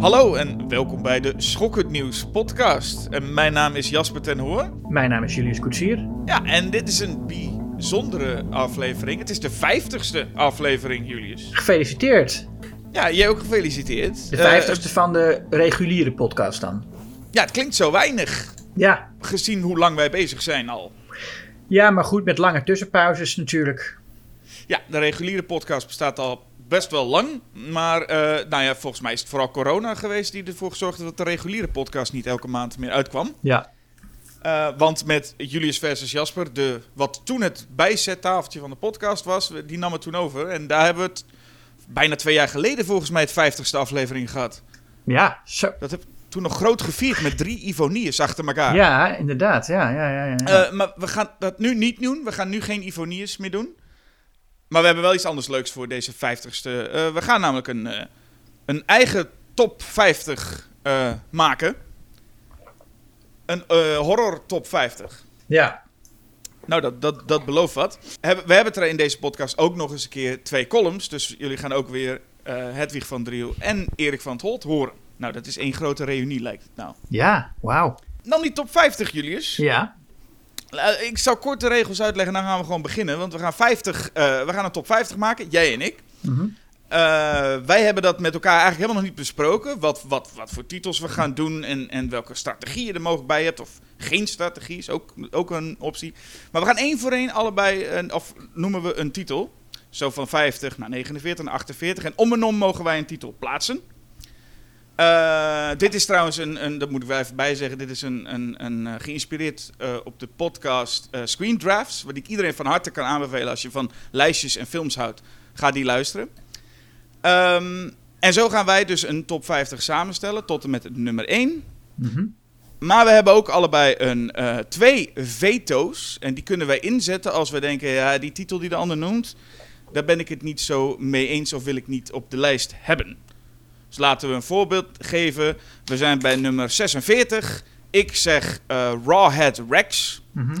Hallo en welkom bij de Schokkend Nieuws podcast. En mijn naam is Jasper ten Hoor. Mijn naam is Julius Koetsier. Ja, en dit is een bijzondere aflevering. Het is de vijftigste aflevering, Julius. Gefeliciteerd. Ja, jij ook gefeliciteerd. De vijftigste van de reguliere podcast dan. ja, het klinkt zo weinig, Ja. gezien hoe lang wij bezig zijn al. ja, maar goed, met lange tussenpauzes natuurlijk. Ja, de reguliere podcast bestaat al best wel lang. Maar eh, nou ja, volgens mij is het vooral corona geweest die ervoor gezorgd dat de reguliere podcast niet elke maand meer uitkwam. Ja. Eh, want met Julius versus Jasper, de, wat toen het bijzettafeltje van de podcast was, die nam het toen over. En daar hebben we het bijna twee jaar geleden volgens mij het vijftigste aflevering gehad. Ja, zo. Dat heb ik toen nog groot gevierd met drie Ivoniers achter elkaar. Ja, inderdaad. Ja, ja, ja. ja. Eh, maar we gaan dat nu niet doen. We gaan nu geen Ivoniers meer doen. Maar we hebben wel iets anders leuks voor deze vijftigste. Eh we gaan namelijk een, eh, een eigen top 50 eh, maken. Een horror top 50. ja. Nou, dat, dat, dat belooft wat. We hebben het er in deze podcast ook nog eens een keer twee columns. Dus jullie gaan ook weer Hedwig van Driel en Erik van het Holt horen. Nou, dat is één grote reunie, lijkt het nou. Ja, wauw. Dan die top 50, Julius. Ja. Eh, ik zal kort de regels uitleggen, dan gaan we gewoon beginnen. Want we gaan, 50, eh, we gaan een top 50 maken, jij en ik. Mhm. Eh, wij hebben dat met elkaar eigenlijk helemaal nog niet besproken. Wat, wat, wat voor titels we gaan doen en, en welke strategie je er mogelijk bij hebt. Of geen strategie is ook, ook een optie. Maar we gaan één voor één allebei, een, of noemen we een titel. Zo van 50 naar 49 naar 48. En om en om mogen wij een titel plaatsen. Eh, dit is trouwens een, een, dat moet ik wel even bijzeggen, dit is een, een, een eh, geïnspireerd eh, op de podcast eh, Screen Drafts, wat ik iedereen van harte kan aanbevelen als je van lijstjes en films houdt. Ga die luisteren. Ehm, en zo gaan wij dus een top 50 samenstellen tot en met het nummer 1. Mhm. Maar we hebben ook allebei een, twee veto's. En die kunnen wij inzetten als we denken, ja, die titel die de ander noemt, daar ben ik het niet zo mee eens of wil ik niet op de lijst hebben. Dus laten we een voorbeeld geven. We zijn bij nummer 46. Ik zeg eh Rawhead Rex. Mhm.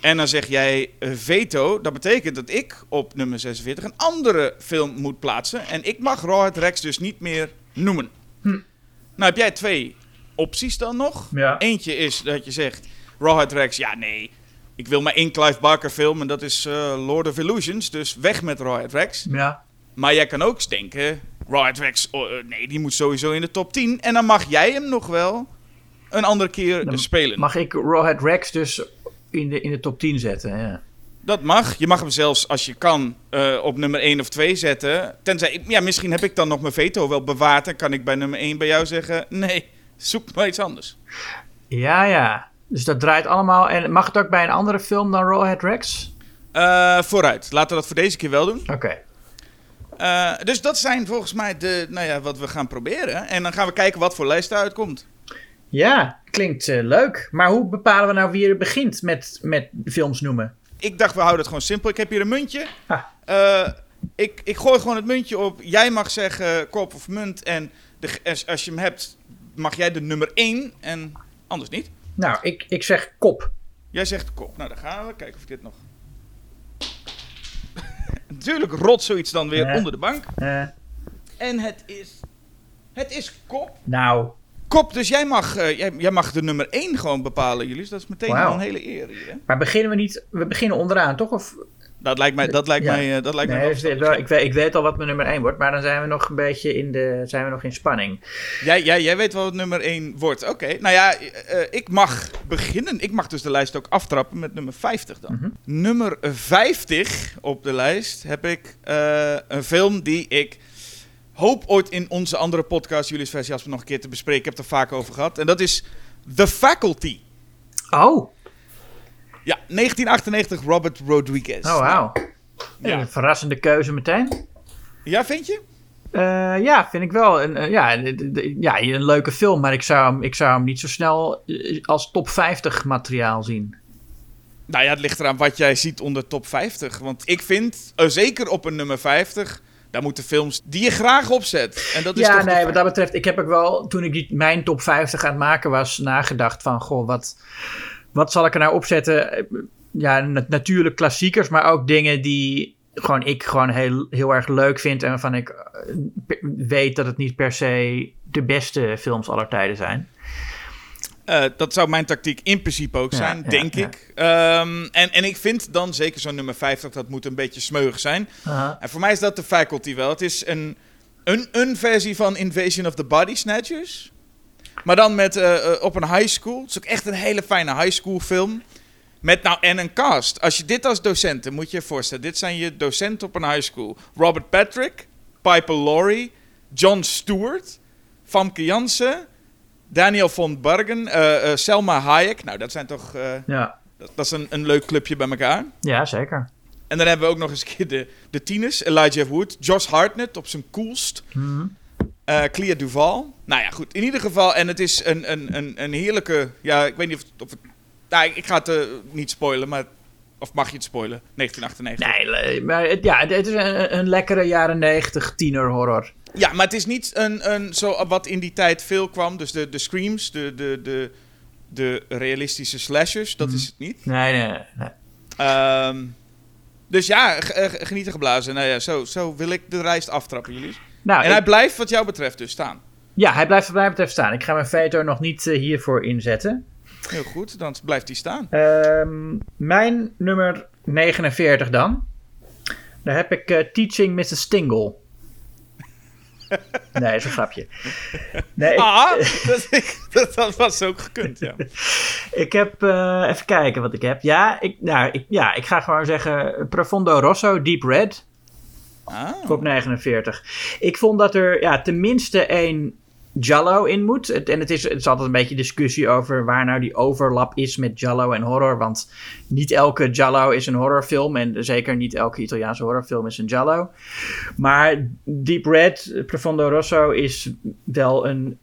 En dan zeg jij eh, veto. Dat betekent dat ik op nummer 46 een andere film moet plaatsen. En ik mag Rawhead Rex dus niet meer noemen. Hm. Nou heb jij twee opties dan nog. Ja. Eentje is dat je zegt Rawhead Rex. Ja, nee. Ik wil maar één Clive Barker film en dat is eh, Lord of Illusions. Dus weg met Rawhead Rex. Ja. Maar jij kan ook denken, Rawhead Rex, oh, eh, nee, die moet sowieso in de top 10. En dan mag jij hem nog wel een andere keer Dan spelen. Mag ik Rawhead Rex dus in de, in de top 10 zetten? Ja. Dat mag. Je mag hem zelfs, als je kan, eh, op nummer 1 of 2 zetten. Tenzij, ja, misschien heb ik dan nog mijn veto wel bewaard. En kan ik bij nummer 1 bij jou zeggen, nee, zoek maar iets anders. ja, ja. Dus dat draait allemaal. En mag het ook bij een andere film dan Rawhead Rex? Eh, vooruit. Laten we dat voor deze keer wel doen. Oké. Eh, dus dat zijn volgens mij de, nou ja, wat we gaan proberen. En dan gaan we kijken wat voor lijst eruit komt. Ja, klinkt eh, leuk. Maar hoe bepalen we nou wie er begint met, met films noemen? Ik dacht, we houden het gewoon simpel. Ik heb hier een muntje. Ha. Eh, ik, ik gooi gewoon het muntje op. Jij mag zeggen kop of munt. En de, als, als je hem hebt, mag jij de nummer 1 en anders niet. Nou, ik, ik zeg kop. Jij zegt kop. Nou, dan gaan we kijken of ik dit nog... Natuurlijk rot zoiets dan weer Ja. onder de bank. Eh, En het is... Het is kop. nou, Kop, dus jij mag, eh, jij, jij mag de nummer 1 gewoon bepalen, Julius. Dat is meteen Wauw. al een hele eer hier, hè? maar beginnen we niet... We beginnen onderaan, toch? Of, Dat lijkt mij, dat lijkt Ja. mij, eh, dat lijkt mij nee, wel ik, weet, ik, weet, al wat mijn nummer 1 wordt, maar dan zijn we nog een beetje in, de, zijn we nog in spanning. Jij, jij, jij weet wel wat nummer 1 wordt. Oké, nou ja, eh, ik mag beginnen. Ik mag dus de lijst ook aftrappen met nummer 50 dan. Mhm. Nummer 50 op de lijst heb ik eh, een film die ik hoop ooit in onze andere podcast, Julius Vers Jasper, nog een keer te bespreken. Ik heb het er vaak over gehad. En dat is The Faculty. Oh, Ja, 1998, Robert Rodriguez. oh wauw. Ja. Een verrassende keuze meteen. Ja, vind je? Eh, ja, vind ik wel. Een, eh, ja, de- ja, een leuke film, maar ik zou hem, ik zou hem niet zo snel eh, als top 50 materiaal zien. Nou ja, het ligt eraan wat jij ziet onder top 50. Want ik vind, eh, zeker op een nummer 50, daar moeten films die je graag opzet. En dat is ja, nee, wat dat betreft, ik heb ook wel, toen ik die, mijn top 50 aan het maken was, nagedacht van, goh, wat, wat zal ik er nou opzetten? Ja, na- natuurlijk klassiekers, maar ook dingen die, gewoon ik gewoon heel, heel erg leuk vind en waarvan ik eh, weet dat het niet per se de beste films aller tijden zijn. Eh, dat zou mijn tactiek in principe ook zijn, ja, denk ja. ik. Ehm, en, en ik vind dan zeker zo'n nummer 50, dat moet een beetje smeuig zijn. En voor mij is dat de faculty wel. Het is een, een, een versie van Invasion of the Body Snatchers. Maar dan met, eh, eh, op een high school. Het is ook echt een hele fijne high school film. Met nou en een cast. Als je dit als docenten moet je je voorstellen. Dit zijn je docenten op een high school. Robert Patrick, Piper Laurie, John Stewart, Famke Janssen, Daniel von Bergen, eh, Selma Hayek. Nou, dat zijn toch... Ja. dat, dat is een, een leuk clubje bij elkaar. ja, zeker. En dan hebben we ook nog eens een keer de, de tieners. Elijah Wood, Josh Hartnett op zijn coolst. Mhm. Eh Clea Duval. Nou ja, goed. In ieder geval. En het is een, een, een, een heerlijke... Ja, ik weet niet of, of het... Nou, ik, ga het eh, niet spoilen, maar... Of mag je het spoilen? 1998. Nee, maar het, ja, het is een, een lekkere jaren negentig tiener horror. Ja, maar het is niet een, een, zo wat in die tijd veel kwam. Dus de, de screams, de, de, de, de realistische slashers. Dat Mhm. is het niet. Nee, nee, nee. Ehm, dus ja, eh, genieten geblazen. Nou ja, zo, zo wil ik de reis aftrappen, jullie. Nou, en ik- hij blijft wat jou betreft dus staan. ja, hij blijft wat mij betreft staan. Ik ga mijn veto nog niet eh, hiervoor inzetten. Heel goed, dan blijft hij staan. Ehm, mijn nummer 49 dan. Daar heb ik eh, Teaching Mrs. Stingle. Nee, is een grapje. Nee, ik, Ah, dat, dat, dat was ook gekund, ja. ik heb... eh, even kijken wat ik heb. Ja ik, nou, ik, ja, ik ga gewoon zeggen Profondo Rosso, Deep Red. Op 49. Ik vond dat er ja, tenminste één Jallo in moet. En het is, het is altijd een beetje discussie over waar nou die overlap is met Jallo en horror. Want niet elke Jallo is een horrorfilm. En zeker niet elke Italiaanse horrorfilm is een Jallo. Maar Deep Red, Profondo Rosso is wel een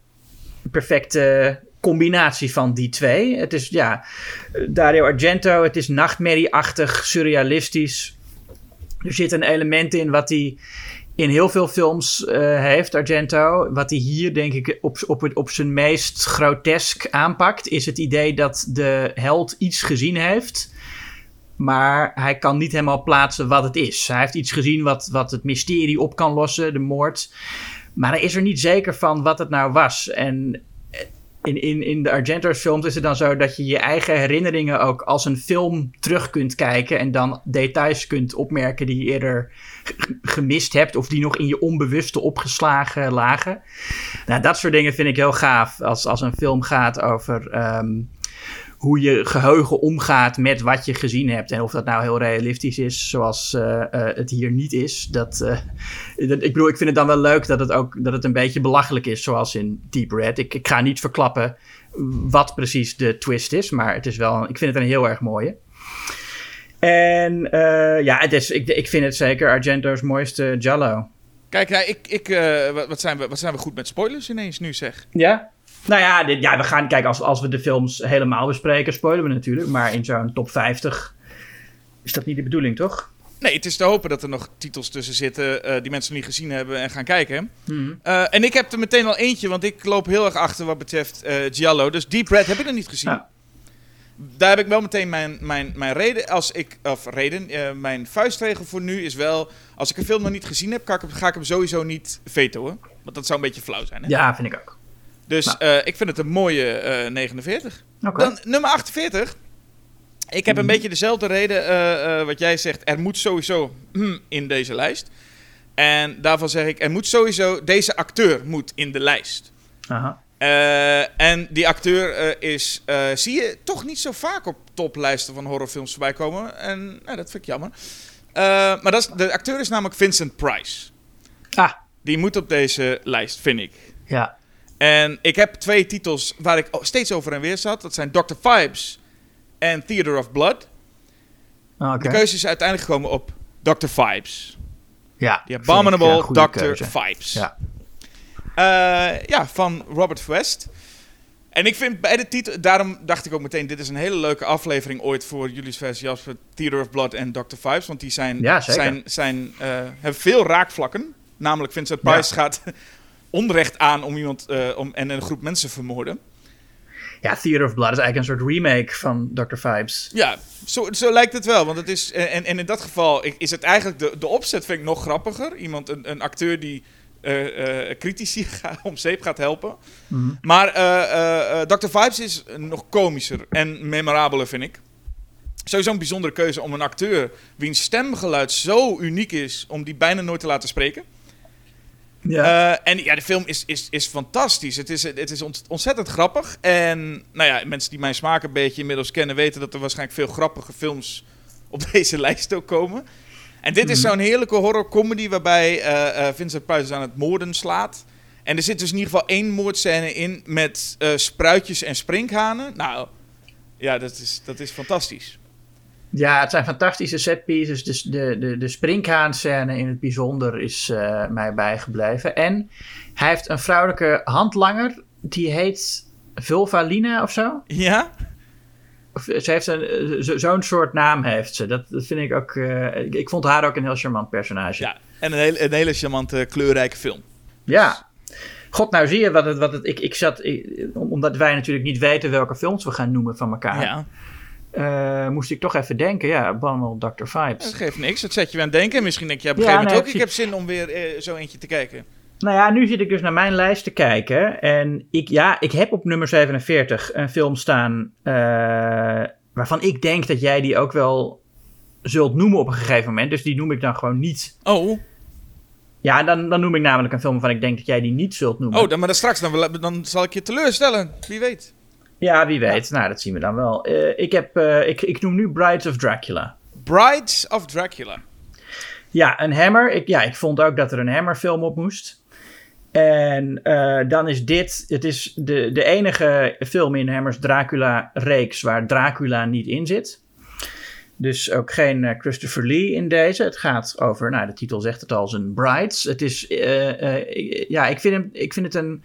perfecte combinatie van die twee. Het is ja, Dario Argento, het is nachtmerrieachtig, surrealistisch. Er zit een element in wat hij in heel veel films eh, heeft, Argento. Wat hij hier, denk ik, op, op, het, op zijn meest grotesk aanpakt, is het idee dat de held iets gezien heeft. Maar hij kan niet helemaal plaatsen wat het is. Hij heeft iets gezien wat, wat het mysterie op kan lossen, de moord. Maar hij is er niet zeker van wat het nou was. En in, in, in de Argento's films is het dan zo dat je je eigen herinneringen ook als een film terug kunt kijken. En dan details kunt opmerken die je eerder gemist hebt. Of die nog in je onbewuste opgeslagen lagen. Nou, dat soort dingen vind ik heel gaaf. Als, als een film gaat over ehm, hoe je geheugen omgaat met wat je gezien hebt. En of dat nou heel realistisch is, zoals eh, eh, het hier niet is. Dat, eh, dat- ik bedoel, ik vind het dan wel leuk dat het ook dat het een beetje belachelijk is, zoals in Deep Red. Ik, ik ga niet verklappen wat precies de twist is, maar het is wel, ik vind het een heel erg mooie. En ja, het is, ik, ik vind het zeker Argento's mooiste Jallo. Kijk, ja, ik, ik, wat zijn we, wat zijn we goed met spoilers ineens nu, zeg. Ja? Nou ja, dit, ja we gaan kijken als, als we de films helemaal bespreken, spoilen we natuurlijk. Maar in zo'n top 50 is dat niet de bedoeling, toch? Nee, het is te hopen dat er nog titels tussen zitten eh, die mensen niet gezien hebben en gaan kijken. Mhm. Eh, en ik heb er meteen al eentje, want ik loop heel erg achter wat betreft eh Giallo. Dus Deep Red heb ik nog niet gezien. Ja. Daar heb ik wel meteen mijn, mijn, mijn reden. Als ik, of reden, mijn vuistregel voor nu is wel... Als ik een film nog niet gezien heb, ga ik, hem- ga ik hem sowieso niet vetoen. Want dat zou een beetje flauw zijn. Hè? Ja, vind ik ook. Dus Nou. eh, ik vind het een mooie eh 49. Oké. Dan nummer 48. Ik heb een Mhm. beetje dezelfde reden eh, eh, wat jij zegt. Er moet sowieso hmm, in deze lijst. En daarvan zeg ik, er moet sowieso... Deze acteur moet in de lijst. Aha. Eh, en die acteur eh, is, eh, zie je toch niet zo vaak op toplijsten van horrorfilms voorbij komen. En nou, dat vind ik jammer. Eh, maar dat is, de acteur is namelijk Vincent Price. Ah, Die moet op deze lijst, vind ik. ja. En ik heb twee titels waar ik steeds over en weer zat. Dat zijn Dr. Vibes en Theater of Blood. Oké. De keuze is uiteindelijk gekomen op Dr. Vibes. Ja. The ik, Abominable Dr. keuze. Vibes. Ja. Eh, ja, van Robert West. En ik vind bij de titel, daarom dacht ik ook meteen, dit is een hele leuke aflevering ooit voor Julius versus Jasper, Theater of Blood en Dr. Vibes. Want die zijn, Ja, zijn, zijn, eh, hebben veel raakvlakken. Namelijk Vincent Price gaat onrecht aan om iemand eh, om, en een groep mensen vermoorden. Ja, Theater of Blood is eigenlijk een soort remake van Dr. Vibes. Ja, zo, zo lijkt het wel. Want het is, en, en in dat geval is het eigenlijk de, de opzet vind ik nog grappiger. Iemand, een, een acteur die uh, uh, critici om zeep gaat helpen. Mhm. Maar uh, Dr. Vibes is nog komischer en memorabeler, vind ik. Sowieso een bijzondere keuze om een acteur wiens stemgeluid zo uniek is, om die bijna nooit te laten spreken. Ja. en ja, de film is, is, is fantastisch. Het is, het is ontzettend grappig. En nou ja, mensen die mijn smaak een beetje inmiddels kennen, weten dat er waarschijnlijk veel grappige films op deze lijst ook komen. En dit is Mhm. zo'n heerlijke horror comedy waarbij eh, eh, Vincent Price aan het moorden slaat. En er zit dus in ieder geval één moordscène in met eh, spruitjes en sprinkhanen. Nou, ja, dat is, dat is fantastisch. Ja, het zijn fantastische setpieces. Dus de, de, de springhaan-scène in het bijzonder is eh, mij bijgebleven. En hij heeft een vrouwelijke handlanger. Die heet Vulvalina of zo. Ja? Of, ze heeft een, eh, zo- zo'n soort naam heeft ze. Dat, dat vind ik ook... eh, ik, ik vond haar ook een heel charmant personage. Ja. En een hele, een hele charmante, kleurrijke film. Ja. God, nou zie je wat het... Wat het ik, ik zat... ik- omdat wij natuurlijk niet weten welke films we gaan noemen van elkaar... Ja, eh, moest ik toch even denken. Ja, Abominable Dr. dat Vibes. geeft niks. Dat zet je aan het denken. Misschien denk je op een Ja, gegeven moment nee, ook... Ik heb zin om weer eh, zo eentje te kijken. Nou ja, nu zit ik dus naar mijn lijst te kijken. En ik, ja, ik heb op nummer 47 een film staan. eh, waarvan ik denk dat jij die ook wel zult noemen op een gegeven moment. Dus die noem ik dan gewoon niet. Oh, Ja, dan, dan noem ik namelijk een film waarvan ik denk dat jij die niet zult noemen. oh dan, maar dan straks dan, dan zal ik je teleurstellen. Wie weet. Ja, wie weet. Nou, dat zien we dan wel. Eh, ik, heb, eh, ik, ik noem nu Brides of Dracula. Brides of Dracula. Ja, een Hammer. Ik, ja, ik vond ook dat er een Hammer film op moest. En eh, dan is dit, het is de, de enige film in Hammers Dracula-reeks waar Dracula niet in zit. Dus ook geen Christopher Lee in deze. Het gaat over, nou de titel zegt het al, zijn brides. Het is, ja, ik vind, hem, ik vind het een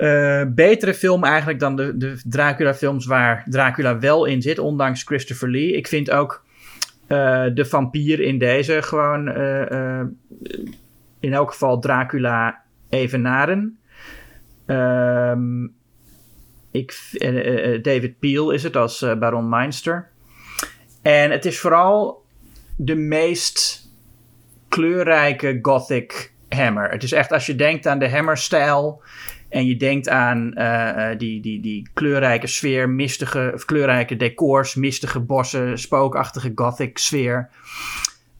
eh, betere film eigenlijk dan de, de Dracula-films waar Dracula wel in zit, ondanks Christopher Lee. Ik vind ook eh, de vampier in deze gewoon eh, in elk geval Dracula evenaren. Ehm ik, David Peel is het als Baron Meinster. En het is vooral de meest kleurrijke gothic hammer. Het is echt als je denkt aan de hammer-stijl en je denkt aan eh, eh, die, die, die kleurrijke sfeer, mistige, kleurrijke decors, mistige bossen, spookachtige gothic sfeer.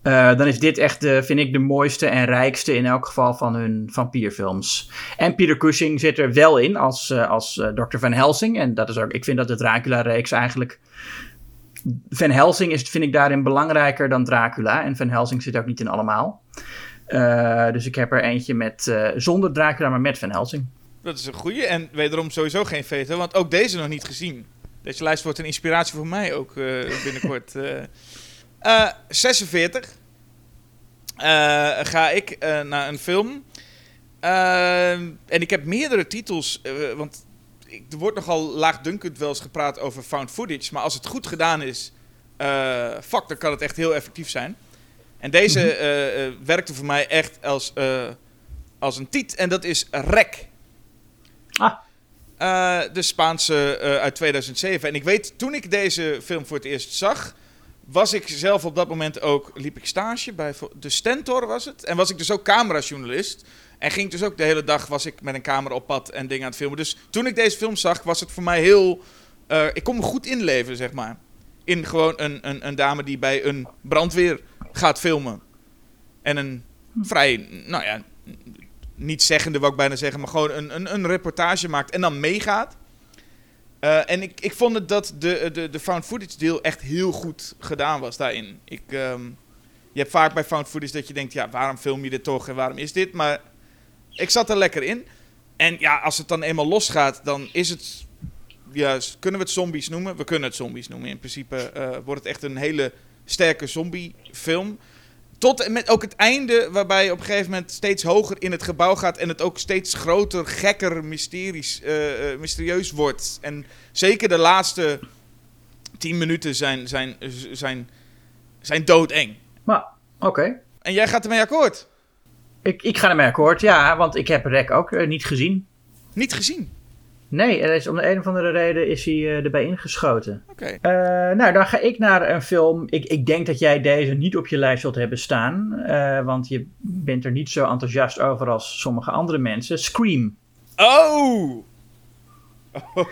Eh, dan is dit echt, de, vind ik, de mooiste en rijkste in elk geval van hun vampierfilms. En Peter Cushing zit er wel in als, eh, als eh, Dr. Van Helsing. En dat is ook, ik vind dat de Dracula-reeks eigenlijk. Van Helsing is, vind ik daarin belangrijker dan Dracula. En Van Helsing zit ook niet in allemaal. Dus ik heb er eentje met, zonder Dracula, maar met Van Helsing. Dat is een goeie. En wederom sowieso geen veto, want ook deze nog niet gezien. Deze lijst wordt een inspiratie voor mij ook eh, binnenkort. eh. Eh, 46. Eh, ga ik naar een film. En ik heb meerdere titels, want er wordt nogal laagdunkend wel eens gepraat over found footage. Maar als het goed gedaan is, fuck, dan kan het echt heel effectief zijn. En deze Mhm. werkte voor mij echt als, als een tiet. En dat is Rek. Ah. Eh, de Spaanse eh, uit 2007. En ik weet, toen ik deze film voor het eerst zag, was ik zelf op dat moment ook, liep ik stage bij de Stentor was het. En was ik dus ook camerajournalist. En ging dus ook de hele dag, was ik met een camera op pad en dingen aan het filmen. Dus toen ik deze film zag, was het voor mij heel, eh, ik kon me goed inleven, zeg maar. In gewoon een, een, een dame die bij een brandweer gaat filmen. En een vrij, nou ja, niet zeggende wou ik bijna zeggen, maar gewoon een, een, een reportage maakt en dan meegaat. Eh, en ik, ik vond het dat de, de, de found footage deel echt heel goed gedaan was daarin. Ik, ehm, je hebt vaak bij found footage dat je denkt, ja, waarom film je dit toch en waarom is dit? Maar ik zat er lekker in. En ja, als het dan eenmaal losgaat, dan is het, ja, kunnen we het zombies noemen? We kunnen het zombies noemen. In principe eh, wordt het echt een hele sterke zombiefilm. Tot en met ook het einde, waarbij je op een gegeven moment steeds hoger in het gebouw gaat en het ook steeds groter, gekker, mysteries, eh, eh, mysterieus wordt. En zeker de laatste tien minuten zijn, zijn, zijn, zijn doodeng. Maar, oké. En jij gaat ermee akkoord? Ik, ik ga ermee akkoord, ja, want ik heb Rek ook eh, niet gezien. Niet gezien. Nee, er is, om de een of andere reden is hij uh, erbij ingeschoten. Oké. Okay. Uh, nou, dan ga ik naar een film. Ik, ik denk dat jij deze niet op je lijst zult hebben staan. Uh, want je bent er niet zo enthousiast over als sommige andere mensen. Scream. Oh! oh.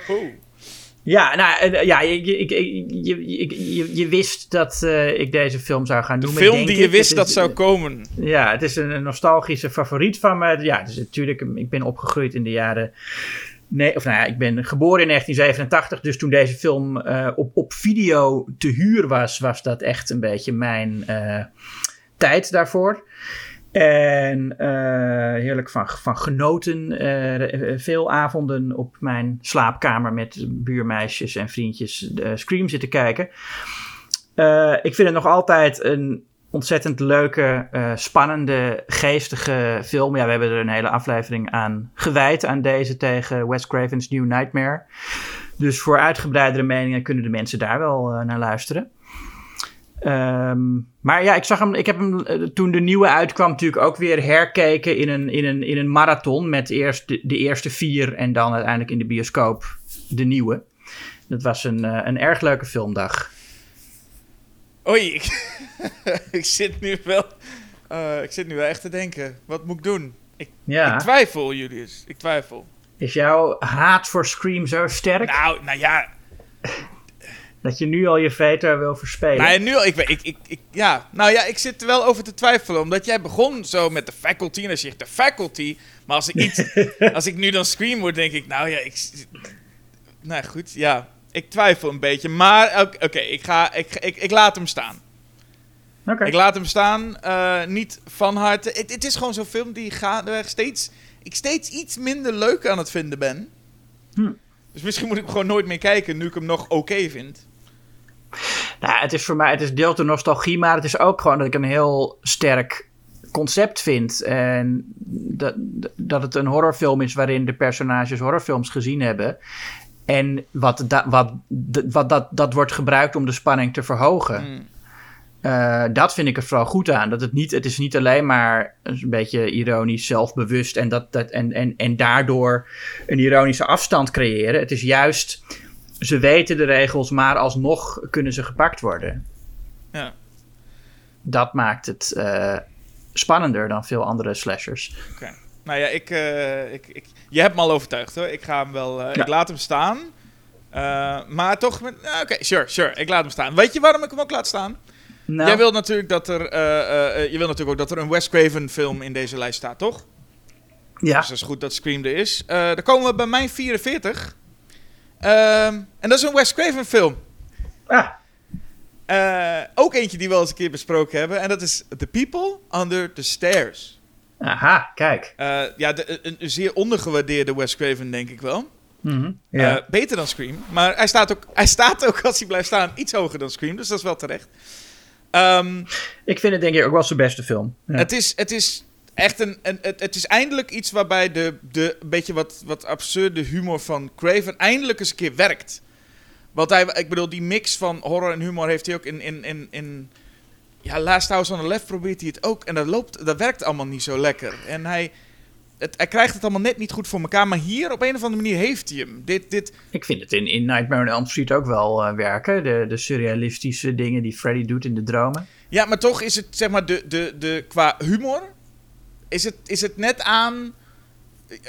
Ja, nou, ja, je, je, je, je, je wist dat uh, ik deze film zou gaan noemen. De film denk die je ik. wist Het dat is- zou komen. Ja, het is een nostalgische favoriet van me. Ja, dus natuurlijk, ik ben opgegroeid in de jaren... Nee, of nou ja, ik ben geboren in 1987. Dus toen deze film eh, op, op video te huur was, was dat echt een beetje mijn eh, tijd daarvoor. En eh, heerlijk van, van genoten. veel avonden op mijn slaapkamer met buurmeisjes en vriendjes Scream zitten kijken. Ik vind het nog altijd een ontzettend leuke, eh, spannende, geestige film. Ja, we hebben er een hele aflevering aan gewijd aan deze tegen Wes Craven's New Nightmare. Dus voor uitgebreidere meningen kunnen de mensen daar wel eh, naar luisteren. Ehm, maar ja, ik zag hem. Ik heb hem eh, toen de nieuwe uitkwam, natuurlijk ook weer herkeken in een, in een, in een marathon. Met eerst de, de eerste vier en dan uiteindelijk in de bioscoop de nieuwe. Dat was een, een erg leuke filmdag. Oei, ik, ik zit nu wel... eh, ik zit nu wel echt te denken. Wat moet ik doen? Ik, Ja. ik twijfel, Julius. Ik twijfel. Is jouw haat voor Scream zo sterk Nou, nou ja. dat je nu al je veto wil verspelen? Nou, ja, nu al, ik, weet- ik, ik, ik, ja. Nou ja, ik zit er wel over te twijfelen. Omdat jij begon zo met de faculty. En dan zeg je de faculty. Maar als ik, iets, als ik nu dan scream word, denk ik... Nou ja, ik... Nou goed, ja. Ik twijfel een beetje. Maar oké, ik, ga, ik, ik, ik laat hem staan. Oké. Ik laat hem staan. eh, niet van harte. Het, het is gewoon zo'n film die gaandeweg steeds... Ik steeds iets minder leuk aan het vinden ben. Hm. Dus misschien moet ik hem gewoon nooit meer kijken... nu ik hem nog oké vind. Nou, het is voor mij, het is deels de nostalgie, maar het is ook gewoon dat ik een heel sterk concept vind. En dat, dat het een horrorfilm is waarin de personages horrorfilms gezien hebben. En wat, da, wat, wat dat, dat wordt gebruikt om de spanning te verhogen. Hmm. Eh, dat vind ik er vooral goed aan. Dat het, niet, het is niet alleen maar een beetje ironisch, zelfbewust en, dat, dat, en, en, en daardoor een ironische afstand creëren. Het is juist, ze weten de regels, maar alsnog kunnen ze gepakt worden. Ja. Dat maakt het eh, spannender dan veel andere slashers. Oké. Nou ja, ik, eh, ik, ik, je hebt me al overtuigd hoor. Ik ga hem wel. eh, Ja. Ik laat hem staan. Eh, maar toch. nou, Oké, sure, sure. Ik laat hem staan. Weet je waarom ik hem ook laat staan? Nou, Jij wil natuurlijk dat er. je wil natuurlijk ook dat er een Wes Craven film in deze lijst staat, toch? ja, Dus dat is goed dat Scream er is. Dan komen we bij mijn 44. Ehm, en dat is een Wes Craven film. ah, ook eentje die we al eens een keer besproken hebben. En dat is The People Under the Stairs. Aha, kijk. Eh, ja, de, een, een zeer ondergewaardeerde Wes Craven, denk ik wel. Mhm. Eh, beter dan Scream. Maar hij staat, ook, hij staat ook, als hij blijft staan, iets hoger dan Scream. Dus dat is wel terecht. Ehm, ik vind het denk ik ook wel zijn beste film. Ja. het, is, het is echt een... een het, het is eindelijk iets waarbij de, de een beetje wat, wat absurde humor van Craven eindelijk eens een keer werkt. Want hij, ik bedoel, die mix van horror en humor heeft hij ook in... in, in, in ja, Last House on the Left probeert hij het ook. En dat, loopt, dat werkt allemaal niet zo lekker. En hij... Het, hij krijgt het allemaal net niet goed voor elkaar. Maar hier op een of andere manier heeft hij hem. Dit, dit, Ik vind het in, in Nightmare on Elm Street ook wel eh, werken. De, de surrealistische dingen die Freddy doet in de dromen. Ja, maar toch is het, zeg maar, de, de, de, qua humor... Is het, is het net aan...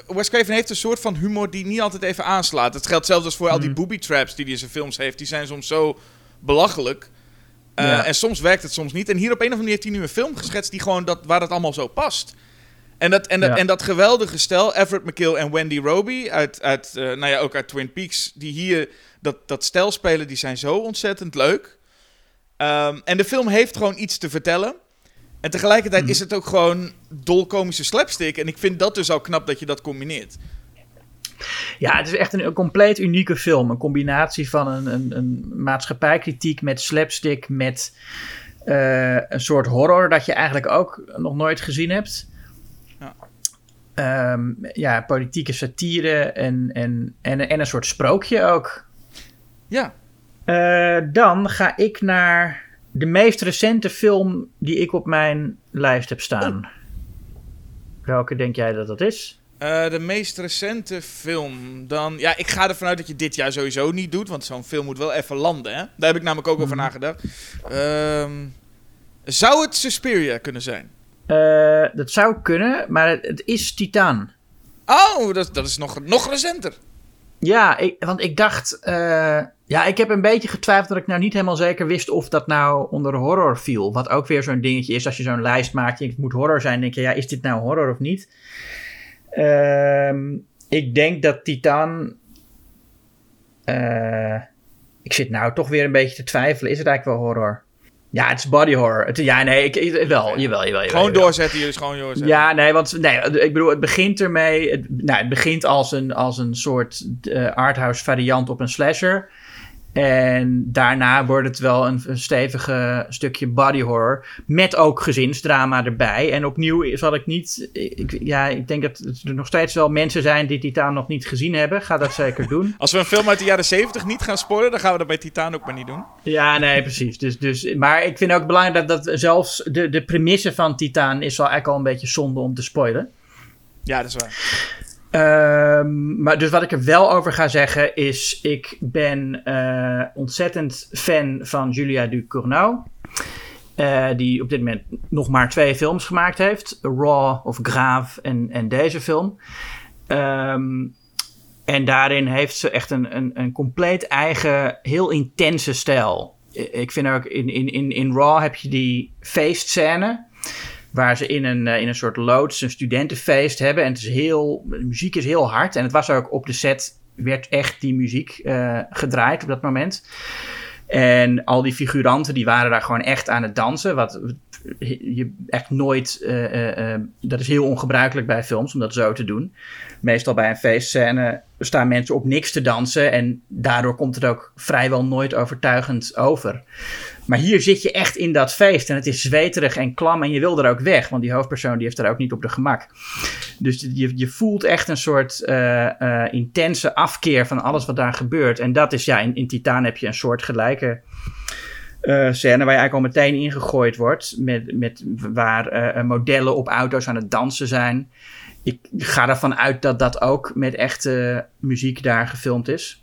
Wes Craven heeft een soort van humor die niet altijd even aanslaat. Het geldt zelfs als voor al die Mhm. booby traps die hij in zijn films heeft. Die zijn soms zo belachelijk. Eh, Ja. En soms werkt het, soms niet. En hier op een of andere manier heeft hij nu een film geschetst die gewoon dat, waar dat allemaal zo past. En dat, en dat, Ja. en dat geweldige stel, Everett McGill en Wendy Roby, uit, uit, eh, nou ja, ook uit Twin Peaks, die hier dat, dat stel spelen, die zijn zo ontzettend leuk. Ehm, en de film heeft gewoon iets te vertellen. En tegelijkertijd Mhm. is het ook gewoon dolkomische slapstick. En ik vind dat dus al knap dat je dat combineert. Ja, het is echt een, een compleet unieke film. Een combinatie van een, een, een maatschappijkritiek met slapstick, met eh, een soort horror dat je eigenlijk ook nog nooit gezien hebt. Ja. Ehm, ja, politieke satire en, en, en, en een soort sprookje ook. Ja. Eh, dan ga ik naar de meest recente film die ik op mijn lijst heb staan. Welke denk jij dat dat is? Eh, de meest recente film. Dan, ja, ik ga ervan uit dat je dit jaar sowieso niet doet. Want zo'n film moet wel even landen. Hè? Daar heb ik namelijk ook over Mhm. nagedacht. Ehm, zou het Suspiria kunnen zijn? Eh, dat zou kunnen, maar het, het is Titaan. Oh, dat, dat is nog, nog recenter. Ja, ik, want ik dacht. eh, ja, ik heb een beetje getwijfeld dat ik nou niet helemaal zeker wist of dat nou onder horror viel. Wat ook weer zo'n dingetje is als je zo'n lijst maakt. en Het moet horror zijn. denk je, ja, is dit nou horror of niet? Ehm, ik denk dat Titan. eh, ik zit nou toch weer een beetje te twijfelen. Is het eigenlijk wel horror? Ja, het is body horror. Het, ja, nee, ik, ik- wel, jawel, jawel. Gewoon jawel. doorzetten, jullie gewoon doorzetten. Ja, nee, want nee, ik bedoel, het begint ermee. Het, nou, het begint als een, als een soort eh, arthouse variant op een slasher. En daarna wordt het wel een, een stevige stukje body horror. Met ook gezinsdrama erbij. En opnieuw zal ik niet. Ik, ja, ik denk dat er nog steeds wel mensen zijn die Titaan nog niet gezien hebben. Ga dat zeker doen. Als we een film uit de jaren 70 niet gaan spoilen, dan gaan we dat bij Titaan ook maar niet doen. Ja, nee, precies. Dus, dus, maar ik vind ook belangrijk dat, dat zelfs de, de premisse van Titaan is wel eigenlijk al een beetje zonde om te spoilen. Ja, dat is waar. Ehm, maar dus wat ik er wel over ga zeggen is, ik ben eh, ontzettend fan van Julia Ducournau. eh die op dit moment nog maar twee films gemaakt heeft. Raw of Grave en, en deze film. Ehm, en daarin heeft ze echt een, een, een compleet eigen, heel intense stijl. Ik vind ook in, in, in, in Raw heb je die feestscène. Waar ze in een, eh, in een soort loods een studentenfeest hebben. En het is heel, de muziek is heel hard. En het was ook op de set, werd echt die muziek eh, gedraaid op dat moment. En al die figuranten die waren daar gewoon echt aan het dansen. Wat je echt nooit. eh, dat is heel ongebruikelijk bij films om dat zo te doen. Meestal bij een feestscène staan mensen op niks te dansen. En daardoor komt het ook vrijwel nooit overtuigend over. Maar hier zit je echt in dat feest. En het is zweterig en klam. En je wil er ook weg. Want die hoofdpersoon die heeft er ook niet op de gemak. Dus je, je voelt echt een soort eh, eh, intense afkeer van alles wat daar gebeurt. En dat is ja, in, in Titaan heb je een soort gelijke eh, scène waar je eigenlijk al meteen ingegooid wordt. Met, met waar modellen op auto's aan het dansen zijn. Ik ga ervan uit dat dat ook met echte muziek daar gefilmd is.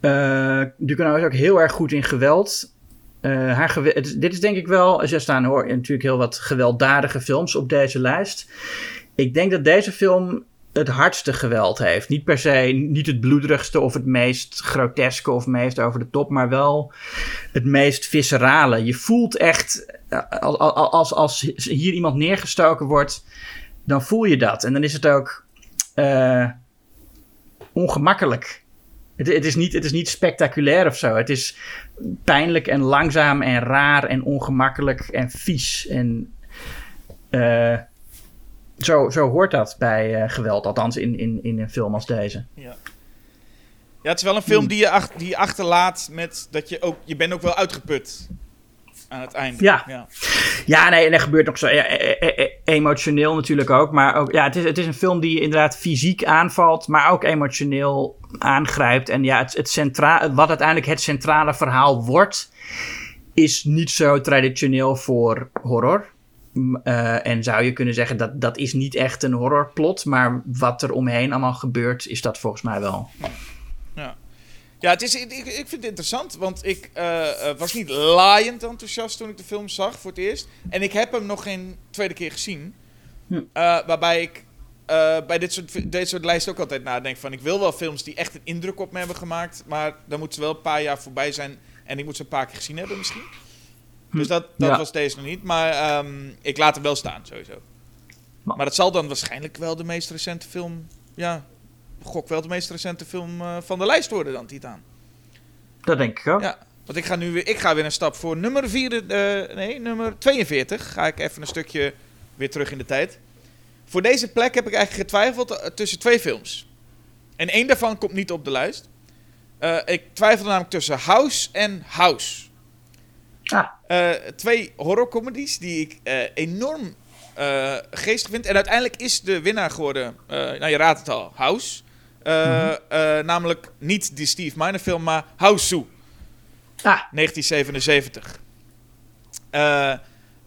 Uh, is ook heel erg goed in geweld. Uh, haar dit is denk ik wel, er staan hoor, natuurlijk heel wat gewelddadige films op deze lijst. Ik denk dat deze film het hardste geweld heeft. Niet per se, niet het bloederigste of het meest groteske of meest over de top, maar wel het meest viscerale. Je voelt echt, als, als, als hier iemand neergestoken wordt, dan voel je dat. En dan is het ook ongemakkelijk. Het, het, is niet, het is niet spectaculair of zo. Het is pijnlijk en langzaam en raar en ongemakkelijk en vies. En uh, zo, zo hoort dat bij uh, geweld, althans in, in, in een film als deze. Ja. Ja, het is wel een film die je, ach, die je achterlaat met dat je ook... Je bent ook wel uitgeput aan het einde. Ja, ja. ja nee, en er gebeurt nog zo ja, e emotioneel natuurlijk ook. Maar ook, ja, het is, het is een film die inderdaad fysiek aanvalt, maar ook emotioneel aangrijpt. En ja, het, het centra wat uiteindelijk het centrale verhaal wordt, is niet zo traditioneel voor horror. Uh, en zou je kunnen zeggen dat dat is niet echt een horrorplot, maar wat er omheen allemaal gebeurt, is dat volgens mij wel. Ja. Het is, ik, ik vind het interessant, want ik uh, was niet laaiend enthousiast toen ik de film zag voor het eerst. En ik heb hem nog geen tweede keer gezien. Hm. Uh, waarbij ik uh, bij dit soort, dit soort lijsten ook altijd nadenk van... ik wil wel films die echt een indruk op me hebben gemaakt... maar dan moeten ze wel een paar jaar voorbij zijn... en ik moet ze een paar keer gezien hebben misschien. Hm. Dus dat, dat ja. was deze nog niet. Maar um, ik laat hem wel staan, sowieso. Maar, maar dat zal dan waarschijnlijk wel de meest recente film... ja, gok wel de meest recente film uh, van de lijst worden dan, Titaan. Dat denk ik ook. Ja, want ik ga nu weer, ik ga weer een stap voor nummer, vier, uh, nee, nummer 42. Ga ik even een stukje weer terug in de tijd. Voor deze plek heb ik eigenlijk getwijfeld uh, tussen twee films. En één daarvan komt niet op de lijst. Uh, ik twijfelde namelijk tussen House en House. Ah. Uh, twee horrorcomedies die ik enorm geestig vind. En uiteindelijk is de winnaar geworden, nou je raadt het al, House. Uh, mm-hmm. uh, namelijk niet die Steve Miner film, maar House Zoo. Ah. 1977. Uh,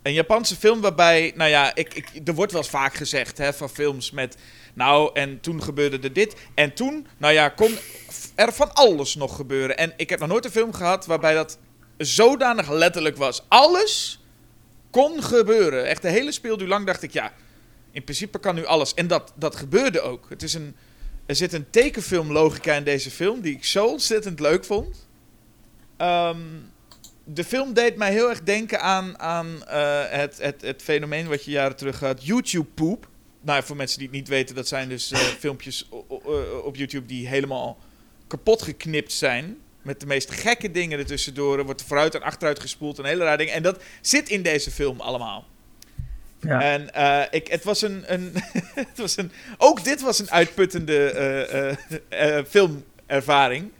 een Japanse film waarbij, nou ja, ik, ik, er wordt wel eens vaak gezegd hè, van films met, nou, en toen gebeurde er dit. En toen, nou ja, kon er van alles nog gebeuren. En ik heb nog nooit een film gehad waarbij dat zodanig letterlijk was. Alles kon gebeuren. Echt de hele speelduur lang dacht ik, ja, in principe kan nu alles. En dat, dat gebeurde ook. Het is een, er zit een tekenfilmlogica in deze film die ik zo ontzettend leuk vond. Ehm, de film deed mij heel erg denken aan, aan eh, het, het, het fenomeen wat je jaren terug had, YouTube poop. Nou, voor mensen die het niet weten, dat zijn dus uh, filmpjes op YouTube die helemaal kapot geknipt zijn. Met de meest gekke dingen ertussendoor. Er wordt vooruit en achteruit gespoeld. Een hele raar ding. En dat zit in deze film allemaal. Ja. En uh, ik, het was een, een, het was een. Ook dit was een uitputtende uh, uh, filmervaring.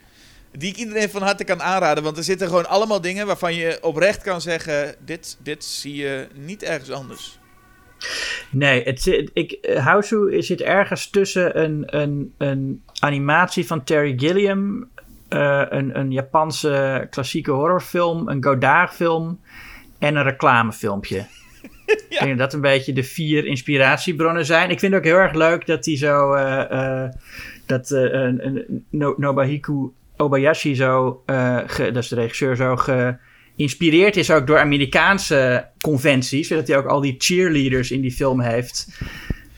Die ik iedereen van harte kan aanraden. Want er zitten gewoon allemaal dingen waarvan je oprecht kan zeggen: dit, dit zie je niet ergens anders. Nee, het zit, ik, Houseu zit ergens tussen een, een, een animatie van Terry Gilliam. een, een Japanse klassieke horrorfilm. Een Godard-film. En een reclamefilmpje. Ik denk dat dat een beetje de vier inspiratiebronnen zijn. Ik vind het ook heel erg leuk dat hij zo. Uh, uh, dat uh, no, Obayashi zo. Ge, dat is de regisseur zo. geïnspireerd is ook door Amerikaanse conventies. Dat hij ook al die cheerleaders in die film heeft.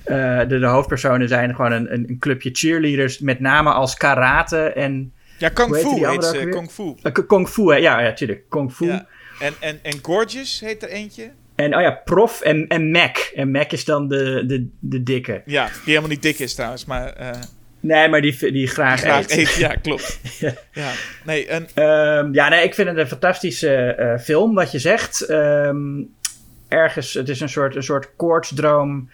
de, de, hoofdpersonen zijn gewoon een, een, clubje cheerleaders. Met name als karate en. Ja, kung fu heet ze. Kung fu. kung fu, hè? ja, ja, tuurlijk. Kung fu. Ja. En, en, en Gorgeous heet er eentje. En oh ja, Prof en, en Mac. En Mac is dan de, de, de dikke. Ja, die helemaal niet dik is trouwens, maar... Uh... Nee, maar die, die graag, graag eet. Ja, klopt. ja. ja. Nee, en... Um, ja, nee, ik vind het een fantastische uh, film, wat je zegt. Um, ergens, het is een soort, een soort koortsdroom.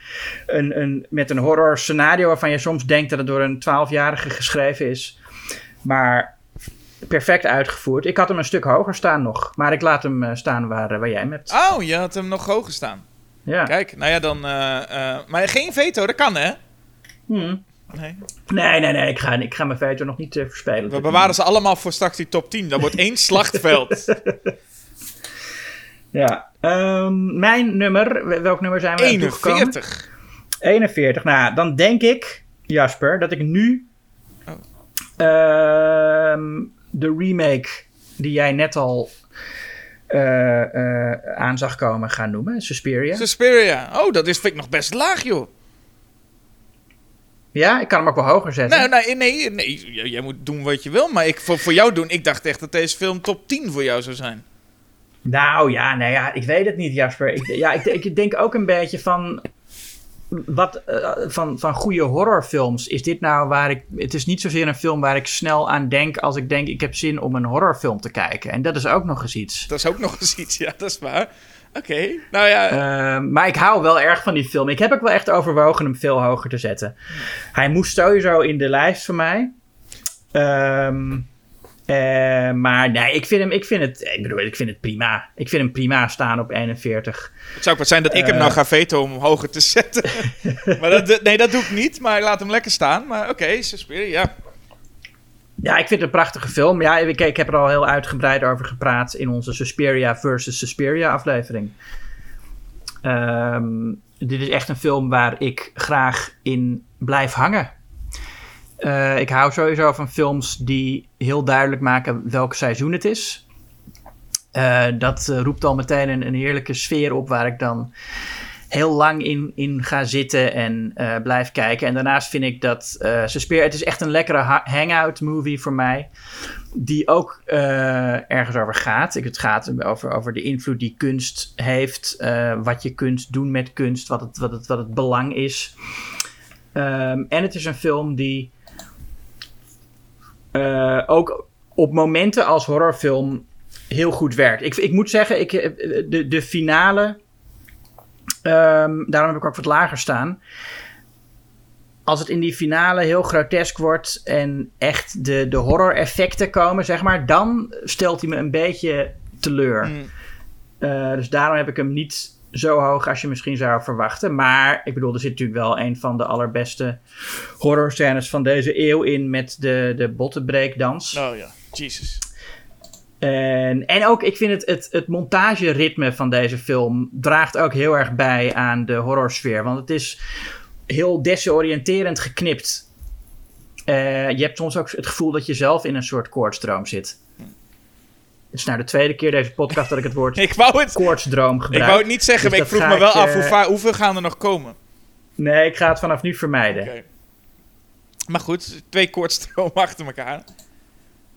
Een, een, met een horror scenario waarvan je soms denkt dat het door een twaalfjarige geschreven is. Maar perfect uitgevoerd. Ik had hem een stuk hoger staan nog. Maar ik laat hem eh, staan waar, eh, waar jij hem hebt. Oh, je had hem nog hoger staan. Ja. Kijk, nou ja, dan... Uh, maar geen veto, dat kan hè? Hmm. Nee. nee, nee, nee. Ik ga, ik ga mijn veto nog niet uh, verspelen. We bewaren ze allemaal voor straks die top 10. Dat wordt één slachtveld. ja. Um, mijn nummer, welk nummer zijn we 41. 41. Nou, dan denk ik, Jasper, dat ik nu... Oh. De remake die jij net al uh, uh, aan zag komen gaan noemen, Suspiria. Suspiria. Oh, dat is, vind ik nog best laag, joh. Ja, ik kan hem ook wel hoger zetten. Nee, nee, nee, nee. jij moet doen wat je wil. Maar ik, voor, voor jou doen, ik dacht echt dat deze film top 10 voor jou zou zijn. Nou ja, nee, ja ik weet het niet, Jasper. Ik, ja, ik, ik denk ook een beetje van wat uh, van, van goede horrorfilms is dit nou waar ik. Het is niet zozeer een film waar ik snel aan denk als ik denk ik heb zin om een horrorfilm te kijken. En dat is ook nog eens iets. Dat is ook nog eens iets, ja, dat is waar. Oké, nou ja. Uh, maar ik hou wel erg van die film. Ik heb ook wel echt overwogen hem veel hoger te zetten. Hij moest sowieso in de lijst voor mij. Um, uh, maar nee, ik vind hem, ik vind het, ik bedoel, ik vind het prima. Ik vind hem prima staan op 41. Het zou ook wat zijn dat ik hem nou ga veto om hem hoger te zetten. maar dat, nee, dat doe ik niet. Maar ik laat hem lekker staan. Maar oké, okay, Suspiria, ja. Ja, ik vind het een prachtige film. Ja, ik, ik heb er al heel uitgebreid over gepraat in onze Suspiria versus Suspiria aflevering. Um, dit is echt een film waar ik graag in blijf hangen. Uh, ik hou sowieso van films die heel duidelijk maken welk seizoen het is. Uh, dat uh, roept al meteen een, een, heerlijke sfeer op waar ik dan heel lang in, in ga zitten en blijf kijken. En daarnaast vind ik dat Suspiria, het is echt een lekkere hangout movie voor mij. Die ook ergens over gaat. Ik, het gaat over, over de invloed die kunst heeft. wat je kunt doen met kunst. Wat het, wat het, wat het belang is. Um, en het is een film die uh, ook op momenten als horrorfilm heel goed werkt. Ik, ik moet zeggen, ik, eh, de, de finale, um, daarom heb ik ook wat lager staan. Als het in die finale heel grotesk wordt en echt de, de horror-effecten komen, zeg maar, dan stelt hij me een beetje teleur. Mm. Uh, dus daarom heb ik hem niet zo hoog als je misschien zou verwachten. Maar ik bedoel, er zit natuurlijk wel een van de allerbeste horrorscènes van deze eeuw in met de, de bottenbreekdans. Oh ja, Jesus. En, en ook, ik vind het, het, het montageritme van deze film draagt ook heel erg bij aan de horrorsfeer. Want het is heel desoriënterend geknipt. Uh, je hebt soms ook het gevoel dat je zelf in een soort koortsdroom zit. Het is nou de tweede keer deze podcast dat ik het woord ik wou het, koortsdroom gebruik. Ik wou het niet zeggen, dus maar ik vroeg me wel af uh, hoeveel gaan er nog komen? Nee, ik ga het vanaf nu vermijden. Okay. Maar goed, twee koortsdromen achter elkaar.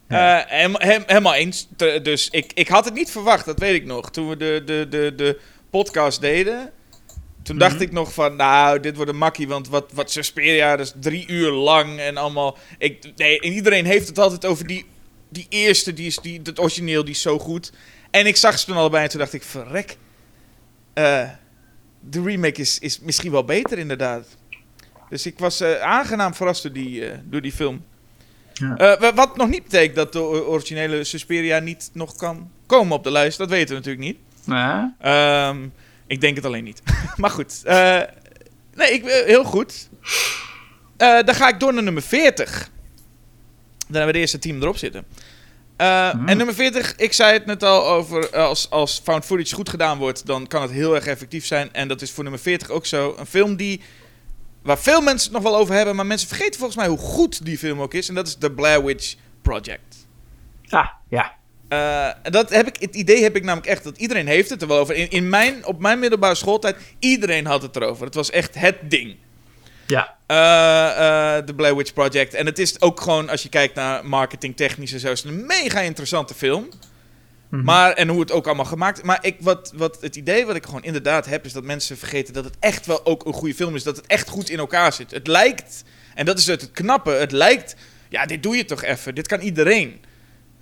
Ja. Uh, hem, helemaal eens. Dus ik, ik had het niet verwacht, dat weet ik nog. Toen we de, de, de, de podcast deden, toen dacht mhm. ik nog van, nou, dit wordt een makkie, want wat, wat Suspiria, dat is drie uur lang en allemaal... Ik, nee, en iedereen heeft het altijd over die, die eerste, die is, die, het origineel, die is zo goed. En ik zag ze toen allebei en toen dacht ik, verrek. Uh, de remake is, is misschien wel beter, inderdaad. Dus ik was uh, aangenaam verrast door die, uh, door die film. Ja. Wat nog niet betekent dat de originele Suspiria niet nog kan komen op de lijst. Dat weten we natuurlijk niet. Ja. Um, ik denk het alleen niet. maar goed. nee, ik, heel goed. dan ga ik door naar nummer 40. Dan hebben we de eerste team erop zitten. Uh, En nummer 40, ik zei het net al over, als, als found footage goed gedaan wordt, dan kan het heel erg effectief zijn. En dat is voor nummer 40 ook zo. Een film die waar veel mensen het nog wel over hebben, maar mensen vergeten volgens mij hoe goed die film ook is. En dat is The Blair Witch Project. Ah, ja. Uh, dat heb ik, het idee heb ik namelijk echt dat iedereen heeft het er wel over. In, in mijn, op mijn middelbare schooltijd, iedereen had het erover. Het was echt het ding. Ja. Uh, uh, The Blair Witch Project. En het is ook gewoon, als je kijkt naar marketingtechnisch en zo, is een mega interessante film. Mhm. Maar, en hoe het ook allemaal gemaakt Maar ik, wat, wat het idee wat ik gewoon inderdaad heb, is dat mensen vergeten dat het echt wel ook een goede film is. Dat het echt goed in elkaar zit. Het lijkt, en dat is het, het knappe, het lijkt, ja, dit doe je toch even. Dit kan iedereen.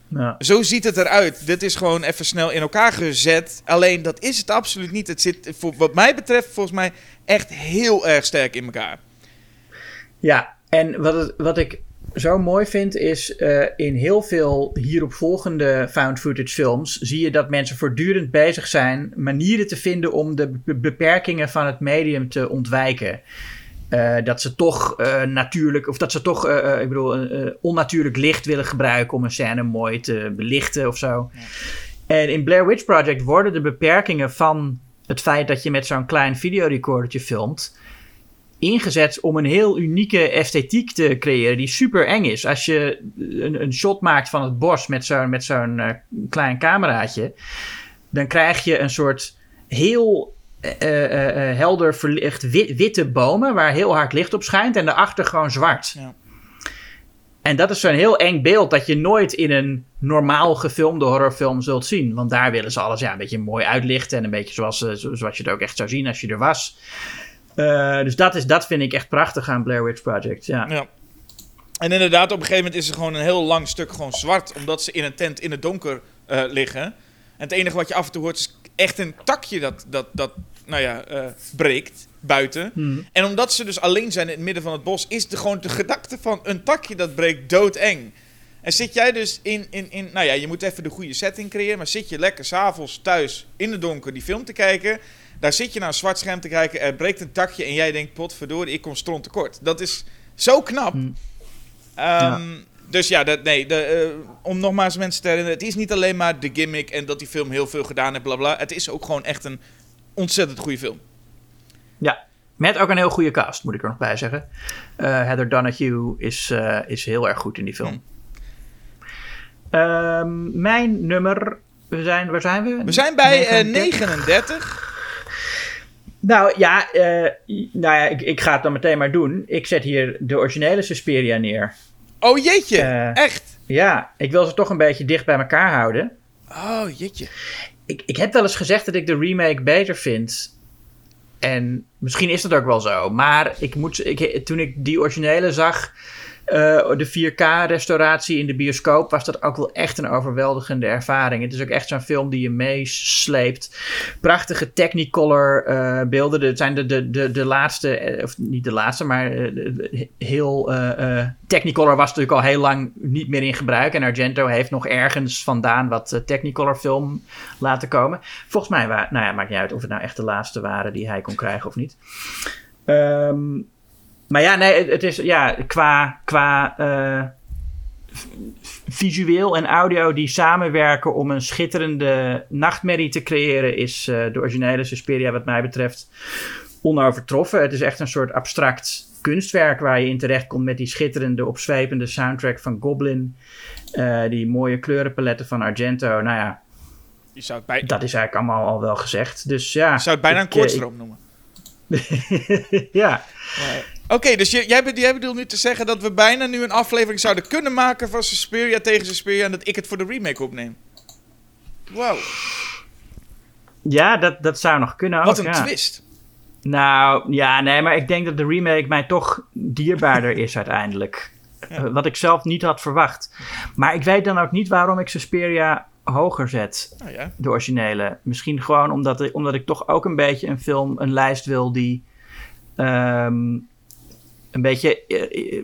Ja. Zo ziet het eruit. Dit is gewoon even snel in elkaar gezet. Alleen dat is het absoluut niet. Het zit, voor, wat mij betreft, volgens mij echt heel erg sterk in elkaar. Ja, en wat, het, wat ik zo mooi vind, is uh, in heel veel hieropvolgende found footage films zie je dat mensen voortdurend bezig zijn manieren te vinden om de beperkingen van het medium te ontwijken. Uh, dat ze toch uh, natuurlijk, of dat ze toch, ik bedoel, onnatuurlijk licht willen gebruiken om een scène mooi te belichten of zo. Ja. En in Blair Witch Project worden de beperkingen van het feit dat je met zo'n klein videorecordertje filmt, ingezet om een heel unieke esthetiek te creëren die super eng is. Als je een, een shot maakt van het bos met zo'n met zo'n uh, klein cameraatje, dan krijg je een soort heel uh, uh, helder verlicht wit, witte bomen waar heel hard licht op schijnt en daarachter gewoon zwart. Ja. En dat is zo'n heel eng beeld dat je nooit in een normaal gefilmde horrorfilm zult zien. Want daar willen ze alles ja, een beetje mooi uitlichten en een beetje zoals, zoals je het ook echt zou zien als je er was. Uh, dus dat, is, dat vind ik echt prachtig aan Blair Witch Project. Ja. ja. En inderdaad, op een gegeven moment is er gewoon een heel lang stuk gewoon zwart, omdat ze in een tent in het donker uh, liggen. En het enige wat je af en toe hoort is echt een takje dat, dat, dat nou ja, uh, breekt buiten. Hmm. En omdat ze dus alleen zijn in het midden van het bos, is de gewoon de gedachte van een takje dat breekt doodeng. En zit jij dus in, in, in, nou ja, je moet even de goede setting creëren, maar zit je lekker s'avonds thuis in het donker die film te kijken, daar zit je naar een zwart scherm te kijken, er breekt een takje en jij denkt, potverdorie, ik kom stront tekort. Dat is zo knap. Hmm. Um, Dus ja, dat, nee, de, uh, om nogmaals mensen te herinneren, het is niet alleen maar de gimmick en dat die film heel veel gedaan heeft, bla bla. Het is ook gewoon echt een ontzettend goede film. Ja, met ook een heel goede cast, moet ik er nog bij zeggen. Uh, Heather Donahue is, uh, is heel erg goed in die film. Hmm. Um, mijn nummer, we zijn, waar zijn we? We zijn bij 39. 39. Nou ja, uh, nou ja ik, ik ga het dan meteen maar doen. Ik zet hier de originele Suspiria neer. Oh jeetje, uh, echt? Ja, ik wil ze toch een beetje dicht bij elkaar houden. Oh jeetje. Ik, ik heb wel eens gezegd dat ik de remake beter vind. En misschien is dat ook wel zo. Maar ik moet, ik, toen ik die originele zag, de 4K-restauratie in de bioscoop was dat ook wel echt een overweldigende ervaring. Het is ook echt zo'n film die je meesleept. Prachtige Technicolor uh, beelden. Het zijn de, de, de, de laatste, of niet de laatste, maar heel. Technicolor was natuurlijk al heel lang niet meer in gebruik. En Argento heeft nog ergens vandaan wat Technicolor film laten komen. Volgens mij, nou ja, maakt niet uit of het nou echt de laatste waren die hij kon krijgen of niet. Um, maar ja, nee, het is ja, qua, qua uh, visueel en audio die samenwerken om een schitterende nachtmerrie te creëren, is uh, de originele Suspiria wat mij betreft onovertroffen. Het is echt een soort abstract kunstwerk waar je in terecht komt met die schitterende, opzwepende soundtrack van Goblin. Uh, die mooie kleurenpaletten van Argento. Nou ja, je zou bij... dat is eigenlijk allemaal al wel gezegd. Dus ja. Je zou het bijna een kortstroom noemen. ja. Oké, dus jij, jij bedoelt nu te zeggen dat we bijna nu een aflevering zouden kunnen maken van Suspiria tegen Suspiria en dat ik het voor de remake opneem. Wow. Ja, dat, dat zou nog kunnen. Wat een twist. Nou, ja, nee, maar ik denk dat de remake mij toch dierbaarder is uiteindelijk. Wat ik zelf niet had verwacht. Maar ik weet dan ook niet waarom ik Suspiria hoger zet. Oh ja. De originele. Misschien gewoon omdat, ik, omdat ik toch ook een beetje een film, een lijst wil die ehm, een beetje. Uh,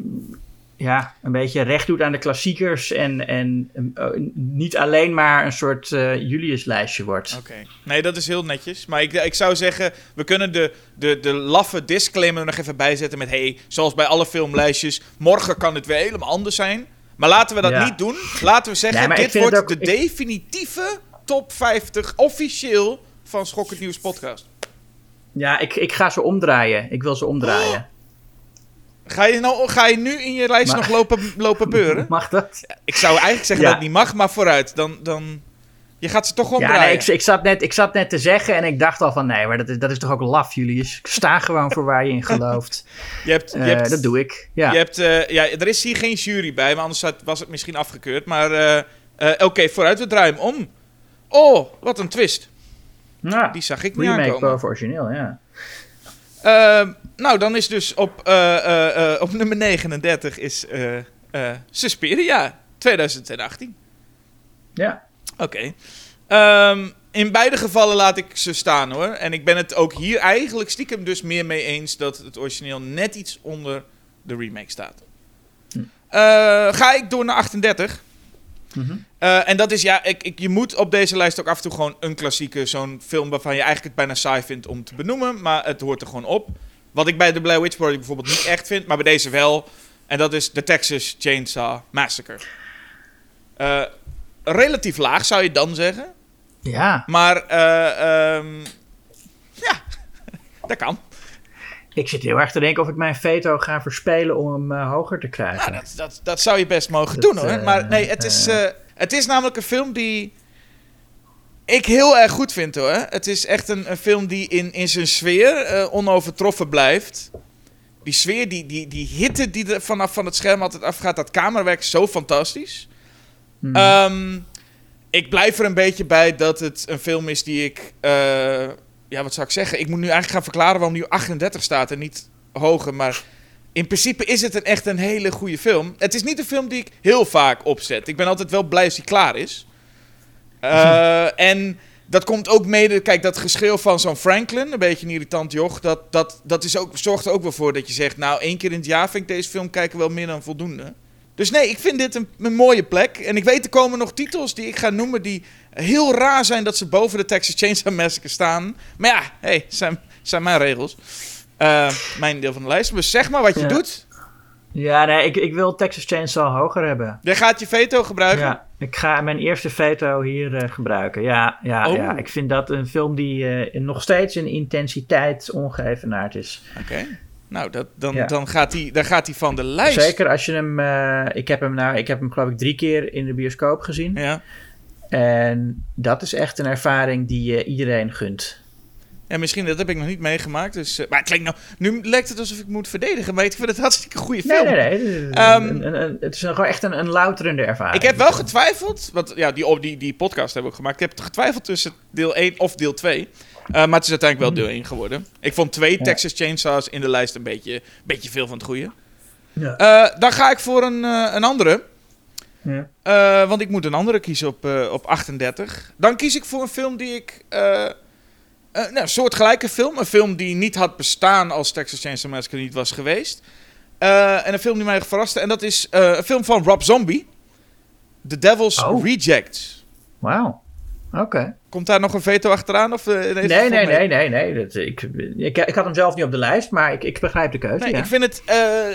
ja, een beetje recht doet aan de klassiekers en, en uh, niet alleen maar een soort Julius-lijstje wordt. Oké, nee, dat is heel netjes. Maar ik, ik zou zeggen, we kunnen de, de, de laffe disclaimer er nog even bijzetten met... hey, zoals bij alle filmlijstjes, morgen kan het weer helemaal anders zijn. Maar laten we dat ja. niet doen. Laten we zeggen, nee, dit wordt ook, de ik... definitieve top 50 officieel van Schokkend Nieuws podcast. Ja, ik, ik ga ze omdraaien. Ik wil ze omdraaien. Ga je, nou, ga je nu in je lijst nog lopen, lopen beuren? Mag dat? Ik zou eigenlijk zeggen ja. dat het niet mag, maar vooruit. Dan, dan... Je gaat ze toch omdraaien. Ja, nee, ik, ik, zat net, ik zat net te zeggen en ik dacht al van... Nee, maar dat is, dat is toch ook laf, Julius? Ik sta gewoon voor waar je in gelooft. je hebt, je uh, hebt, dat doe ik, ja. Je hebt, uh, ja. Er is hier geen jury bij, maar anders was het misschien afgekeurd. Maar uh, oké, okay, vooruit, we draaien hem om. Oh, wat een twist. Nou, Die zag ik niet remake aankomen. boven origineel, ja. Nou, dan is dus op, uh, uh, op nummer 39 is Suspiria 2018. Ja. Oké. Okay. Um, in beide gevallen laat ik ze staan hoor. En ik ben het ook hier eigenlijk stiekem dus meer mee eens dat het origineel net iets onder de remake staat. Hm. ga ik door naar 38. Mm -hmm. Uh, en dat is, ja, ik, ik, je moet op deze lijst ook af en toe gewoon een klassieke, zo'n film waarvan je eigenlijk het bijna saai vindt om te benoemen, maar het hoort er gewoon op. Wat ik bij de Blair Witch Project bijvoorbeeld niet echt vind, maar bij deze wel. En dat is de Texas Chainsaw Massacre. Uh, relatief laag zou je dan zeggen. Ja. Maar, uh, um, ja, dat kan. Ik zit heel erg te denken of ik mijn veto ga verspelen om hem uh, hoger te krijgen. Nou, dat, dat, dat zou je best mogen dat, doen hoor. Maar nee, het is, het is namelijk een film die ik heel erg goed vind hoor. Het is echt een, een film die in, in zijn sfeer uh, onovertroffen blijft. Die sfeer, die, die, die hitte die er vanaf van het scherm altijd afgaat, dat camerawerk is zo fantastisch. Hmm. Um, ik blijf er een beetje bij dat het een film is die ik ja, wat zou ik zeggen? Ik moet nu eigenlijk gaan verklaren waarom nu 38 staat en niet hoger. Maar in principe is het een, echt een hele goede film. Het is niet een film die ik heel vaak opzet. Ik ben altijd wel blij als hij klaar is. Uh, en dat komt ook mede... Kijk, dat geschreeuw van zo'n Franklin, een beetje een irritant joch... Dat, dat, dat is ook, zorgt er ook wel voor dat je zegt... Nou, één keer in het jaar vind ik deze film kijken wel meer dan voldoende. Dus nee, ik vind dit een, een mooie plek. En ik weet, er komen nog titels die ik ga noemen... die heel raar zijn dat ze boven de Texas Chainsaw Massacre staan. Maar ja, hey, zijn, zijn mijn regels. Uh, mijn deel van de lijst. Dus zeg maar wat je Ja. doet. Ja, nee, ik, ik wil Texas Chainsaw hoger hebben. Jij gaat je veto gebruiken. Ja, ik ga mijn eerste veto hier eh, gebruiken. Ja, ja, Oh. ja, ik vind dat een film die eh, nog steeds in intensiteit ongeëvenaard is. Oké. Nou, dat, dan, Ja. dan, gaat hij, dan gaat hij van de lijst. Zeker als je hem... eh, ik, heb hem nou, ik heb hem geloof ik drie keer in de bioscoop gezien. Ja. En dat is echt een ervaring die je iedereen gunt. Ja, misschien dat heb ik nog niet meegemaakt. Dus, eh, maar het klinkt nou, nu lijkt het alsof ik moet verdedigen. Maar ik vind het een hartstikke goede Nee, film. nee, nee. Ehm, Een- een- een- het is gewoon echt een, een louterende ervaring. Ik heb wel getwijfeld, want ja, die, die, die podcast hebben we ook gemaakt. Ik heb getwijfeld tussen deel 1 of deel 2. Eh, maar het is uiteindelijk wel deel 1 geworden. Ik vond twee. Ja. Texas Chainsaws in de lijst een beetje, beetje veel van het goede. Ja. Eh, dan ga ik voor een, een andere. Ja. Want ik moet een andere kiezen op, op 38. Dan kies ik voor een film die ik... eh, nou, een soortgelijke film. Een film die niet had bestaan als Texas Chainsaw Massacre niet was geweest. Eh, en een film die mij verraste. En dat is eh, een film van Rob Zombie. The Devil's Oh. Rejects. Wauw. Oké. Komt daar nog een veto achteraan? Of, Nee, valt nee, mee? nee, nee, nee. Dat, ik, ik, ik had hem zelf niet op de lijst, maar ik, ik begrijp de keuze. Nee, ja. ik vind het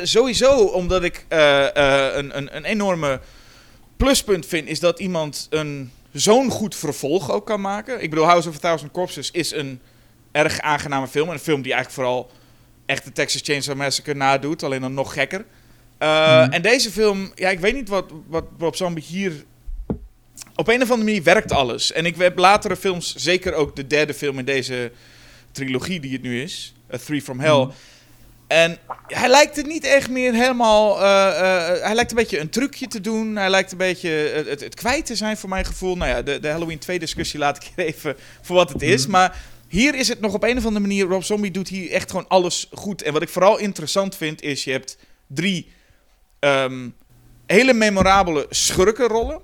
sowieso omdat ik een, een, een enorme pluspunt vind, is dat iemand een zo'n goed vervolg ook kan maken. Ik bedoel, House of a Thousand Corpses is een erg aangename film. En een film die eigenlijk vooral echt de Texas Chainsaw Massacre nadoet, alleen dan nog gekker. Uh, En deze film, ja, ik weet niet wat, wat Rob Zombie hier... Op een of andere manier werkt alles. En ik heb latere films, zeker ook de derde film in deze trilogie die het nu is, A Three From Hell... Mm. En hij lijkt het niet echt meer helemaal. Uh, uh, hij lijkt een beetje een trucje te doen. Hij lijkt een beetje het, het, kwijt te zijn voor mijn gevoel. Nou ja, de, de Halloween 2 discussie laat ik even voor wat het is. Mhm. Maar hier is het nog op een of andere manier. Rob Zombie doet hier echt gewoon alles goed. En wat ik vooral interessant vind is: je hebt drie um, hele memorabele schurkenrollen.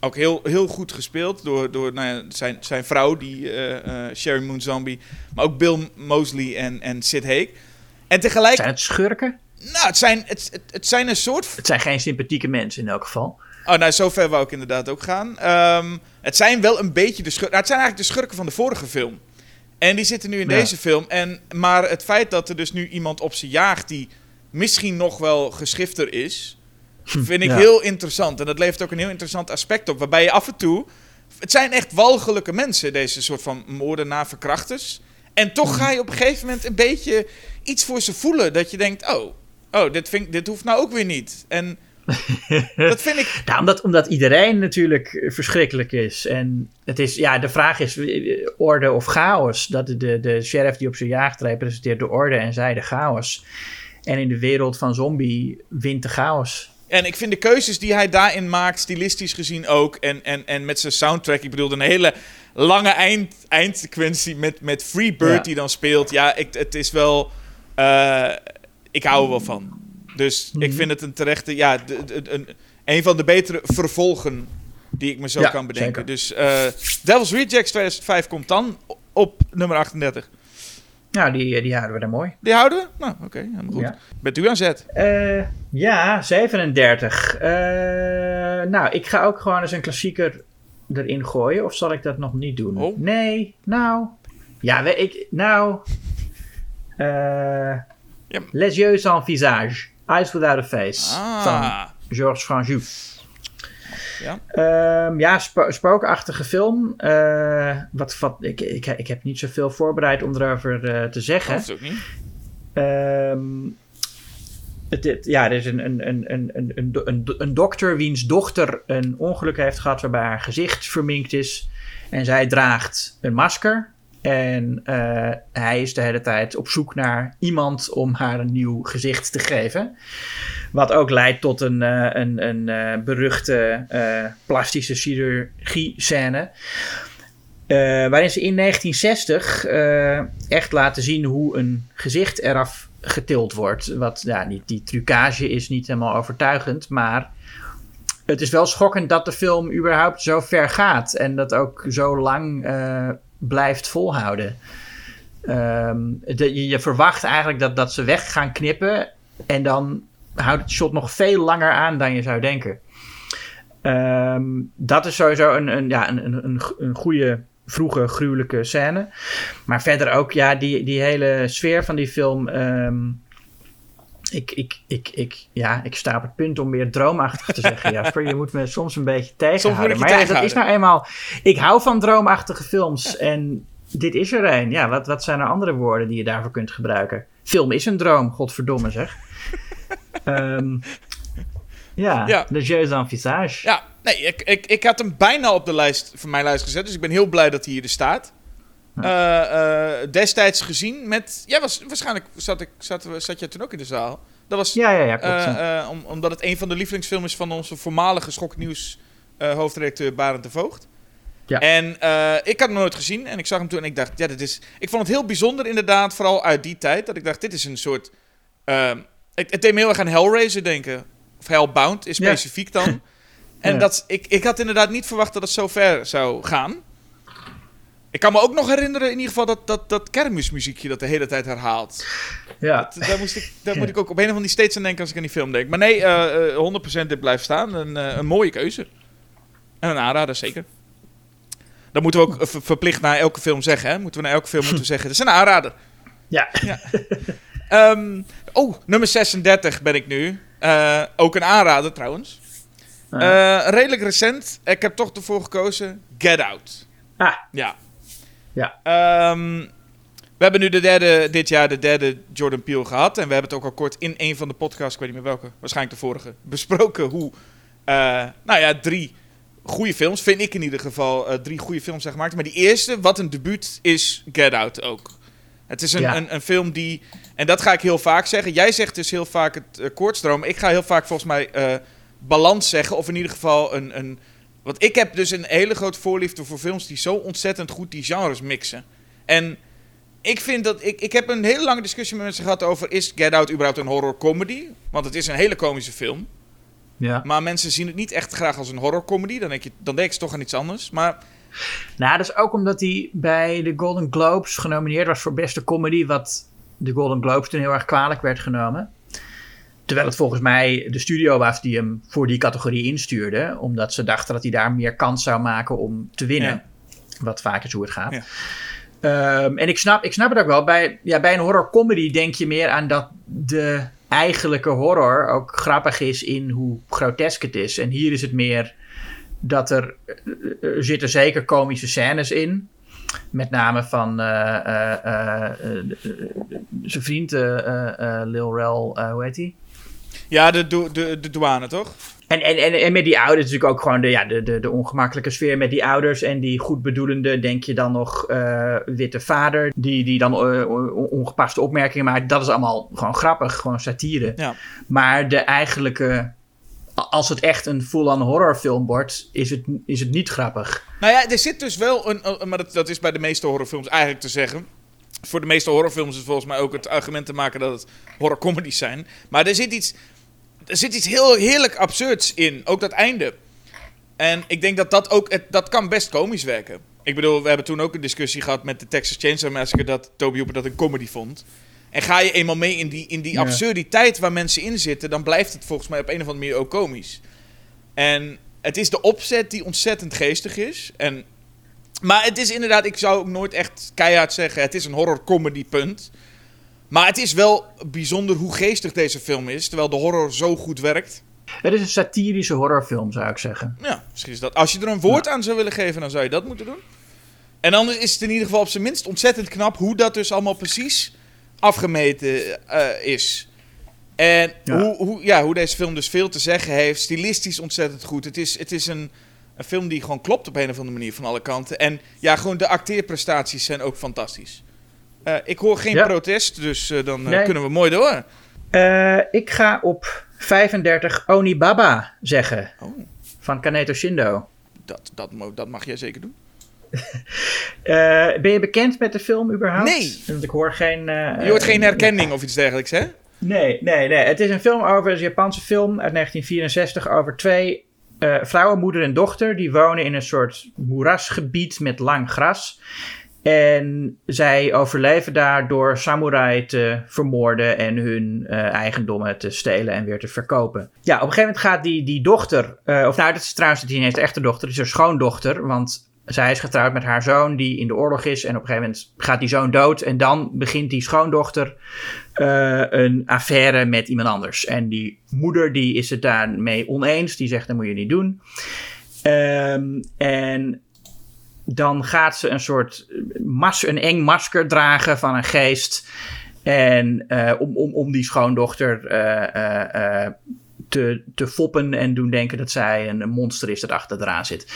Ook heel, heel goed gespeeld door, door nou ja, zijn, zijn vrouw, die uh, Sherry Moon Zombie. Maar ook Bill Mosley en, en Sid Haig. En tegelijk... Zijn het schurken? Nou, het zijn, het, het, het, zijn een soort... Het zijn geen sympathieke mensen in elk geval. Oh, nou, zover wou ik inderdaad ook gaan. Um, het zijn wel een beetje de schurken... Nou, het zijn eigenlijk de schurken van de vorige film. En die zitten nu in deze film. En, maar het feit dat er dus nu iemand op ze jaagt die misschien nog wel geschifter is... Hm, vind ik heel interessant. En dat levert ook een heel interessant aspect op. Waarbij je af en toe... Het zijn echt walgelijke mensen, deze soort van moordenaar verkrachters. En toch ga je op een gegeven moment een beetje iets voor ze voelen. Dat je denkt, oh, oh dit, vind, dit hoeft nou ook weer niet. En dat vind ik... Nou, omdat, omdat iedereen natuurlijk verschrikkelijk is. En het is, ja, de vraag is eh, orde of chaos. Dat de, de sheriff die op zijn jaagt representeert de orde en zij de chaos. En in de wereld van zombie wint de chaos. En ik vind de keuzes die hij daarin maakt, stilistisch gezien ook. En, en, en met zijn soundtrack. Ik bedoel, een hele lange eind, eindsequentie met, met Free Bird die dan speelt. Ja, ik, het is wel uh, ik hou er wel van. Dus ik mhm. vind het een terechte, ja, een, een van de betere vervolgen die ik me zo kan bedenken. Dus uh, Devil's Rejects 2005 komt dan op nummer 38. Nou, die, die houden we dan mooi. Die houden we? Nou, oké, helemaal goed. Ja. Bent u aan zet? Uh, ja, 37. Uh, nou, ik ga ook gewoon eens een klassieker erin gooien. Of zal ik dat nog niet doen? Oh. Nee, nou... Ja, ik, nou... Uh, Les yeux sans visage. Eyes without a face. Ah. Van Georges Franju. Ja, um, ja spo spookachtige film. Uh, wat, wat, ik, ik, ik heb niet zoveel voorbereid om erover uh, te zeggen. Dat ook niet. Um, het, ja, er is een, een, een, een, een, een, een dokter wiens dochter een ongeluk heeft gehad waarbij haar gezicht verminkt is. En zij draagt een masker. En uh, hij is de hele tijd op zoek naar iemand om haar een nieuw gezicht te geven. Wat ook leidt tot een, uh, een, een uh, beruchte plastische chirurgie-scène. waarin ze in 1960 echt laten zien hoe een gezicht eraf getild wordt. Wat, ja, niet, die trucage is niet helemaal overtuigend, maar het is wel schokkend dat de film überhaupt zo ver gaat. En dat ook zo lang blijft volhouden. Ehm, de, je, verwacht eigenlijk dat, dat ze weg gaan knippen. En dan houdt het shot nog veel langer aan dan je zou denken. Ehm, dat is sowieso een, een, ja, een, een, een goede, vroege, gruwelijke scène. Maar verder ook, ja, die, die hele sfeer van die film. Ehm, ik, ik, ik, ik, ja, ik sta op het punt om meer droomachtig te zeggen, Jasper. Je moet me soms een beetje tegenhouden. Maar ja, dat is nou eenmaal... Ik hou van droomachtige films en dit is er een. Ja, wat, wat zijn er andere woorden die je daarvoor kunt gebruiken? Film is een droom, godverdomme zeg. um, ja, ja, Le Jeu en Visage. Ja, nee, ik, ik, ik had hem bijna op de lijst, van mijn lijst gezet. Dus ik ben heel blij dat hij hier staat. Uh, destijds gezien met. Ja, was, waarschijnlijk zat, ik, zat, zat je toen ook in de zaal. Dat was, ja, ja, ja, klopt. Uh, om, omdat het een van de lievelingsfilms is van onze voormalige schoknieuws hoofdredacteur Barend de Voogd. Ja. En ik had hem nooit gezien en ik zag hem toen en ik dacht, ja, dit is. Ik vond het heel bijzonder inderdaad, vooral uit die tijd, dat ik dacht, dit is een soort. het, het deed me heel erg aan Hellraiser denken. Of Hellbound is specifiek dan. en dat, ik, ik had inderdaad niet verwacht dat het zo ver zou gaan. Ik kan me ook nog herinneren in ieder geval dat, dat, dat kermismuziekje dat de hele tijd herhaalt. Ja. Dat, daar moest ik, daar moet ik ook op een of andere steeds aan denken als ik aan die film denk. Maar nee, uh, uh, 100% dit blijft staan. Een, uh, een mooie keuze. En een aanrader, zeker. Dat moeten we ook verplicht naar elke film zeggen. Hè? Moeten we naar elke film moeten zeggen. Het is een aanrader. Ja. ja. um, oh, nummer 36 ben ik nu. Ook een aanrader trouwens. Redelijk recent. Ik heb toch ervoor gekozen. Get Out. Ah. Ja. Ja. Um, we hebben nu de derde, dit jaar de derde Jordan Peele gehad. En we hebben het ook al kort in een van de podcasts, ik weet niet meer welke, waarschijnlijk de vorige, besproken hoe, uh, nou ja, drie goede films, vind ik in ieder geval, uh, drie goede films zijn gemaakt. Maar die eerste, wat een debuut, is Get Out ook. Het is een, Ja. een, een film die, en dat ga ik heel vaak zeggen. Jij zegt dus heel vaak het uh, koortsdroom. Ik ga heel vaak volgens mij eh, balans zeggen, of in ieder geval een, een... Want ik heb dus een hele grote voorliefde voor films die zo ontzettend goed die genres mixen. En ik vind dat... Ik, ik heb een hele lange discussie met mensen gehad over... Is Get Out überhaupt een horror comedy? Want het is een hele komische film. Ja. Maar mensen zien het niet echt graag als een horror comedy. Dan denk, je, dan denk je toch aan iets anders. Maar Nou, dat is ook omdat hij bij de Golden Globes genomineerd was voor beste comedy, wat de Golden Globes toen heel erg kwalijk werd genomen. Terwijl het volgens mij de studio was die hem voor die categorie instuurde, omdat ze dachten dat hij daar meer kans zou maken om te winnen. Ja. Wat vaak is hoe het gaat. Ja. Ehm, en ik snap, ik snap het ook wel. Bij, ja, bij een horror comedy denk je meer aan dat de eigenlijke horror ook grappig is in hoe grotesk het is. En hier is het meer dat er, eh, er zitten zeker komische scènes in. Met name van eh, eh, eh, eh, eh, zijn vriend eh, eh, eh, Lil Rel, eh, hoe heet hij? Ja, de, do- de, de douane toch? En, en, en, en met die ouders natuurlijk ook gewoon de, ja, de, de, de ongemakkelijke sfeer met die ouders. En die goedbedoelende, denk je dan nog, eh, witte vader. Die, die dan eh, on- ongepaste opmerkingen maakt. Dat is allemaal gewoon grappig, gewoon satire. Ja. Maar de eigenlijke... Als het echt een full-on horrorfilm wordt, is het, is het niet grappig. Nou ja, er zit dus wel een- maar dat, dat is bij de meeste horrorfilms eigenlijk te zeggen. Voor de meeste horrorfilms is volgens mij ook het argument te maken dat het horrorcomedies zijn. Maar er zit iets... Er zit iets heel heerlijk absurds in. Ook dat einde. En ik denk dat dat ook... Het, dat kan best komisch werken. Ik bedoel, we hebben toen ook een discussie gehad met de Texas Chainsaw Massacre... dat Toby Hooper dat een comedy vond. En ga je eenmaal mee in die, in die absurditeit waar mensen in zitten... dan blijft het volgens mij op een of andere manier ook komisch. En het is de opzet die ontzettend geestig is. En, maar het is inderdaad, ik zou ook nooit echt keihard zeggen... het is een horror-comedy, punt. Maar het is wel bijzonder hoe geestig deze film is... terwijl de horror zo goed werkt. Het is een satirische horrorfilm, zou ik zeggen. Ja, misschien is dat... Als je er een woord aan zou willen geven, dan zou je dat moeten doen. En anders is het in ieder geval op zijn minst ontzettend knap... hoe dat dus allemaal precies afgemeten eh, is. En Ja. Hoe, hoe, ja, hoe deze film dus veel te zeggen heeft. Stilistisch ontzettend goed. Het is, het is een, een film die gewoon klopt op een of andere manier van alle kanten. En ja, gewoon de acteerprestaties zijn ook fantastisch. Eh, ik hoor geen Ja. protest, dus eh, dan eh, Nee. kunnen we mooi door. Ik ga op 35 Onibaba zeggen. Oh, Van Kaneto Shindo. dat, dat, dat mag jij zeker doen. Ben je bekend met de film überhaupt? Nee. Want ik hoor geen... eh, Je hoort geen herkenning of iets dergelijks, hè? Nee, nee, nee. Het is een film over, een Japanse film uit 1964 over twee eh, vrouwen, moeder en dochter. Die wonen in een soort moerasgebied met lang gras. En zij overleven daar door samurai te vermoorden en hun eh, eigendommen te stelen en weer te verkopen. Ja, op een gegeven moment gaat die, die dochter, eh, of nou, dat is trouwens niet eens de echte dochter, het is haar schoondochter, want zij is getrouwd met haar zoon die in de oorlog is en op een gegeven moment gaat die zoon dood en dan begint die schoondochter eh, een affaire met iemand anders. En die moeder die is het daarmee oneens. Die zegt dat moet je niet doen. Ehm, en dan gaat ze een soort mas een eng masker dragen van een geest. En eh, om, om, om die schoondochter eh, te, te foppen en doen denken dat zij een, monster is dat achter eraan zit.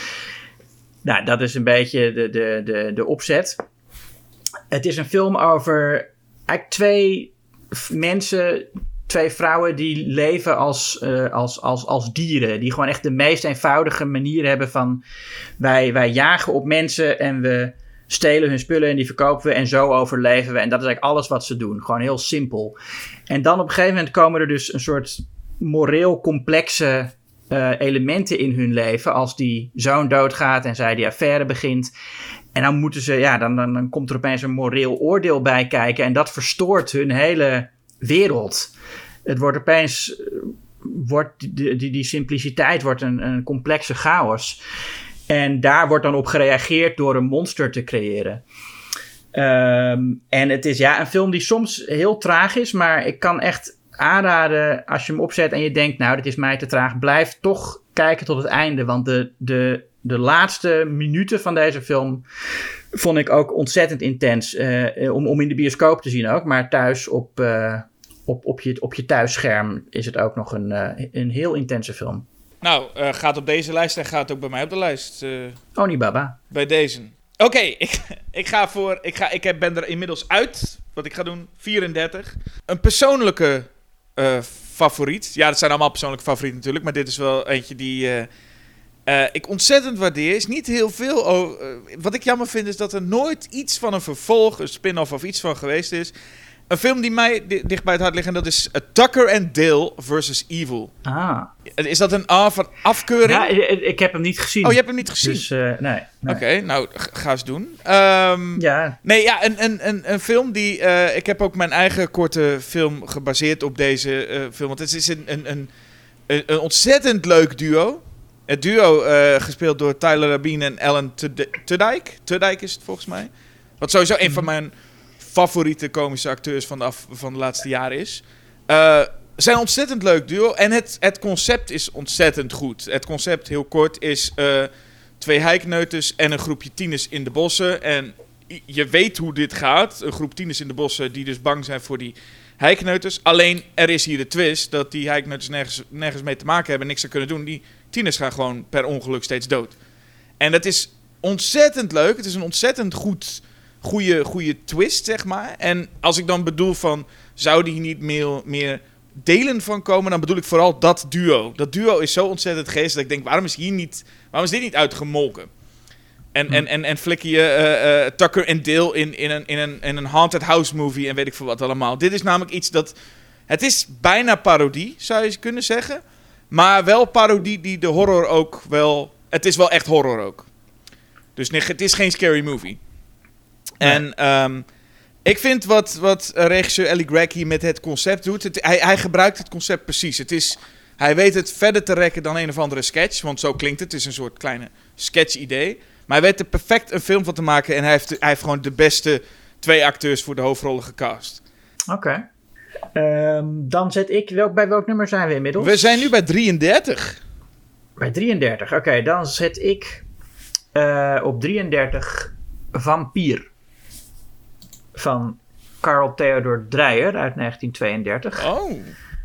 Nou, dat is een beetje de, de, de, de opzet. Het is een film over eigenlijk twee mensen, twee vrouwen die leven als, eh, als, als, als dieren. Die gewoon echt de meest eenvoudige manier hebben van wij, wij jagen op mensen en we stelen hun spullen en die verkopen we en zo overleven we. En dat is eigenlijk alles wat ze doen. Gewoon heel simpel. En dan op een gegeven moment komen er dus een soort moreel complexe eh, elementen in hun leven. Als die zoon doodgaat en zij die affaire begint. En dan moeten ze, ja, dan, dan, dan komt er opeens een moreel oordeel bij kijken. En dat verstoort hun hele wereld. Het wordt opeens, wordt die, die, die simpliciteit wordt een, een complexe chaos. En daar wordt dan op gereageerd door een monster te creëren. Ehm, en het is ja, een film die soms heel traag is, maar ik kan echt aanraden als je hem opzet en je denkt, nou, dit is mij te traag, blijf toch kijken tot het einde. Want de, de, de laatste minuten van deze film vond ik ook ontzettend intens. eh, om, om in de bioscoop te zien ook. Maar thuis op, eh, op, op, je, op je thuisscherm is het ook nog een, eh, een heel intense film. Nou, eh, gaat op deze lijst en gaat ook bij mij op de lijst. eh, Onibaba. bij deze. Oké, ik, ik ga voor. Ik, ga, ik heb, ben er inmiddels uit. Wat ik ga doen, 34. Een persoonlijke eh, favoriet. Ja, dat zijn allemaal persoonlijke favorieten natuurlijk. Maar dit is wel eentje die. Eh, ik ontzettend waardeer. Is niet heel veel. o- eh, wat ik jammer vind is dat er nooit iets van een vervolg, een spin-off of iets van geweest is. Een film die mij di- dicht bij het hart ligt en dat is eh, Tucker and Dale versus Evil. Ah. Is dat een A van afkeuring? Ja, ik, heb hem niet gezien. oh, je hebt hem niet gezien? Dus nee. nee. Oké, nou, ga eens doen. Ehm, Ja, Nee, ja, een, een, een, een film die... ik heb ook mijn eigen korte film gebaseerd op deze film. Want het is een, een, een ontzettend leuk duo. Het duo eh, gespeeld door Tyler Rabin en Ellen Tudy- Tudijk. Tudijk is het volgens mij. Wat sowieso een van mijn favoriete komische acteurs van de, af, van de laatste jaren is. Ze zijn een ontzettend leuk duo. En het, het concept is ontzettend goed. Het concept, heel kort, is... eh, twee heikneuters en een groepje tieners in de bossen. En je weet hoe dit gaat. Een groep tieners in de bossen die dus bang zijn voor die heikneuters. Alleen er is hier de twist dat die heikneuters nergens, nergens mee te maken hebben en niks aan kunnen doen. Die tieners gaan gewoon per ongeluk steeds dood. En dat is ontzettend leuk. Het is een ontzettend goed, goede, goede twist, zeg maar. En als ik dan bedoel van, zou die niet meer, meer delen van komen, dan bedoel ik vooral dat duo. Dat duo is zo ontzettend geestig dat ik denk, waarom is hier niet, waarom is dit niet uitgemolken? En, Hm. en, en, en flikker je eh, eh, Tucker en Dale in, in, een, in, een, in een haunted house movie en weet ik veel wat allemaal. Dit is namelijk iets dat, het is bijna parodie, zou je kunnen zeggen. Maar wel parodie die de horror ook wel, het is wel echt horror ook. Dus nee, het is geen scary movie. Nee. En ehm, ik vind wat, wat eh, regisseur Ellie Gregg hier met het concept doet. Het, hij, hij gebruikt het concept precies. Het is, hij weet het verder te rekken dan een of andere sketch. Want zo klinkt het. Het is een soort kleine sketch-idee. Maar hij weet er perfect een film van te maken. En hij heeft, hij heeft gewoon de beste twee acteurs voor de hoofdrollen gecast. oké. Ehm, dan zet ik, welk, bij welk nummer zijn we inmiddels? We zijn nu bij 33. Bij 33. Oké, dan zet ik eh, op 33 Vampier. Van Carl Theodor Dreyer uit 1932. Oh,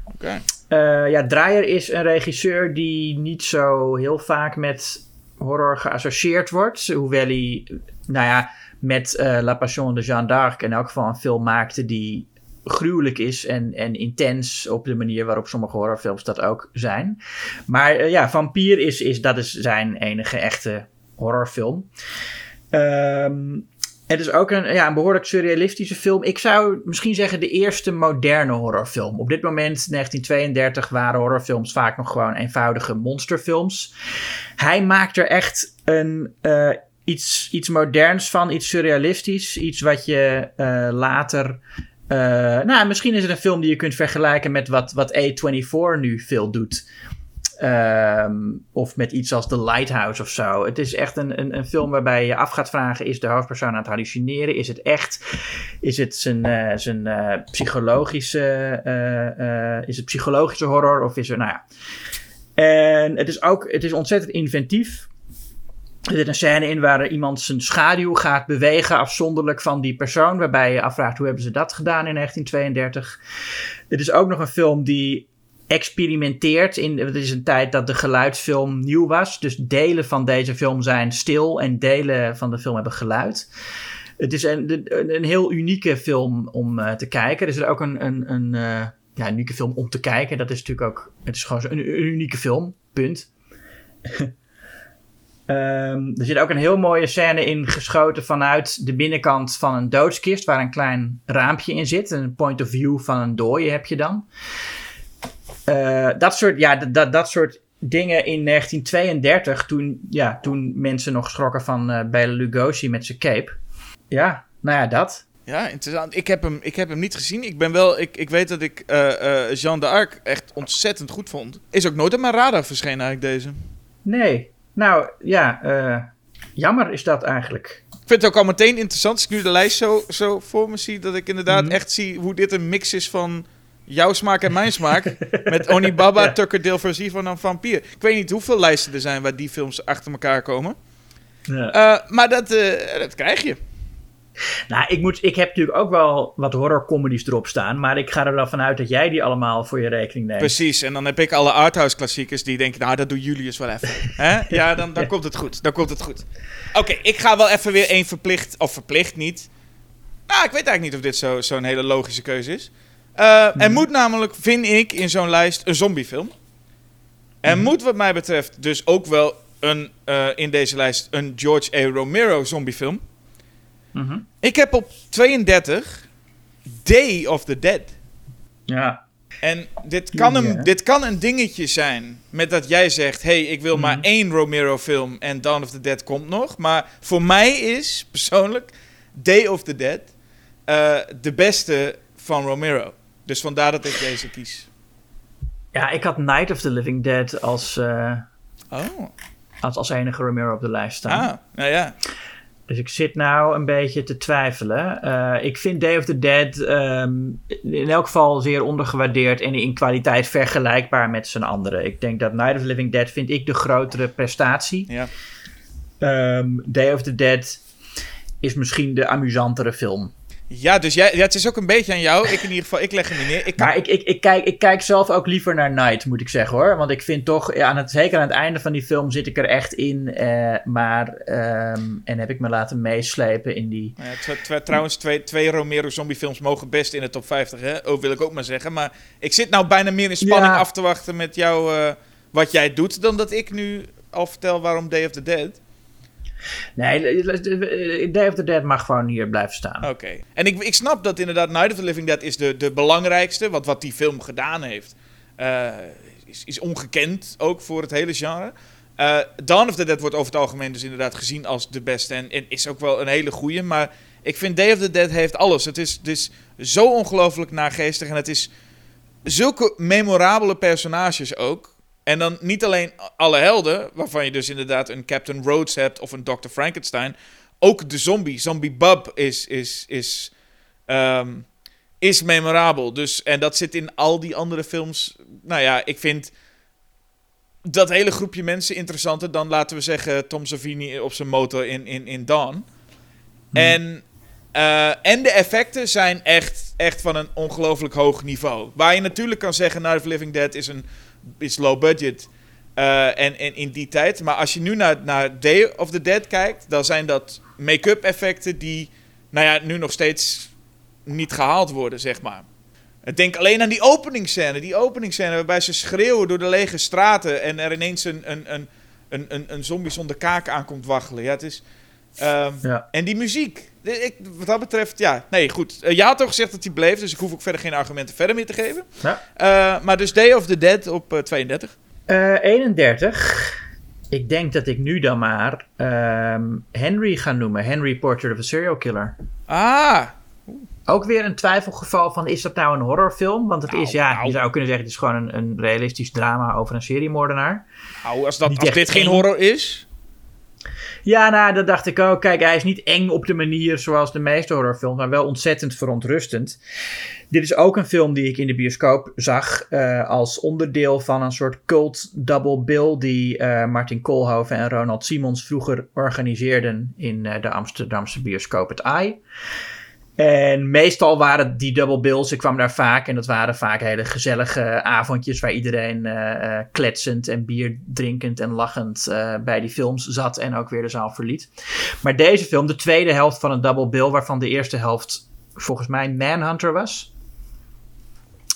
oké. Eh, ja, Dreyer is een regisseur die niet zo heel vaak met horror geassocieerd wordt. Hoewel hij, nou ja, met eh, La Passion de Jeanne d'Arc in elk geval een film maakte die gruwelijk is en, en intens op de manier waarop sommige horrorfilms dat ook zijn. Maar eh, ja, Vampier is, is, dat is zijn enige echte horrorfilm. Ehm, het is ook een, ja, een behoorlijk surrealistische film. Ik zou misschien zeggen de eerste moderne horrorfilm. Op dit moment, 1932, waren horrorfilms vaak nog gewoon eenvoudige monsterfilms. Hij maakt er echt een, eh, iets, iets moderns van, iets surrealistisch. Iets wat je eh, later... eh, nou, misschien is het een film die je kunt vergelijken met wat, wat A24 nu veel doet. Ehm, of met iets als The Lighthouse of zo. Het is echt een, een, een film waarbij je af gaat vragen: is de hoofdpersoon aan het hallucineren? Is het echt? Is het zijn, eh, zijn eh, psychologische, eh, is het psychologische horror? Of is er, nou ja. En het is ook, het is ontzettend inventief. Er zit een scène in waar iemand zijn schaduw gaat bewegen afzonderlijk van die persoon. Waarbij je afvraagt hoe hebben ze dat gedaan in 1932. Het is ook nog een film die experimenteert. In, het is een tijd dat de geluidsfilm nieuw was. Dus delen van deze film zijn stil en delen van de film hebben geluid. Het is een, een, heel unieke film om uh, te kijken. Er is ook een, een, een, uh, ja, unieke film om te kijken. Dat is natuurlijk ook. Het is gewoon een, een unieke film. Punt. Um, er zit ook een heel mooie scène in geschoten vanuit de binnenkant van een doodskist, waar een klein raampje in zit. Een point of view van een dooie heb je dan. Uh, dat, soort, ja, dat, dat soort dingen in 1932, toen, ja, toen mensen nog schrokken van uh, Bela Lugosi met zijn cape. Ja, nou ja, dat. Ja, interessant. Ik heb hem, ik heb hem niet gezien. Ik, ben wel, ik, ik weet dat ik uh, uh, Jeanne d'Arc echt ontzettend goed vond. Is ook nooit op mijn radar verschenen eigenlijk deze. Nee, nou ja, jammer is dat eigenlijk. Ik vind het ook al meteen interessant als ik nu de lijst zo, zo voor me zie, dat ik inderdaad mm. echt zie hoe dit een mix is van Jouw smaak en mijn smaak. met Onibaba, Tucker Dale van een vampier. Ik weet niet hoeveel lijsten er zijn waar die films achter elkaar komen. Ja. Eh, maar dat, uh, dat krijg je. Nou, ik, moet, ik heb natuurlijk ook wel wat horrorcomedies erop staan. Maar ik ga er wel vanuit dat jij die allemaal voor je rekening neemt. Precies, en dan heb ik alle arthouse klassiekers die denken, nou, dat doet Julius wel even. Ja, dan, dan komt het goed. Dan komt het goed. Oké, ik ga wel even weer één verplicht, of verplicht niet. Nou, ik weet eigenlijk niet of dit zo'n hele logische keuze is. Uh, Er mhm. moet namelijk, vind ik, in zo'n lijst een zombiefilm. Er mm moet wat mij betreft dus ook wel een, uh, in deze lijst een George A. Romero zombiefilm. Mhm. Ik heb op 32 Day of the Dead. Ja. En dit kan, een, dit kan een dingetje zijn met dat jij zegt: hey, ik wil maar mhm. één Romero-film en Dawn of the Dead komt nog. Maar voor mij is persoonlijk Day of the Dead uh, de beste van Romero. Dus vandaar dat ik deze kies. Ja, ik had Night of the Living Dead als, uh, oh. als, als enige Romero op de lijst staan. Ah, nou ja. Dus ik zit nou een beetje te twijfelen. Uh, ik vind Day of the Dead um, in elk geval zeer ondergewaardeerd en in kwaliteit vergelijkbaar met zijn andere. Ik denk dat Night of the Living Dead vind ik de grotere prestatie. Ja. Um, Day of the Dead is misschien de amusantere film. Ja, dus jij, ja, het is ook een beetje aan jou. Ik in ieder geval, ik leg hem niet neer. Ik Maar ik, ik, ik, kijk, ik kijk zelf ook liever naar Night, moet ik zeggen hoor. Want ik vind toch, ja, aan het, zeker aan het einde van die film zit ik er echt in. Eh, maar, ehm, en heb ik me laten meeslepen in die... Ja, trouwens, twee, twee Romero zombiefilms mogen best in de top 50, hè? Oh, wil ik ook maar zeggen. Maar ik zit nou bijna meer in spanning af te wachten met jou, uh, wat jij doet, dan dat ik nu al vertel waarom Day of the Dead. Nee, Day of the Dead mag gewoon hier blijven staan. Oké. En ik, ik snap dat inderdaad Night of the Living Dead is de, de belangrijkste. Want wat die film gedaan heeft, uh, is, is ongekend ook voor het hele genre. Uh, Dawn of the Dead wordt over het algemeen dus inderdaad gezien als de beste. En, is ook wel een hele goeie. Maar ik vind Day of the Dead heeft alles. Het is, is zo ongelooflijk naargeestig. En het is zulke memorabele personages ook. En dan niet alleen alle helden, waarvan je dus inderdaad een Captain Rhodes hebt of een Dr. Frankenstein. Ook de zombie, Zombie Bub, is, is, is, um, is memorabel. Dus, en dat zit in al die andere films. Nou ja, ik vind dat hele groepje mensen interessanter dan, laten we zeggen, Tom Savini op zijn motor in, in, in Dawn. Hmm. En, uh, en de effecten zijn echt, echt van een ongelooflijk hoog niveau. Waar je natuurlijk kan zeggen, Night of Living Dead is een is low budget. Uh, en, en in die tijd. Maar als je nu naar, naar Day of the Dead kijkt, dan zijn dat make-up effecten die, nou ja, nu nog steeds niet gehaald worden, zeg maar. Denk alleen aan die openingsscène. Die openingsscène waarbij ze schreeuwen door de lege straten en er ineens een, een, een, een, een, een zombie zonder kaak aankomt waggelen. Ja, het is... Um, ja. En die muziek. Ik, wat dat betreft, ja. Nee, goed. Uh, je had toch gezegd dat hij bleef, dus ik hoef ook verder geen argumenten verder meer te geven. Ja. Uh, maar dus Day of the Dead op uh, 32. 31. Ik denk dat ik nu dan maar um, Henry ga noemen. Henry Portrait of a Serial Killer. Ah. Ook weer een twijfelgeval van is dat nou een horrorfilm? Want het nou, is, ja, nou. je zou kunnen zeggen, het is gewoon een, een realistisch drama over een seriemoordenaar. Nou, als, dat, als dit geen horror is... Ja, nou, dat dacht ik ook. Kijk, hij is niet eng op de manier zoals de meeste horrorfilms, maar wel ontzettend verontrustend. Dit is ook een film die ik in de bioscoop zag uh, als onderdeel van een soort cult double bill die uh, Martin Koolhoven en Ronald Simons vroeger organiseerden in uh, de Amsterdamse bioscoop Het Eye. En meestal waren die double bills, ik kwam daar vaak en dat waren vaak hele gezellige avondjes waar iedereen uh, kletsend en bier drinkend en lachend uh, bij die films zat en ook weer de zaal verliet. Maar deze film, de tweede helft van een double bill, waarvan de eerste helft volgens mij Manhunter was.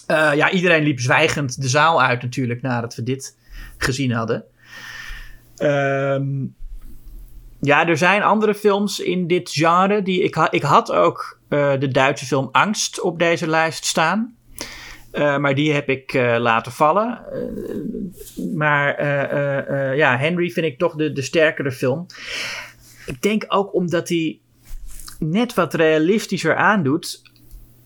Ja, iedereen liep zwijgend de zaal uit natuurlijk nadat we dit gezien hadden. Um, ja, er zijn andere films in dit genre. Die ik, ha ik had ook de Duitse film Angst op deze lijst staan. Uh, maar die heb ik uh, laten vallen. maar ja, Henry vind ik toch de, de sterkere film. Ik denk ook omdat hij net wat realistischer aandoet.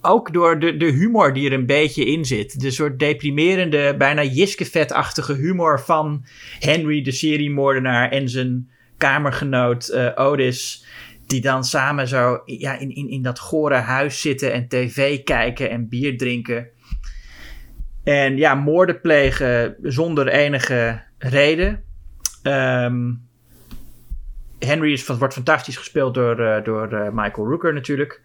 Ook door de, de humor die er een beetje in zit. De soort deprimerende, bijna Jiske-vetachtige humor van Henry, de seriemoordenaar, en zijn kamergenoot Otis. Die dan samen zo ja, in, in, in dat gore huis zitten en tv kijken en bier drinken. En ja, moorden plegen zonder enige reden. Ehm, Henry is, wordt fantastisch gespeeld door, uh, door uh, Michael Rooker natuurlijk.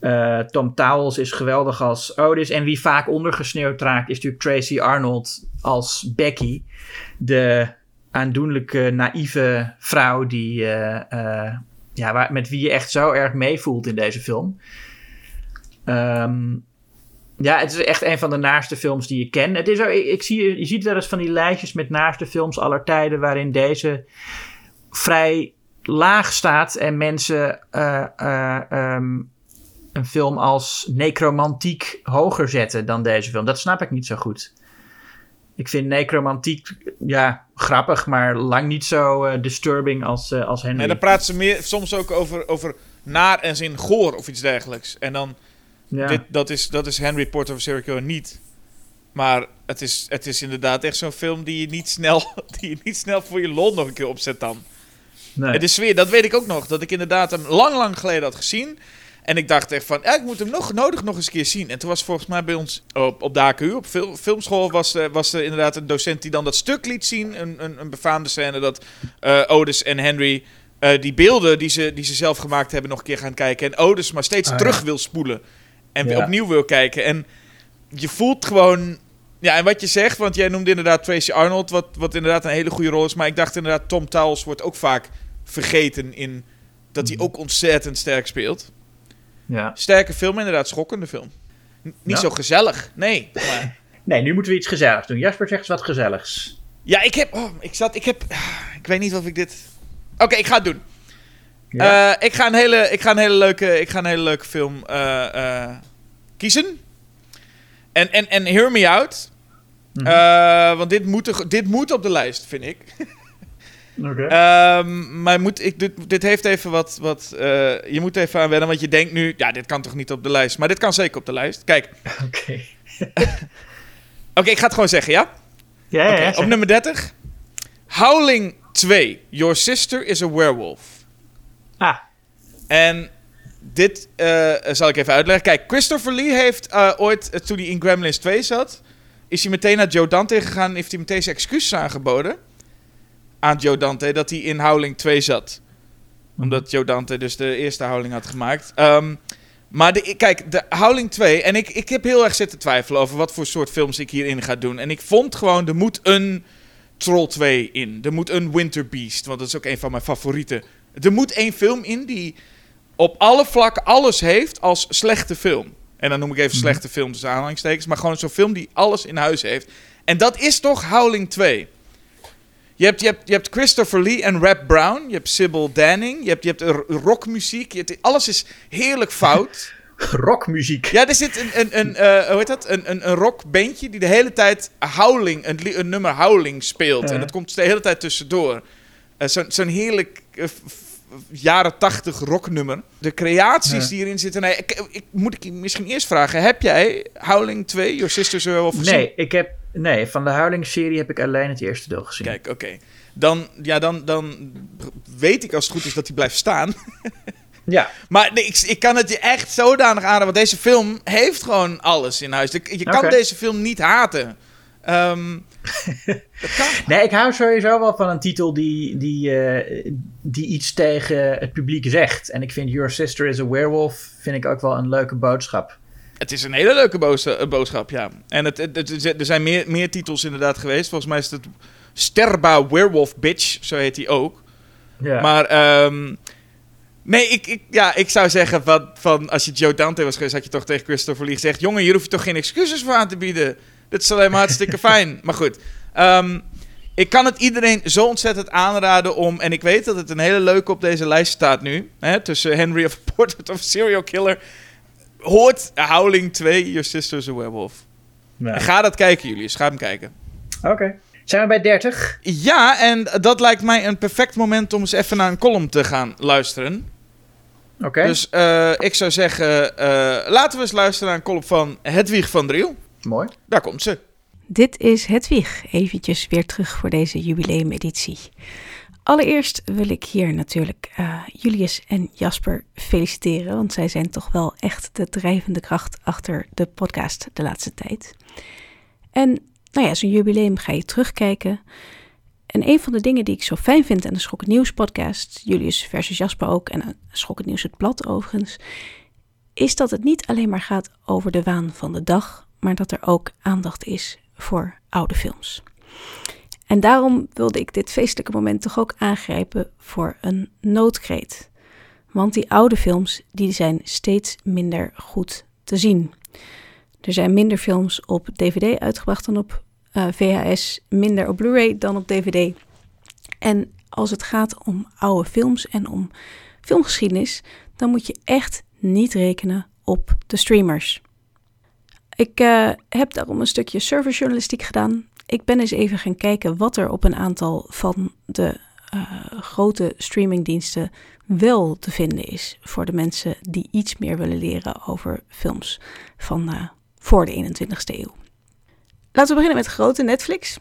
Uh, Tom Towles is geweldig als Otis. En wie vaak ondergesneeuwd raakt is natuurlijk Tracy Arnold als Becky. De aandoenlijke, naïeve vrouw die, ja, met wie je echt zo erg meevoelt in deze film. Um, ja, het is echt een van de naaste films die je ken. Het is, ik, zie, je ziet wel eens van die lijstjes met naaste films aller tijden... waarin deze vrij laag staat en mensen uh, uh, um, een film als necromantiek hoger zetten dan deze film. Dat snap ik niet zo goed. Ik vind necromantiek ja, grappig, maar lang niet zo uh, disturbing als, als Henry. En dan praten ze meer, soms ook over, over naar en zin goor of iets dergelijks. En dan ja. Dit, dat, is, dat is Henry Porter of Serial niet. Maar het is, het is inderdaad echt zo'n film die je, niet snel, die je niet snel voor je lol nog een keer opzet dan. Nee. Het is weer, dat weet ik ook nog. Dat ik inderdaad hem lang, lang geleden had gezien. En ik dacht echt van, ja, ik moet hem nog nodig nog eens een keer zien. En toen was volgens mij bij ons op, op de AKU, op fil, filmschool, was, uh, was er inderdaad een docent die dan dat stuk liet zien. Een, een, een befaamde scène dat uh, Otis en Henry uh, die beelden die ze, die ze zelf gemaakt hebben nog een keer gaan kijken. En Otis maar steeds ah, terug ja. wil spoelen. En ja. opnieuw wil kijken. En je voelt gewoon. Ja, en wat je zegt, want jij noemde inderdaad Tracy Arnold, wat, wat inderdaad een hele goede rol is. Maar ik dacht inderdaad, Tom Towles wordt ook vaak vergeten in dat hij mhm. ook ontzettend sterk speelt. Ja. Sterke film, inderdaad, schokkende film. N niet zo gezellig, nee. Maar... nee, nu moeten we iets gezelligs doen. Jasper zegt wat gezelligs. Ja, ik heb. Oh, ik zat. Ik heb. Ik weet niet of ik dit. Oké, ik ga het doen. Ja. Uh, ik, ga een hele, ik, ga een hele leuke, ik ga een hele leuke film uh, uh, kiezen. En, en, en hear me out. Mm -hmm. want dit moet, dit moet op de lijst, vind ik. Oké. Okay. Um, maar moet, ik, dit, dit heeft even wat. wat je moet even aan wennen, want je denkt nu. Ja, dit kan toch niet op de lijst. Maar dit kan zeker op de lijst. Kijk. Oké. Oké, ik ga het gewoon zeggen, ja? Ja, ja, Op nummer 30. Howling 2. Your sister is a werewolf. Ah. En dit uh, zal ik even uitleggen. Kijk, Christopher Lee heeft uh, ooit, toen hij in Gremlins 2 zat... is hij meteen naar Joe Dante gegaan... en heeft hij meteen zijn excuses aangeboden... aan Joe Dante dat hij in Howling 2 zat. Mhm. Omdat Joe Dante dus de eerste Howling had gemaakt. Um, maar de, kijk, de Howling 2... en ik, ik heb heel erg zitten twijfelen over wat voor soort films ik hierin ga doen. En ik vond gewoon, er moet een Troll 2 in. Er moet een Winter Beast, want dat is ook een van mijn favorieten er moet één film in die op alle vlakken alles heeft als slechte film. En dan noem ik even mhm. slechte film tussen aanhalingstekens. Maar gewoon zo'n film die alles in huis heeft. En dat is toch Howling 2. Je hebt, je, hebt, je hebt Christopher Lee en Rap Brown. Je hebt Sybil Danning. Je hebt, je hebt rockmuziek. Je hebt, alles is heerlijk fout. rockmuziek. Ja, er zit een, een, een uh, hoe heet dat? Een, een, een rockbandje die de hele tijd Howling, een, een nummer Howling speelt. En dat komt de hele tijd tussendoor. Uh, Zo'n zo heerlijk uh, jaren tachtig rocknummer. De creaties die erin zitten. Nee, ik, ik, moet ik misschien eerst vragen: heb jij Howling 2, Your Sisters Are All Nee, ik heb, nee, van de Howling-serie heb ik alleen het eerste deel gezien. Kijk, oké. Dan, ja, dan, dan weet ik als het goed is dat hij blijft staan. Ja. Maar nee, ik, ik kan het je echt zodanig aanraden, want deze film heeft gewoon alles in huis. Je, kan deze film niet haten. Um, nee, ik hou sowieso wel van een titel die, die, uh, die iets tegen het publiek zegt. En ik vind Your Sister is a Werewolf vind ik ook wel een leuke boodschap. Het is een hele leuke boodschap, boodschap ja. En het, het, er zijn meer, meer titels inderdaad geweest. Volgens mij is het Sterba Werewolf Bitch, zo heet hij ook. Ja. Maar um, nee, ik, ik, ja, ik zou zeggen van, van als je Joe Dante was geweest, had je toch tegen Christopher Lee gezegd... Jongen, hier hoef je toch geen excuses voor aan te bieden. Dit is alleen maar hartstikke fijn. Maar goed. Um, ik kan het iedereen zo ontzettend aanraden om. En ik weet dat het een hele leuke op deze lijst staat nu. Hè, tussen Henry of Portrait of Serial Killer. Hoort Howling 2, Your Sister's a Werewolf. Ja. Ga dat kijken, jullie. Ga hem kijken. Oké. Zijn we bij 30? Ja, en dat lijkt mij een perfect moment om eens even naar een column te gaan luisteren. Oké. Dus uh, ik zou zeggen, uh, laten we eens luisteren naar een column van Hedwig van Driel. Mooi. Daar komt ze. Dit is Hedwig, eventjes weer terug voor deze jubileumeditie. Allereerst wil ik hier natuurlijk uh, Julius en Jasper feliciteren, want zij zijn toch wel echt de drijvende kracht achter de podcast de laatste tijd. En nou ja, zo'n jubileum ga je terugkijken. En een van de dingen die ik zo fijn vind aan de Schok het Nieuws podcast, Julius versus Jasper ook, en Schok het Nieuws het blad overigens, is dat het niet alleen maar gaat over de waan van de dag, maar dat er ook aandacht is voor oude films. En daarom wilde ik dit feestelijke moment toch ook aangrijpen voor een noodkreet. Want die oude films die zijn steeds minder goed te zien. Er zijn minder films op DVD uitgebracht dan op eh, VHS, minder op Blu-ray dan op DVD. En als het gaat om oude films en om filmgeschiedenis, dan moet je echt niet rekenen op de streamers. Ik uh, heb daarom een stukje serverjournalistiek gedaan. Ik ben eens even gaan kijken wat er op een aantal van de uh, grote streamingdiensten wel te vinden is voor de mensen die iets meer willen leren over films van uh, voor de 21ste eeuw. Laten we beginnen met grote Netflix.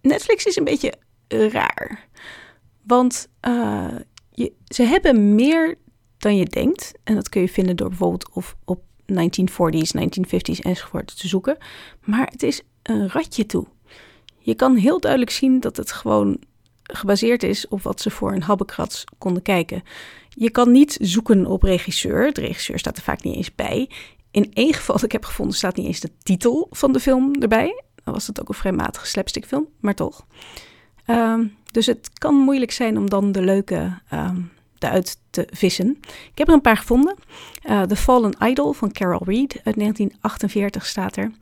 Netflix is een beetje raar. Want je, ze hebben meer dan je denkt. En dat kun je vinden door bijvoorbeeld of op 1940s, 1950s enzovoort te zoeken. Maar het is een ratje toe. Je kan heel duidelijk zien dat het gewoon gebaseerd is op wat ze voor een habbekrats konden kijken. Je kan niet zoeken op regisseur. De regisseur staat er vaak niet eens bij. In één geval dat ik heb gevonden staat niet eens de titel van de film erbij. Dan was het ook een vrij matige slapstickfilm, maar toch. Ehm, dus het kan moeilijk zijn om dan de leuke um, eruit te vissen. Ik heb er een paar gevonden. Uh, The Fallen Idol van Carol Reed uit 1948 staat er.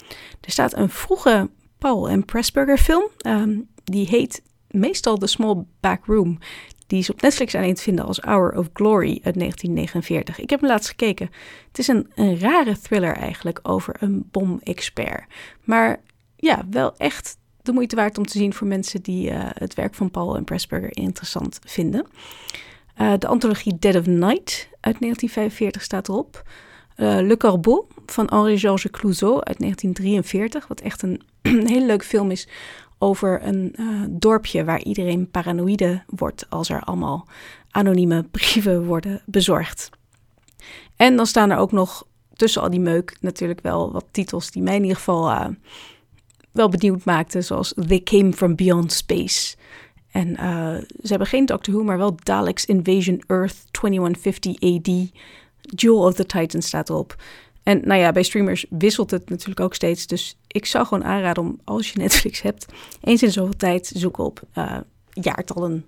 Er staat een vroege Paul en Pressburger film. Ehm, die heet meestal The Small Back Room. Die is op Netflix alleen te vinden als Hour of Glory uit 1949. Ik heb hem laatst gekeken. Het is een, rare thriller eigenlijk over een bom-expert. Maar ja, wel echt de moeite waard om te zien voor mensen die uh, het werk van Paul en Pressburger interessant vinden. Uh, de antologie Dead of Night uit 1945 staat erop. Uh, Le Corbeau van Henri-Georges Clouzot uit 1943, wat echt een, een hele leuke film is over een uh, dorpje waar iedereen paranoïde wordt als er allemaal anonieme brieven worden bezorgd. En dan staan er ook nog tussen al die meuk natuurlijk wel wat titels die mij in ieder geval wel benieuwd maakten, zoals They Came From Beyond Space. En uh, ze hebben geen Doctor Who, maar wel Daleks Invasion Earth 2150 AD. Jewel of the Titan staat erop. En nou ja, bij streamers wisselt het natuurlijk ook steeds. Dus ik zou gewoon aanraden om, als je Netflix hebt, eens in zoveel tijd zoeken op uh, jaartallen.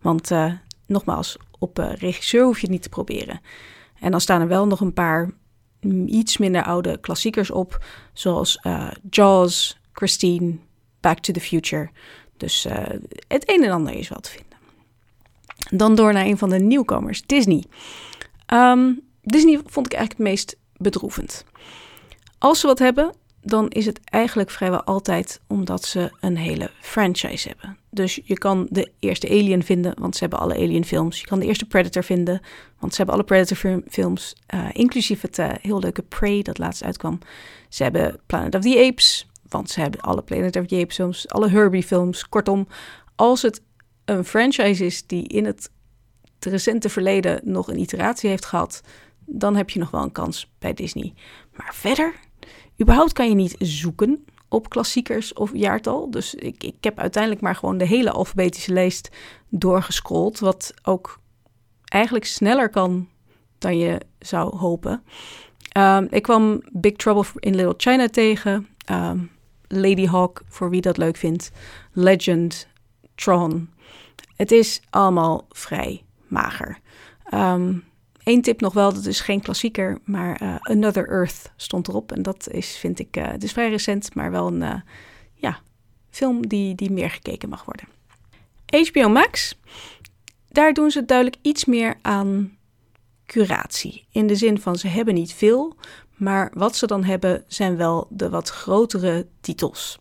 Want uh, nogmaals, op regisseur hoef je het niet te proberen. En dan staan er wel nog een paar iets minder oude klassiekers op, zoals Jaws, Christine, Back to the Future. Dus het een en ander is wel te vinden. Dan door naar een van de nieuwkomers, Disney. Um, Disney vond ik eigenlijk het meest bedroevend. Als ze wat hebben, dan is het eigenlijk vrijwel altijd omdat ze een hele franchise hebben. Dus je kan de eerste Alien vinden, want ze hebben alle Alien films. Je kan de eerste Predator vinden, want ze hebben alle Predator films, uh, inclusief het uh, heel leuke Prey dat laatst uitkwam. Ze hebben Planet of the Apes, want ze hebben alle Planet of the films, alle Herbie films. Kortom, als het een franchise is die in het recente verleden nog een iteratie heeft gehad, dan heb je nog wel een kans bij Disney. Maar verder, überhaupt kan je niet zoeken op klassiekers of jaartal. Dus ik, ik heb uiteindelijk maar gewoon de hele alfabetische lijst doorgescrolld. Wat ook eigenlijk sneller kan dan je zou hopen. Um, ik kwam Big Trouble in Little China tegen. Um, Lady Hawk, voor wie dat leuk vindt. Legend, Tron. Het is allemaal vrij mager. Um, Eén tip nog wel, dat is geen klassieker, maar uh, Another Earth stond erop. En dat is, vind ik, uh, het is vrij recent, maar wel een uh, ja, film die, die meer gekeken mag worden. HBO Max, daar doen ze duidelijk iets meer aan curatie. In de zin van ze hebben niet veel, maar wat ze dan hebben zijn wel de wat grotere titels.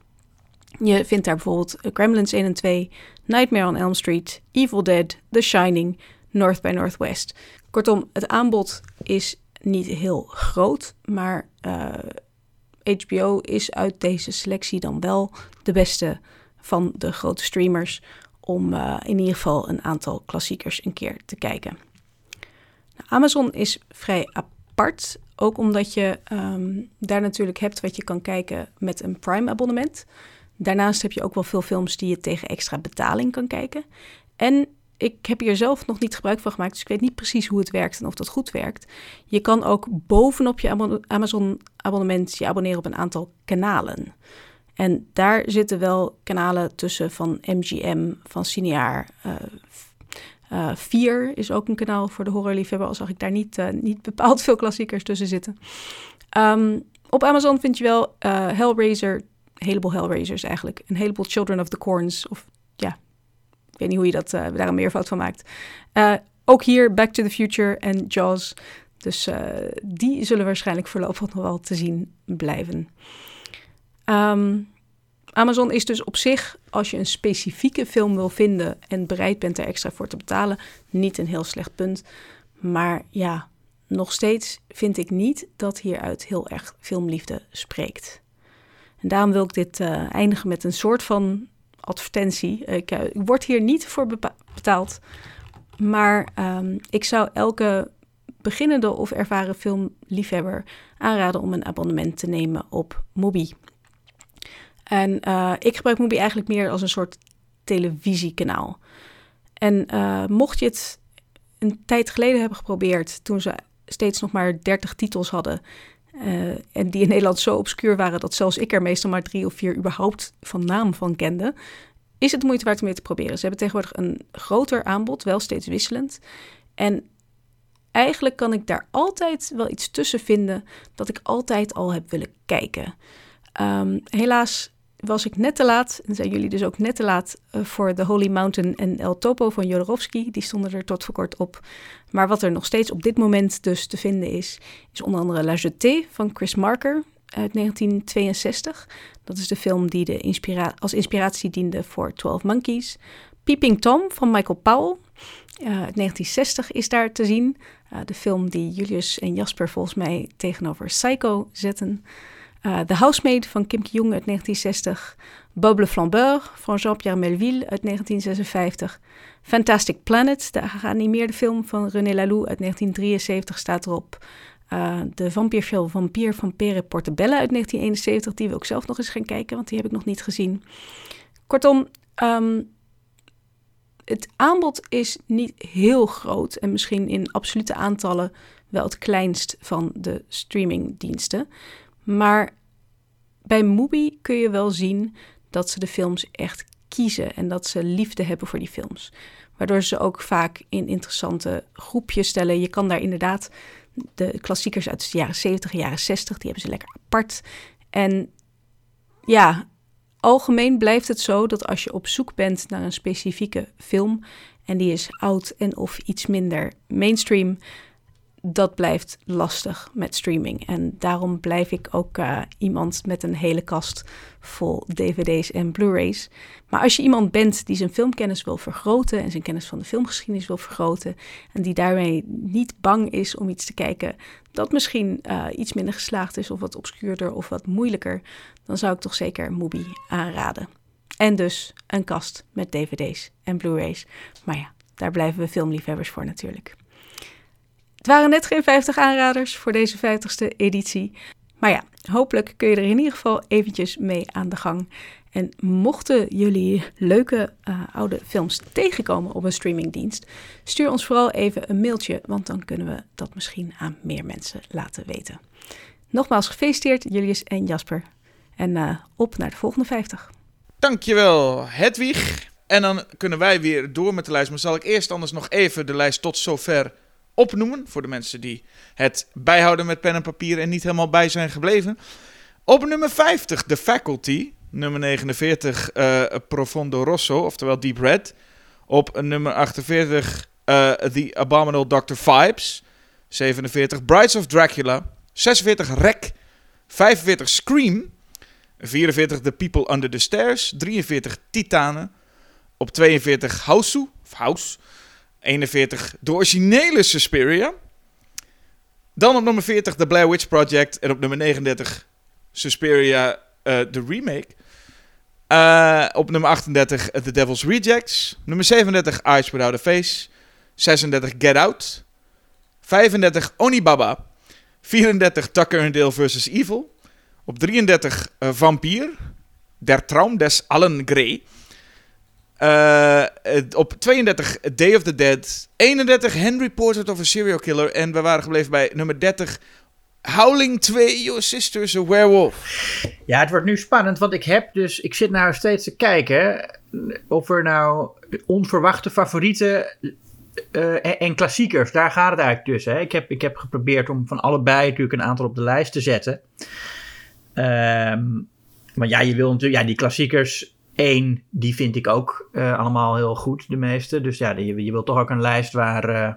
Je vindt daar bijvoorbeeld Gremlins 1 en 2, Nightmare on Elm Street, Evil Dead, The Shining, North by Northwest. Kortom, het aanbod is niet heel groot, maar HBO eh, is uit deze selectie dan wel de beste van de grote streamers om uh, in ieder geval een aantal klassiekers een keer te kijken. Nou, Amazon is vrij apart. Ook omdat je ehm, daar natuurlijk hebt wat je kan kijken met een Prime-abonnement. Daarnaast heb je ook wel veel films die je tegen extra betaling kan kijken. En ik heb hier zelf nog niet gebruik van gemaakt, dus ik weet niet precies hoe het werkt en of dat goed werkt. Je kan ook bovenop je Amazon-abonnement je abonneren op een aantal kanalen. En daar zitten wel kanalen tussen van MGM, van Cineaar. Uh, uh, 4 is ook een kanaal voor de horrorliefhebber, al zag ik daar niet, uh, niet bepaald veel klassiekers tussen zitten. Um, op Amazon vind je wel uh, Hellraiser, een heleboel Hellraisers eigenlijk. Een heleboel Children of the Corns, of ja, ik weet niet hoe je dat, daar een meervoud van maakt. Ook hier Back to the Future en Jaws. Dus die zullen waarschijnlijk voorlopig nog wel te zien blijven. Um, Amazon is dus op zich, als je een specifieke film wil vinden en bereid bent er extra voor te betalen, niet een heel slecht punt. Maar ja, nog steeds vind ik niet dat hieruit heel erg filmliefde spreekt. En daarom wil ik dit uh, eindigen met een soort van advertentie. Ik, ik word hier niet voor betaald, maar um, ik zou elke beginnende of ervaren filmliefhebber aanraden om een abonnement te nemen op Mubi. En uh, ik gebruik Mubi eigenlijk meer als een soort televisiekanaal. En uh, mocht je het een tijd geleden hebben geprobeerd, toen ze steeds nog maar 30 titels hadden. Uh, en die in Nederland zo obscuur waren dat zelfs ik er meestal maar drie of vier überhaupt van naam van kende. Is het moeite waard om mee te proberen. Ze hebben tegenwoordig een groter aanbod, wel steeds wisselend. En eigenlijk kan ik daar altijd wel iets tussen vinden dat ik altijd al heb willen kijken. Um, helaas was ik net te laat, en zijn jullie dus ook net te laat, uh, voor The Holy Mountain en El Topo van Jodorowsky. Die stonden er tot voor kort op. Maar wat er nog steeds op dit moment dus te vinden is, is onder andere La Jetée van Chris Marker uit 1962. Dat is de film die de als inspiratie diende voor 12 Monkeys. Peeping Tom van Michael Powell uh, uit 1960 is daar te zien. Uh, de film die Julius en Jasper volgens mij tegenover Psycho zetten. Uh, The Housemaid van Kim Ki-young uit 1960. Bob le Flambeur van Jean-Pierre Melville uit 1956. Fantastic Planet, de geanimeerde film van René Laloux uit 1973 staat erop. Uh, de vampierfilm Vampier van Pere Portobello uit 1971, die wil ik zelf nog eens gaan kijken, want die heb ik nog niet gezien. Kortom, um, het aanbod is niet heel groot en misschien in absolute aantallen wel het kleinst van de streamingdiensten. Maar bij Mubi kun je wel zien dat ze de films echt kiezen en dat ze liefde hebben voor die films. Waardoor ze ook vaak in interessante groepjes stellen. Je kan daar inderdaad de klassiekers uit de jaren 70, jaren 60, die hebben ze lekker apart. En ja, algemeen blijft het zo dat als je op zoek bent naar een specifieke film en die is oud en of iets minder mainstream, dat blijft lastig met streaming. En daarom blijf ik ook uh, iemand met een hele kast vol DVD's en Blu-rays. Maar als je iemand bent die zijn filmkennis wil vergroten en zijn kennis van de filmgeschiedenis wil vergroten, en die daarmee niet bang is om iets te kijken dat misschien uh, iets minder geslaagd is, of wat obscuurder of wat moeilijker, dan zou ik toch zeker Mubi aanraden. En dus een kast met DVD's en Blu-rays. Maar ja, daar blijven we filmliefhebbers voor natuurlijk. Het waren net geen 50 aanraders voor deze 50ste editie. Maar ja, hopelijk kun je er in ieder geval eventjes mee aan de gang. En mochten jullie leuke uh, oude films tegenkomen op een streamingdienst, stuur ons vooral even een mailtje, want dan kunnen we dat misschien aan meer mensen laten weten. Nogmaals gefeliciteerd, Julius en Jasper. En uh, op naar de volgende 50. Dankjewel, Hedwig. En dan kunnen wij weer door met de lijst. Maar zal ik eerst anders nog even de lijst tot zover opnoemen. Voor de mensen die het bijhouden met pen en papier en niet helemaal bij zijn gebleven. Op nummer 50, The Faculty. Nummer 49, uh, Profondo Rosso, oftewel Deep Red. Op nummer 48, uh, The Abominable Dr. Vibes. 47, Brides of Dracula. 46, Rec. 45, Scream. 44, The People Under the Stairs. 43, Titanen. Op 42, Houseu, of House. 41 de originele Suspiria. Dan op nummer 40 The Blair Witch Project. En op nummer 39 Suspiria, uh, de remake. Uh, op nummer 38 The Devil's Rejects. Nummer 37 Eyes Without a Face. 36 Get Out. 35 Onibaba. 34 Tucker and Dale vs. Evil. Op 33 uh. Der Traum des Allen Grey. Uh, op 32 Day of the Dead. 31 Henry Portrait of a Serial Killer. En we waren gebleven bij nummer 30 Howling 2, Your Sister's a Werewolf. Ja, het wordt nu spannend, want ik heb dus... Ik zit nou steeds te kijken of er nou onverwachte favorieten uh, en klassiekers, daar gaat het eigenlijk tussen. Hè. Ik, heb, ik heb geprobeerd om van allebei natuurlijk een aantal op de lijst te zetten. Um, maar ja, je wil natuurlijk, ja, die klassiekers, één, die vind ik ook uh, allemaal heel goed, de meeste. Dus ja, je, je wilt toch ook een lijst waar, uh,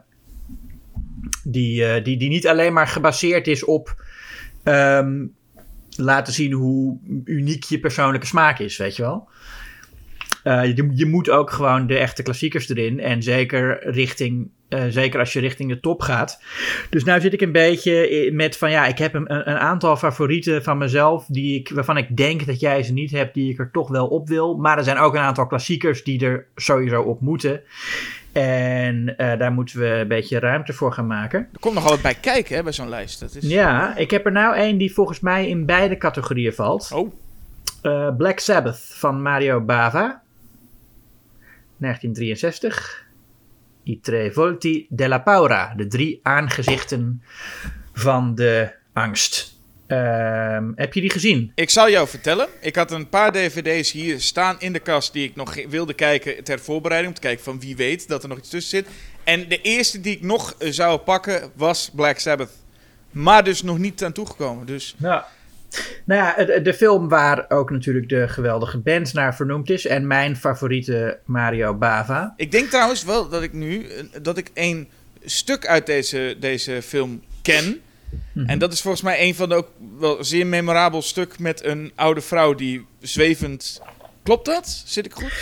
die, die, die niet alleen maar gebaseerd is op um, laten zien hoe uniek je persoonlijke smaak is, weet je wel. Je, je, moet ook gewoon de echte klassiekers erin. En zeker richting. Uh, zeker als je richting de top gaat. Dus nu zit ik een beetje met van ja, ik heb een, een aantal favorieten van mezelf. Die ik, waarvan ik denk dat jij ze niet hebt, die ik er toch wel op wil. Maar er zijn ook een aantal klassiekers die er sowieso op moeten. En uh, daar moeten we een beetje ruimte voor gaan maken. Er komt nog wat bij kijken hè, bij zo'n lijst. Dat is... Ja, ik heb er nou één die volgens mij in beide categorieën valt. Oh. Uh, Black Sabbath van Mario Bava. 1963. I tre volti della paura. De drie aangezichten van de angst. Uh, heb je die gezien? Ik zal jou vertellen. Ik had een paar dvd's hier staan in de kast die ik nog wilde kijken ter voorbereiding. Om te kijken van wie weet dat er nog iets tussen zit. En de eerste die ik nog zou pakken was Black Sabbath. Maar dus nog niet aan toegekomen. Dus... Ja. Nou ja, de, de, film waar ook natuurlijk de geweldige band naar vernoemd is. En mijn favoriete Mario Bava. Ik denk trouwens wel dat ik nu dat ik een stuk uit deze, deze film ken. Mm -hmm. En dat is volgens mij een van de ook wel zeer memorabel stuk met een oude vrouw die zwevend. Klopt dat? Zit ik goed?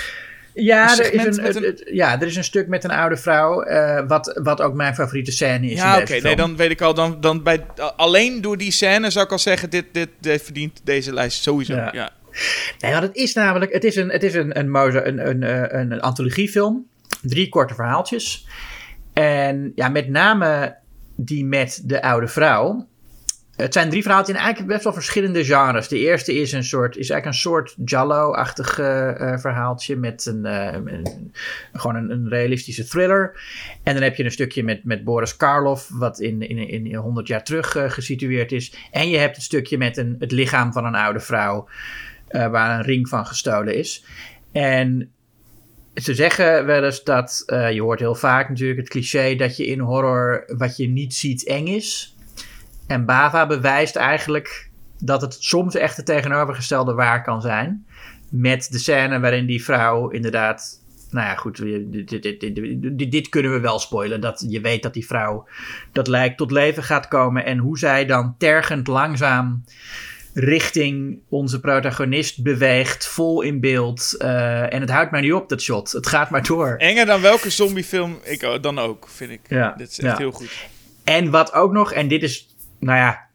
Ja, er is een, een... ja, er is een stuk met een oude vrouw, uh, wat, wat ook mijn favoriete scène is. Ja, oké, okay. nee, dan weet ik al. Dan, dan bij, alleen door die scène zou ik al zeggen: dit, dit, dit verdient deze lijst sowieso. Ja. ja. Nee, want het is namelijk: het is een, het is een, een, een, een, een, een anthologiefilm, drie korte verhaaltjes. En ja, met name die met de oude vrouw. Het zijn drie verhalen in eigenlijk best wel verschillende genres. De eerste is, een soort, is eigenlijk een soort Jallo-achtig uh, verhaaltje met een, uh, een gewoon een, een, realistische thriller. En dan heb je een stukje met, met Boris Karloff, wat in, in, in 100 jaar terug gesitueerd is. En je hebt het stukje met een, het lichaam van een oude vrouw, waar een ring van gestolen is. En ze zeggen wel eens dat, je hoort heel vaak natuurlijk het cliché dat je in horror wat je niet ziet eng is. En Bava bewijst eigenlijk dat het soms echt het tegenovergestelde waar kan zijn. Met de scène waarin die vrouw inderdaad. Nou ja, goed, dit, dit, dit, dit, kunnen we wel spoilen. Dat je weet dat die vrouw dat lijkt tot leven gaat komen. En hoe zij dan tergend langzaam richting onze protagonist beweegt, vol in beeld. Uh, en het houdt mij niet op, dat shot. Het gaat maar door. Enger dan welke zombiefilm ik dan ook, vind ik. Ja, dit is echt ja. heel goed. En wat ook nog, en dit is nou ja,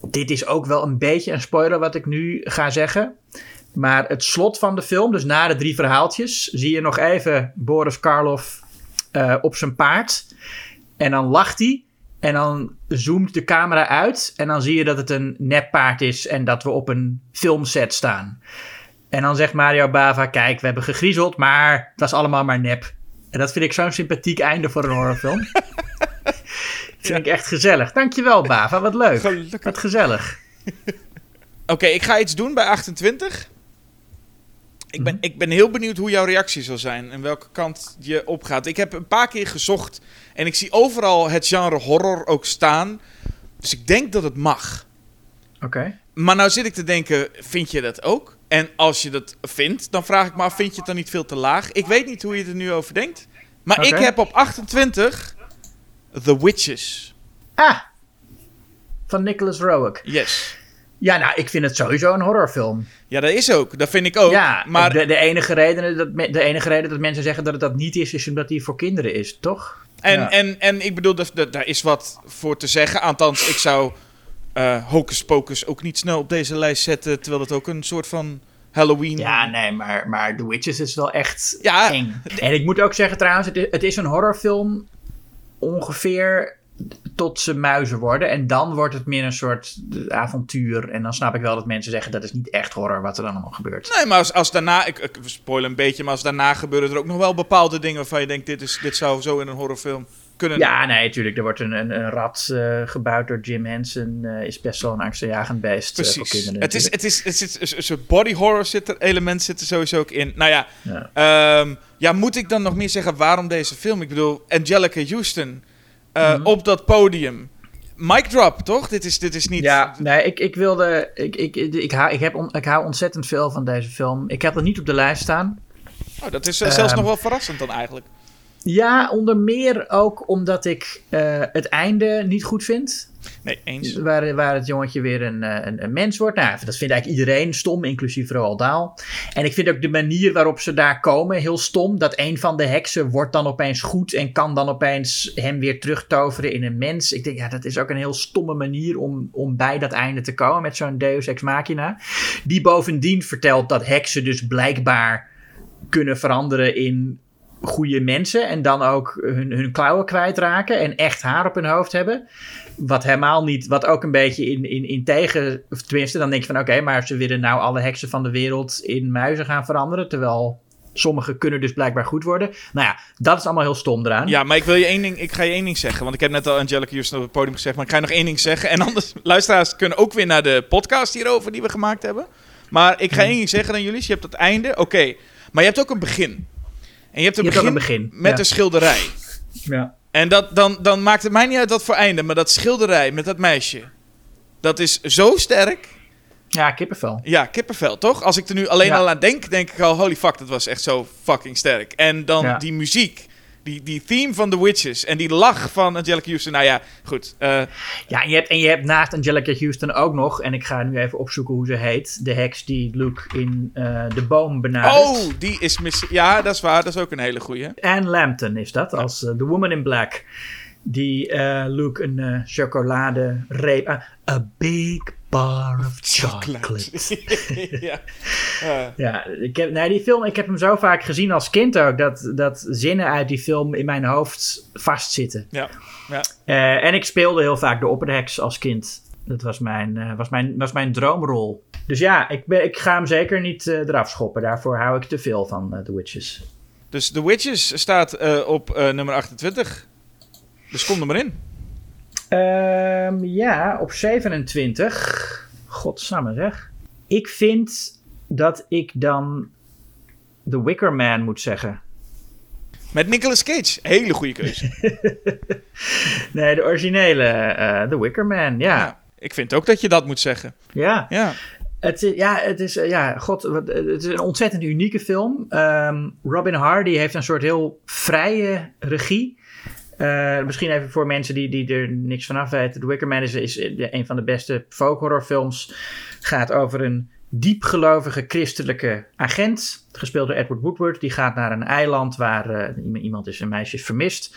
dit is ook wel een beetje een spoiler wat ik nu ga zeggen. Maar het slot van de film, dus na de drie verhaaltjes, zie je nog even Boris Karloff uh, op zijn paard. En dan lacht hij. En dan zoomt de camera uit. En dan zie je dat het een neppaard is en dat we op een filmset staan. En dan zegt Mario Bava: Kijk, we hebben gegriezeld, maar het was allemaal maar nep. En dat vind ik zo'n sympathiek einde voor een horrorfilm. Vind ik echt gezellig. Dankjewel, Bava. Wat leuk. Gelukkig. Wat gezellig. Oké, okay, ik ga iets doen bij 28. Ik ben, mm -hmm. ik ben heel benieuwd hoe jouw reactie zal zijn en welke kant je opgaat. Ik heb een paar keer gezocht en ik zie overal het genre horror ook staan. Dus ik denk dat het mag. Oké. Okay. Maar nou zit ik te denken, vind je dat ook? En als je dat vindt, dan vraag ik me af, vind je het dan niet veel te laag? Ik weet niet hoe je er nu over denkt. Maar okay. ik heb op 28 The Witches. Ah, van Nicholas Roeg. Yes. Ja, nou, ik vind het sowieso een horrorfilm. Ja, dat is ook. Dat vind ik ook. Ja, maar de, de, enige reden dat, de enige reden dat mensen zeggen dat het dat niet is, is omdat hij voor kinderen is, toch? En, ja. en, en ik bedoel, daar is wat voor te zeggen. Althans, ik zou uh, Hocus Pocus ook niet snel op deze lijst zetten, terwijl het ook een soort van Halloween... Ja, nee, maar, maar The Witches is wel echt ja, eng. En ik moet ook zeggen trouwens, het is, het is een horrorfilm ongeveer tot ze muizen worden. En dan wordt het meer een soort avontuur. En dan snap ik wel dat mensen zeggen dat is niet echt horror wat er dan allemaal gebeurt. Nee, maar als, als daarna, ik, ik spoil een beetje, maar als daarna gebeuren er ook nog wel bepaalde dingen waarvan je denkt, dit, is, dit zou zo in een horrorfilm kunnen. Ja, nee, natuurlijk. Er wordt een, een, een rat uh, gebouwd door Jim Henson. Uh, is best wel een angstaanjagend beest uh, voor kinderen. Het is, het is, het is, een soort body horror zit er, element zit er sowieso ook in. Nou ja, ja. Um, ja, moet ik dan nog meer zeggen waarom deze film? Ik bedoel, Angelica Houston mm -hmm. op dat podium. Mic drop, toch? Dit is, dit is niet... Ja, nee, ik, ik wilde... Ik, ik, ik, ik, hou, ik, heb on, ik hou ontzettend veel van deze film. Ik heb het niet op de lijst staan. Oh, dat is zelfs um, nog wel verrassend dan eigenlijk. Ja, onder meer ook omdat ik uh, het einde niet goed vind. Nee, eens. Waar, waar het jongetje weer een, een, een, mens wordt. Nou, dat vindt eigenlijk iedereen stom, inclusief Roald Dahl. En ik vind ook de manier waarop ze daar komen heel stom. Dat een van de heksen wordt dan opeens goed en kan dan opeens hem weer terugtoveren in een mens. Ik denk, ja, dat is ook een heel stomme manier om, om bij dat einde te komen met zo'n Deus Ex Machina. Die bovendien vertelt dat heksen dus blijkbaar kunnen veranderen in goede mensen en dan ook hun, hun klauwen kwijtraken en echt haar op hun hoofd hebben. Wat helemaal niet, wat ook een beetje in, in, in tegen, of tenminste, dan denk je van oké, maar ze willen nou alle heksen van de wereld in muizen gaan veranderen, terwijl sommige kunnen dus blijkbaar goed worden. Nou ja, dat is allemaal heel stom eraan. Ja, maar ik wil je één ding, ik ga je één ding zeggen, want ik heb net al Angelica Houston op het podium gezegd, maar ik ga je nog één ding zeggen. En anders, luisteraars kunnen ook weer naar de podcast hierover die we gemaakt hebben. Maar ik ga één ding zeggen aan jullie, je hebt het einde, oké, maar je hebt ook een begin. En je hebt een, je begin, een begin, met ja. een schilderij. Ja. En dat, dan, dan maakt het mij niet uit wat voor einde, maar dat schilderij met dat meisje, dat is zo sterk. Ja, kippenvel. Ja, kippenvel, toch? Als ik er nu alleen Ja. al aan denk, denk ik al, holy fuck, dat was echt zo fucking sterk. En dan Ja. die muziek, die, die theme van The Witches en die lach van Angelica Houston. Nou ja, goed. eh, Ja, en je, hebt, en je hebt naast Angelica Houston ook nog, en ik ga nu even opzoeken hoe ze heet, de heks die Luke in eh, de boom benadert. oh, die is mis... Ja, dat is waar. Dat is ook een hele goeie. Anne Lambton is dat, als eh, The Woman in Black. Die eh, Luke een eh chocolade reep. ah, a big bar of chocolate. ja. Ja, ik heb, nee, die film, ik heb hem zo vaak gezien als kind ook, dat, dat zinnen uit die film in mijn hoofd vastzitten. ja. ja. Eh, en ik speelde heel vaak de opperheks als kind. Dat was mijn, eh, was mijn, was mijn droomrol. Dus ja, ik, ben, ik ga hem zeker niet eh, eraf schoppen. Daarvoor hou ik te veel van The Witches. Dus The Witches staat op nummer 28. Dus kom er maar in. Ehm, ja, op 27. Godsamme zeg. Ik vind dat ik dan The Wicker Man moet zeggen. Met Nicolas Cage. Hele goede keuze. Nee, de originele eh, The Wicker Man, ja. Ja. Ik vind ook dat je dat moet zeggen. Ja, Ja. Het, is- ja, het is, eh, ja, god, eh, het is een ontzettend unieke film. Ehm, Robin Hardy heeft een soort heel vrije regie. Eh, misschien even voor mensen die, die er niks van af weten. The Wicker Man is, eh, een van de beste folk horrorfilms. Gaat over een diepgelovige christelijke agent. Gespeeld door Edward Woodward. Die gaat naar een eiland waar eh, iemand- is, een meisje is vermist.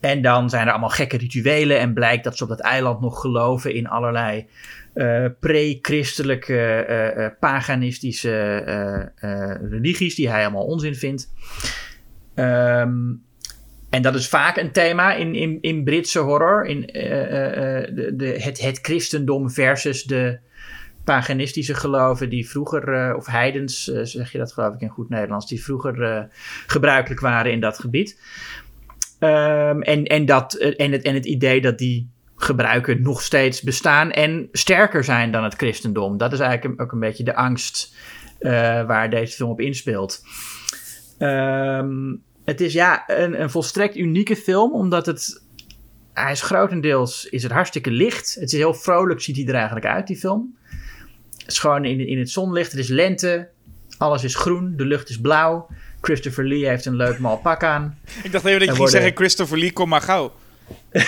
En dan zijn er allemaal gekke rituelen. En blijkt dat ze op dat eiland nog geloven in allerlei pre-christelijke, paganistische religies. Die hij allemaal onzin vindt. Ehm, en dat is vaak een thema in, in, in Britse horror. In, eh, eh, eh, de, de, het, het christendom versus de paganistische geloven die vroeger, of heidens, zeg je dat geloof ik in goed Nederlands, die vroeger gebruikelijk waren in dat gebied. Ehm, en, en, dat, en, het, en het idee dat die gebruiken nog steeds bestaan en sterker zijn dan het christendom. Dat is eigenlijk ook een beetje de angst waar deze film op inspeelt. Ehm, het is ja een, een volstrekt unieke film, omdat het. Hij is grotendeels is het hartstikke licht. Het is heel vrolijk, ziet hij er eigenlijk uit, die film. Het is gewoon in, in het zonlicht. Het is lente. Alles is groen. De lucht is blauw. Christopher Lee heeft een leuk mal pak aan. Ik dacht even dat je ging worden- zeggen Christopher Lee, kom maar gauw.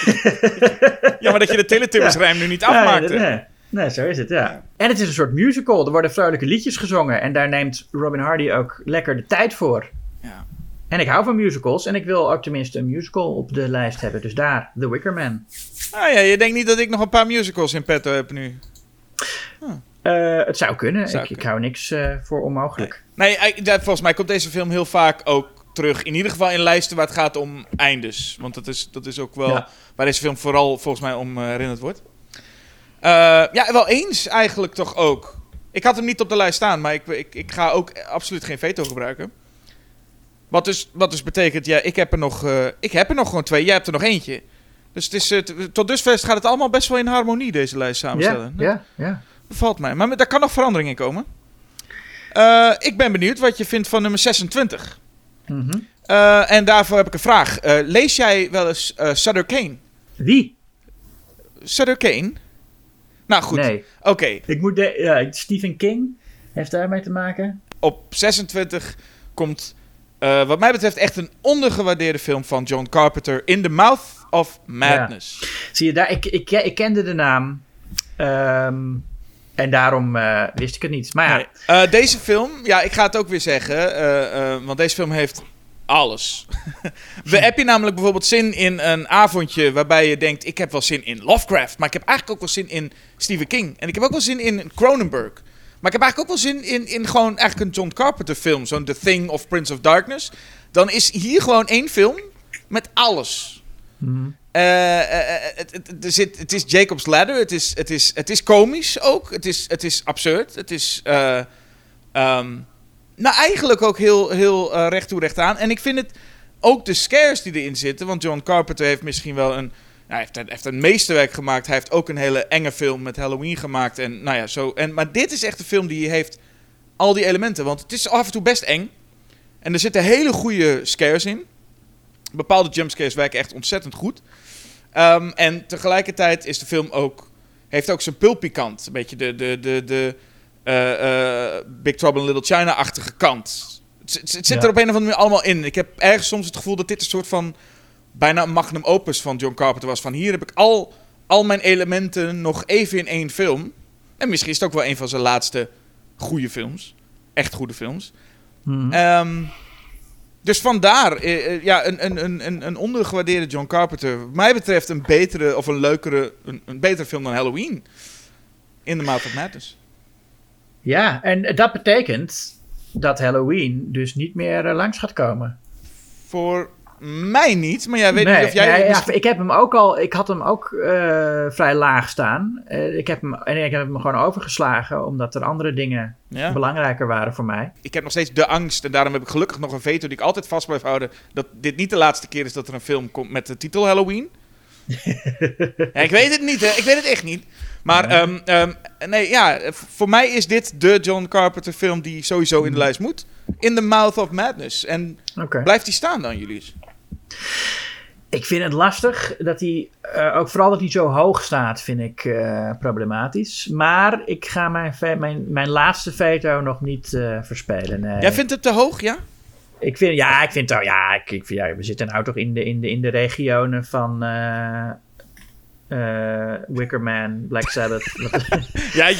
ja, maar dat je de Teletubbies Ja. rijm nu niet afmaakte. Nee, zo is het, ja. En het is een soort musical. Er worden vrolijke liedjes gezongen. En daar neemt Robin Hardy ook lekker de tijd voor. Ja. En ik hou van musicals. En ik wil ook tenminste een musical op de lijst hebben. Dus daar, The Wicker Man. Ah ja, je denkt niet dat ik nog een paar musicals in petto heb nu. Eh, het zou kunnen. Zou ik, ik hou niks eh, voor onmogelijk. Nee, ja, volgens mij komt deze film heel vaak ook terug. In ieder geval in lijsten waar het gaat om eindes. Want dat is, dat is ook wel Ja. waar deze film vooral volgens mij om eh, herinnerd wordt. Eh, ja, wel eens eigenlijk toch ook. Ik had hem niet op de lijst staan, maar ik, ik, ik ga ook absoluut geen veto gebruiken. Wat dus, wat dus betekent, ja, ik heb, er nog, eh, ik heb er nog gewoon twee, jij hebt er nog eentje. Dus het is, eh, tot dusver gaat het allemaal best wel in harmonie, deze lijst samenstellen. ja, ja. Bevalt mij. Maar daar kan nog verandering in komen. Eh, ik ben benieuwd wat je vindt van nummer 26. Mhm. En daarvoor heb ik een vraag. Lees jij wel eens Sutter Kane? Wie? Sutter Kane? Nou goed, Nee. oké. Ik moet de, Stephen King heeft daarmee te maken. Op 26 komt, eh, wat mij betreft, echt een ondergewaardeerde film van John Carpenter. In the Mouth of Madness. Zie je daar? Ik, ik, ik kende de naam. Ehm, en daarom eh, wist ik het niet. Maar ja, Nee. Eh, deze film, ja, ik ga het ook weer zeggen, want deze film heeft alles. We, heb je namelijk bijvoorbeeld zin in een avondje waarbij je denkt, ik heb wel zin in Lovecraft, maar ik heb eigenlijk ook wel zin in Stephen King. En ik heb ook wel zin in Cronenberg. Maar ik heb eigenlijk ook wel zin in, in gewoon eigenlijk een John Carpenter film, zo'n The Thing of Prince of Darkness. Dan is hier gewoon één film met alles. Mhm. Eh, eh, eh, het, het, er zit, het is Jacob's Ladder. Het is, het is, het is komisch ook. Het is, het is absurd. Het is. eh, ehm, nou, eigenlijk ook heel, heel recht toe recht aan. En ik vind het ook de scares die erin zitten. Want John Carpenter heeft misschien wel een. Hij heeft, heeft een meesterwerk gemaakt. Hij heeft ook een hele enge film met Halloween gemaakt. En nou ja, zo. En, maar dit is echt een film die heeft al die elementen. Want het is af en toe best eng. En er zitten hele goede scares in. Bepaalde jumpscares werken echt ontzettend goed. Ehm, en tegelijkertijd is de film ook, heeft ook zijn pulpy kant. Een beetje de, de, de, de eh, eh, Big Trouble in Little China-achtige kant. Het, het- het zit Ja. er op een of andere manier allemaal in. Ik heb ergens soms het gevoel dat dit een soort van bijna een magnum opus van John Carpenter was. Van hier heb ik al, al mijn elementen nog even in één film. En misschien is het ook wel een van zijn laatste goede films. Echt goede films. Mhm. Ehm, dus vandaar, eh, eh, ja, een, een, een, een- ondergewaardeerde John Carpenter. Wat mij betreft een betere of een leukere, een, een betere film dan Halloween. In The Mouth of Madness. ja, en dat betekent dat Halloween dus niet meer eh, langs gaat komen. Voor mij niet, maar jij weet nee, niet of jij... nee, ja, ik heb hem ook al, ik had hem ook eh, vrij laag staan. Eh, ik heb hem, en ik heb hem gewoon overgeslagen, omdat er andere dingen Ja. belangrijker waren voor mij. Ik heb nog steeds de angst, en daarom heb ik gelukkig nog een veto die ik altijd vast blijf houden, dat dit niet de laatste keer is dat er een film komt met de titel Halloween. ja, ik weet het niet, hè. ik weet het echt niet. Maar ehm, ehm, nee, ja, voor mij is dit de John Carpenter film die sowieso in de lijst moet. In the Mouth of Madness. En blijft die staan dan, Julius? Ik vind het lastig dat hij, eh, ook vooral dat hij zo hoog staat, vind ik eh, problematisch. Maar ik ga mijn, mijn, mijn laatste veto nog niet eh, verspelen. Nee. Jij vindt het te hoog, ja? Ik vind, ja, ik vind, oh, ja, ik, ik, ja, we zitten nou toch in de, in de, in de regionen van eh Wickerman, Black Sabbath. Ja,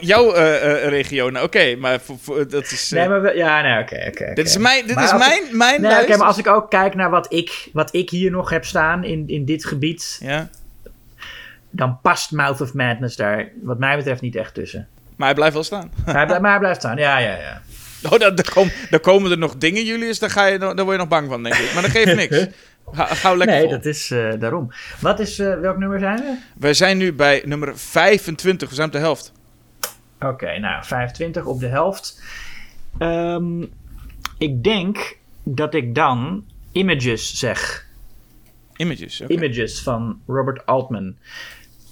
jouw, eh, eh, regio, nou, oké, maar voor, voor- dat is... nee, maar we- ja, nee, oké, oké. dit is mijn, dit Maar is mijn, mijn Nee, oké, maar als ik ook kijk naar wat ik, wat ik hier nog heb staan in, in dit gebied, Ja, dan past Mouth of Madness daar, wat mij betreft, niet echt tussen. maar hij blijft wel staan. Maar hij, blijft- maar hij blijft staan, ja, ja, ja. Oh, dan, dan, kom- dan komen er nog dingen, Julius, daar, ga je, dan word je nog bang van, denk ik. Maar dat geeft niks. Ga, gauw lekker Nee, vol. dat is eh, daarom. Wat is, eh, welk nummer zijn we? We zijn nu bij nummer 25, we zijn op de helft. Oké, nou, 25 op de helft. Ehm, ik denk dat ik dan Images zeg. Images. Images van Robert Altman.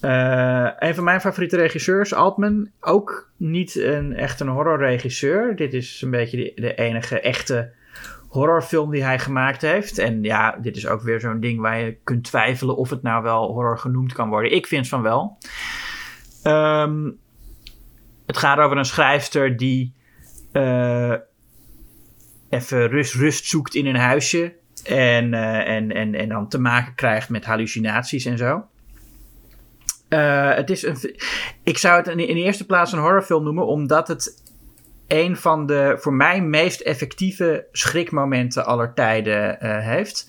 Eh, een van mijn favoriete regisseurs, Altman. Ook niet een, echt een horrorregisseur. Dit is een beetje de, de enige echte horrorfilm die hij gemaakt heeft. En ja, dit is ook weer zo'n ding waar je kunt twijfelen of het nou wel horror genoemd kan worden. Ik vind van wel. Ehm, het gaat over een schrijfster die eh, even rust, rust zoekt in een huisje. En, eh, en, en, en dan te maken krijgt met hallucinaties en zo. Eh, het is een, ik zou het in de eerste plaats een horrorfilm noemen, omdat het een van de voor mij meest effectieve schrikmomenten aller tijden eh, heeft.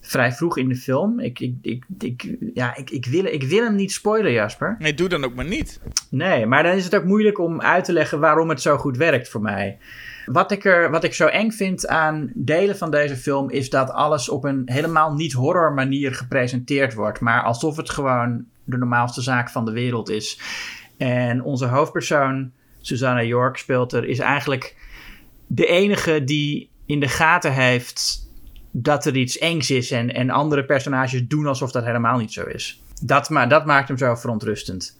vrij vroeg in de film. Ik, ik, ik, ik, ja, ik, ik, wil, ik wil hem niet spoilen, Jasper. Nee, doe dan ook maar niet. Nee, maar dan is het ook moeilijk om uit te leggen waarom het zo goed werkt voor mij. Wat ik, er, wat ik zo eng vind aan delen van deze film is dat alles op een helemaal niet horror manier gepresenteerd wordt. Maar alsof het gewoon de normaalste zaak van de wereld is. En onze hoofdpersoon, Susanna York, speelt er, is eigenlijk de enige die in de gaten heeft dat er iets engs is. En, en andere personages doen alsof dat helemaal niet zo is. Dat, maar dat maakt hem zo verontrustend.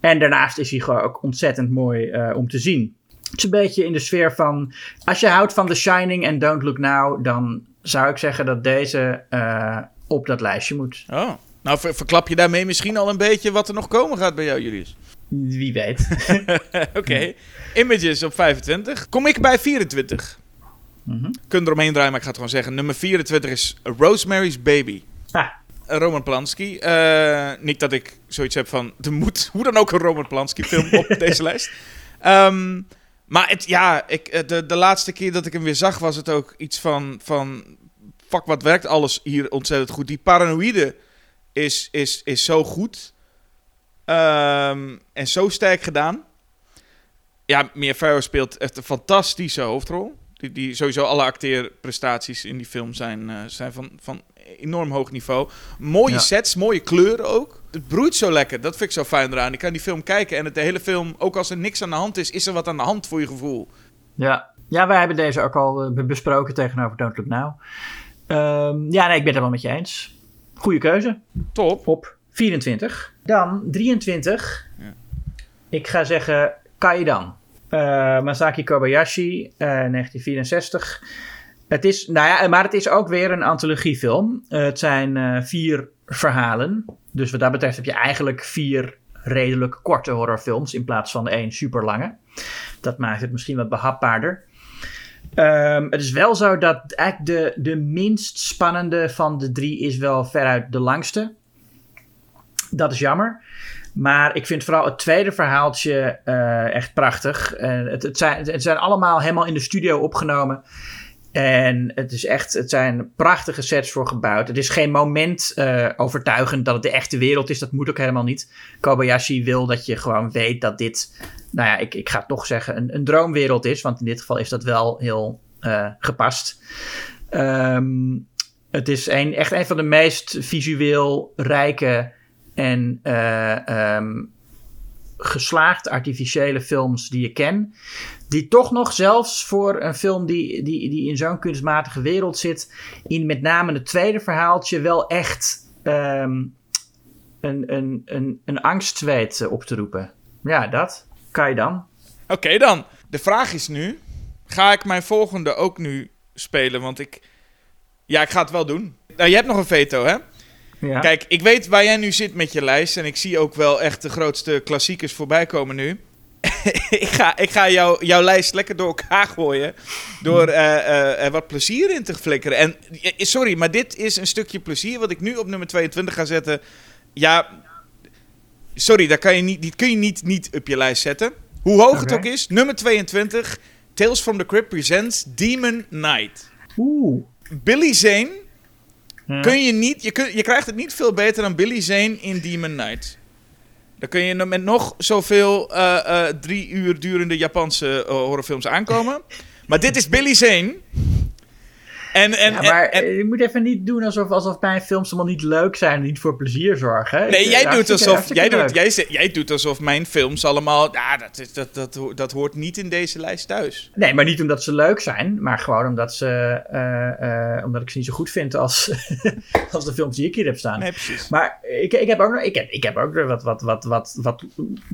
En daarnaast is hij gewoon ook ontzettend mooi uh, om te zien. Het is een beetje in de sfeer van. Als je houdt van The Shining en Don't Look Now, dan zou ik zeggen dat deze uh, op dat lijstje moet. Oh, nou ver verklap je daarmee misschien al een beetje wat er nog komen gaat bij jou, Julius? Wie weet. Oké. Okay. Images op 25. Kom ik bij 24. Mm -hmm. Kun eromheen draaien, maar ik ga het gewoon zeggen. Nummer 24 is Rosemary's Baby. Ah. Roman Polanski. Uh, niet dat ik zoiets heb van... Er moet hoe dan ook een Roman Polanski film op deze lijst. Um, maar het, ja, ik, de, de laatste keer dat ik hem weer zag was het ook iets van... van fuck, wat werkt alles hier ontzettend goed. Die paranoïde is, is, is zo goed. Um, en zo sterk gedaan. Ja, Mia Farrow speelt echt een fantastische hoofdrol. Die, die sowieso alle acteerprestaties in die film zijn, uh, zijn van, van enorm hoog niveau. Mooie ja. sets, mooie kleuren ook. Het broeit zo lekker. Dat vind ik zo fijn eraan. Ik kan die film kijken en het de hele film, ook als er niks aan de hand is, is er wat aan de hand voor je gevoel. Ja, ja wij hebben deze ook al uh, besproken tegenover Don't Look Now. Um, ja, nee, ik ben het helemaal met je eens. Goeie keuze. Top. Op 24. Dan 23. Ja. Ik ga zeggen Kaidan. Uh, Masaki Kobayashi, uh, 1964. Het is, nou ja, maar het is ook weer een antologiefilm. Uh, het zijn vier verhalen. Dus wat dat betreft heb je eigenlijk vier redelijk korte horrorfilms in plaats van één super lange. Dat maakt het misschien wat behapbaarder. Um, het is wel zo dat eigenlijk de, de minst spannende van de drie is wel veruit de langste. Dat is jammer. Maar ik vind vooral het tweede verhaaltje uh, echt prachtig. Het, het, zijn, het zijn allemaal helemaal in de studio opgenomen. En het is echt, het zijn prachtige sets voor gebouwd. Het is geen moment uh, overtuigend dat het de echte wereld is. Dat moet ook helemaal niet. Kobayashi wil dat je gewoon weet dat dit, nou ja, ik, ik ga toch zeggen, een, een droomwereld is. Want in dit geval is dat wel heel uh, gepast. Um, het is echt een van de meest visueel rijke en uh, geslaagd artificiële films die je ken. Die toch nog zelfs voor een film die, die, die in zo'n kunstmatige wereld zit, in met name het tweede verhaaltje wel echt um, een, een, een, een angst weet op te roepen. Ja, dat kan je dan. Oké dan. De vraag is nu, ga ik mijn volgende ook nu spelen? Want ik, ja, ik ga het wel doen. Nou, je hebt nog een veto, hè? Ja. Kijk, ik weet waar jij nu zit met je lijst. En ik zie ook wel echt de grootste klassiekers voorbij komen nu. ik ga, ik ga jou, jouw lijst lekker door elkaar gooien. Door uh, uh, er wat plezier in te flikkeren. En sorry, maar dit is een stukje plezier wat ik nu op nummer 22 ga zetten. Ja, sorry, dat kan je niet, dit kun je niet, niet op je lijst zetten. Hoe hoog okay. het ook is, nummer 22. Tales from the Crypt presents Demon Knight. Oeh. Billy Zane kun je niet, je, je krijgt het niet veel beter dan Billy Zane in Demon Knight. Dan kun je met nog zoveel uh, drie uur durende Japanse uh, horrorfilms aankomen. maar dit is Billy Zane. En, en, ja, maar en, je moet even niet doen alsof, alsof mijn films allemaal niet leuk zijn en niet voor plezier zorgen. Nee, jij doet, alsof, jij, doet, jij, jij doet alsof mijn films allemaal... Ja, dat, is, dat, dat, dat hoort niet in deze lijst thuis. Nee, maar niet omdat ze leuk zijn, maar gewoon omdat, ze, uh, uh, omdat ik ze niet zo goed vind als, als de films die ik hier heb staan. Nee, precies. Maar ik, ik heb ook nog ik heb, ik heb ook wat, wat, wat, wat, wat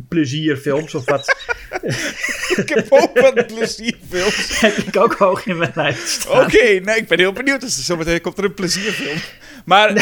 plezierfilms of wat... ik heb ook wat plezierfilms. heb ik ook hoog in mijn lijst. Oké, okay, nee, ik ben heel benieuwd. Dus zometeen komt er een plezierfilm. Maar,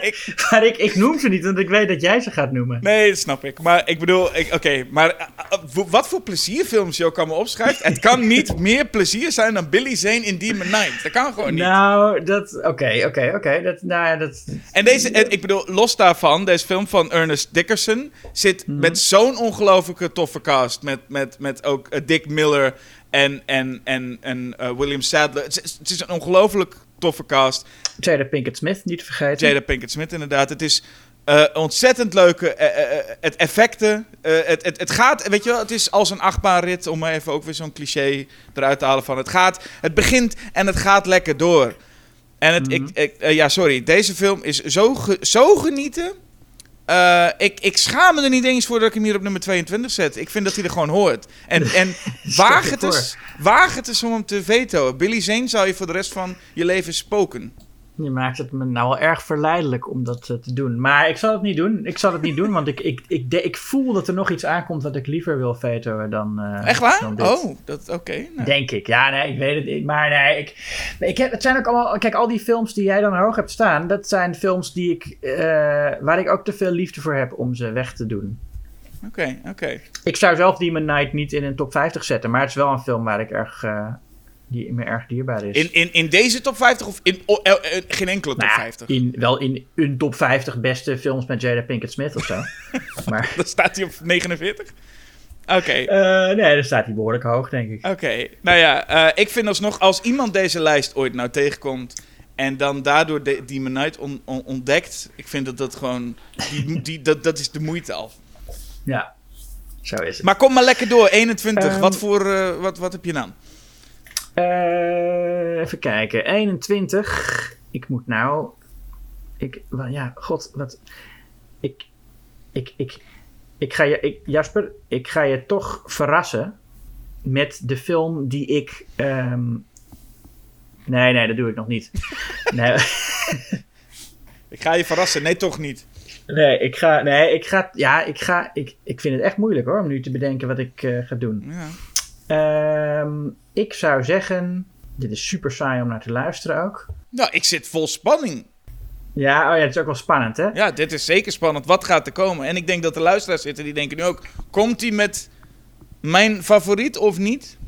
ik, maar ik, ik noem ze niet, want ik weet dat jij ze gaat noemen. Nee, dat snap ik. Maar ik bedoel, oké, okay, maar uh, wat voor plezierfilms je ook allemaal opschrijft, het kan niet meer plezier zijn dan Billy Zane in Demon Knight. Dat kan gewoon niet. Nou, dat, oké, oké, oké. Dat, nou, dat... En deze, ik bedoel, los daarvan, deze film van Ernest Dickerson zit mm -hmm. met zo'n ongelooflijke toffe cast. Met, met, met ook uh, Dick Miller en, en, en, en uh, William Sadler. Het is, het is een ongelooflijk toffe cast. Jada Pinkett Smith, niet te vergeten. Jada Pinkett Smith, inderdaad. Het is eh, ontzettend leuke eh, eh, eh, het effecten. eh, het, het, het gaat, weet je wel, het is als een achtbaanrit, om maar even ook weer zo'n cliché eruit te halen van het gaat. Het begint en het gaat lekker door. En het, Mhm. ik, ik, eh, ja, sorry, deze film is zo, ge- zo genieten. Eh, ik, ik schaam me er niet eens voor dat ik hem hier op nummer 22 zet. Ik vind dat hij er gewoon hoort. En, en waag, het eens, waag het eens om hem te vetoen. Billy Zane zou je voor de rest van je leven spoken. Je maakt het me nou wel erg verleidelijk om dat eh, te doen. Maar ik zal het niet doen. Ik zal het niet doen, want ik, ik, ik, de- ik voel dat er nog iets aankomt wat ik liever wil vetoen dan. eh, Echt waar? dan dit. Oh, dat oké. nou. Denk ik. Ja, nee, ik weet het niet. Maar nee, ik, ik heb, het zijn ook allemaal... Kijk, al die films die jij dan hoog hebt staan... dat zijn films die ik, eh, waar ik ook te veel liefde voor heb om ze weg te doen. Oké, oké. Ik zou zelf Demon Knight niet in een top 50 zetten... maar het is wel een film waar ik erg... die me erg dierbaar is. In, in, in deze top 50 of in eh, geen enkele top Nou ja, 50? In, wel in een top 50 beste films met Jada Pinkett Smith of zo. maar Dan staat hij op 49? Oké. eh, nee, dan staat hij behoorlijk hoog, denk ik. Oké, nou ja, eh, ik vind alsnog, als iemand deze lijst ooit nou tegenkomt en dan daardoor de, Demon Knight on- on- ontdekt, ik vind dat dat gewoon, die, die, dat, dat is de moeite al. Ja, zo is het. Maar kom maar lekker door, 21, Ehm. wat voor, wat, wat heb je dan? Eh, even kijken. 21. Ik moet nou. Ik, ja, god, wat. Ik, ik, ik, ik ga je, ik, Jasper, ik ga je toch verrassen met de film die ik. ehm, nee, nee, dat doe ik nog niet. nee, Ik ga je verrassen, nee toch niet. nee, ik ga, nee, ik ga, ja, ik ga, ik, ik vind het echt moeilijk hoor, om nu te bedenken wat ik eh, ga doen. Ja. Ehm, ik zou zeggen, dit is super saai om naar te luisteren ook. Nou, ik zit vol spanning. Ja, oh ja, het is ook wel spannend, hè? Ja, dit is zeker spannend. Wat gaat er komen? En ik denk dat de luisteraars zitten, die denken nu ook, komt hij met mijn favoriet of niet?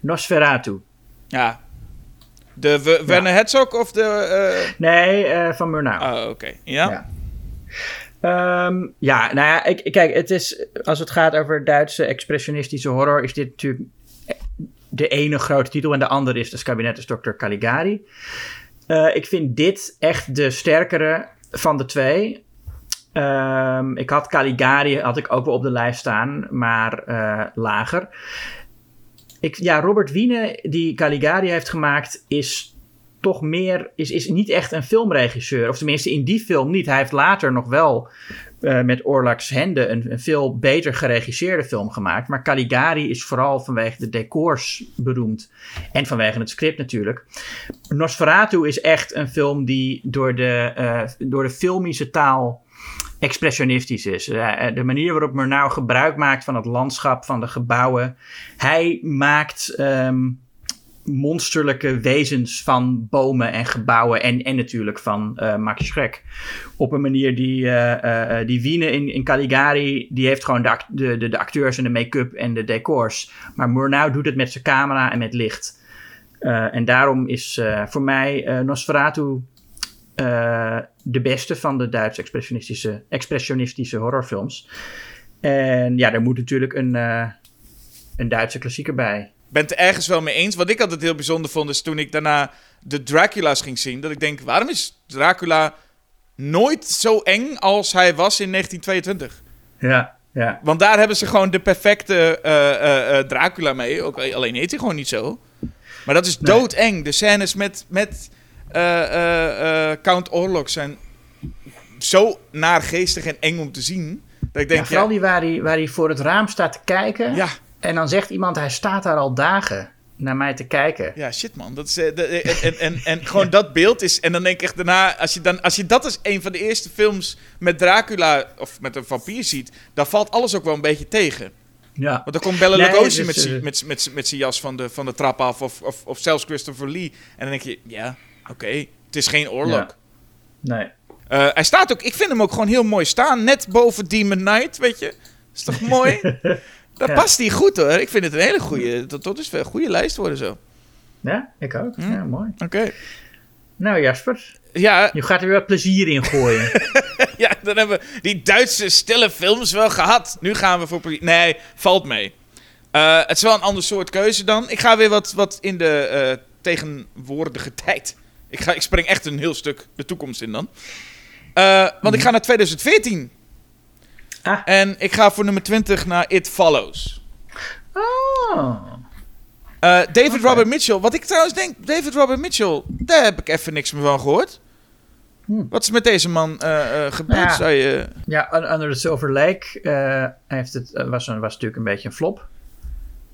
Nosferatu. Ja. De W- Werner Herzog of de... eh, Nee, eh, van Murnau. Oh, oké. Ja? Ja. Ehm, ja, nou ja, ik, kijk, het is, als het gaat over Duitse expressionistische horror, is dit natuurlijk de ene grote titel en de andere is de Kabinettes Dr. Caligari. Eh, ik vind dit echt de sterkere van de twee. Ehm, ik had Caligari had ik ook wel op de lijst staan, maar eh, lager. Ik, ja, Robert Wiene, die Caligari heeft gemaakt, is toch meer, is, is niet echt een filmregisseur. Of tenminste in die film niet. Hij heeft later nog wel eh, met Orlax Hende een, een veel beter geregisseerde film gemaakt. Maar Caligari is vooral vanwege de decors beroemd. En vanwege het script natuurlijk. Nosferatu is echt een film die door de, eh, door de filmische taal expressionistisch is. Eh, de manier waarop Murnau gebruik maakt van het landschap, van de gebouwen. Hij maakt ehm, monsterlijke wezens van bomen en gebouwen en, en natuurlijk van eh, Max Schreck. Op een manier die, eh, die Wiene in, in Caligari, die heeft gewoon de, de, de, acteurs en de make-up en de decors. Maar Murnau doet het met zijn camera en met licht. En daarom is voor mij Nosferatu de beste van de Duitse expressionistische, expressionistische horrorfilms. En ja, er moet natuurlijk een, een Duitse klassieker bij. Ik ben het er ergens wel mee eens. Wat ik altijd heel bijzonder vond, is toen ik daarna de Dracula's ging zien. Dat ik denk, waarom is Dracula nooit zo eng als hij was in 1922? Ja, ja. Want daar hebben ze gewoon de perfecte eh, eh, eh, Dracula mee. Ook, alleen heet hij gewoon niet zo. Maar dat is doodeng. De scènes met, met Count Orlok zijn zo naargeestig en eng om te zien. Dat ik denk, ja, ja, vooral die waar, hij waar hij voor het raam staat te kijken. ja, En dan zegt iemand, hij staat daar al dagen naar mij te kijken. Ja, shit man. Dat is, eh, de- en, en, en, en gewoon dat beeld is... En dan denk ik echt daarna... Als je, dan, als je dat als een van de eerste films met Dracula... Of met een vampier ziet... Dan valt alles ook wel een beetje tegen. Ja. Want dan komt Bela Nee, Lugosi dus, met zijn eh, met, z'n- met, met zijn jas van de, van de trap af. Of, of, of zelfs Christopher Lee. En dan denk je... Ja, oké. het is geen oorlog. Ja. Nee. Eh, hij staat ook... Ik vind hem ook gewoon heel mooi staan. Net boven Demon Knight, weet je. is toch mooi? Daar Ja. past hij goed hoor. Ik vind het een hele goede... Tot, tot is een goede lijst worden zo. Ja, ik ook. Hm. Ja, mooi. Oké. Nou Jasper, Ja, je gaat er weer wat plezier in gooien. Ja, dan hebben we die Duitse stille films wel gehad. Nu gaan we voor... poli- Nee, valt mee. Eh, het is wel een ander soort keuze dan. Ik ga weer wat, wat in de eh, tegenwoordige tijd Ik, ga, ik spring echt een heel stuk de toekomst in dan. Eh, want ik ga naar 2014. Ah. En ik ga voor nummer 20 naar It Follows. Oh. Eh, David. Robert Mitchell. Wat ik trouwens denk, David Robert Mitchell, daar heb ik even niks meer van gehoord. Hm. Wat is met deze man eh, eh, gebeurd? Ja. Zou je... Ja, Un- Under the Silver Lake eh, heeft het, was, een, was natuurlijk een beetje een flop.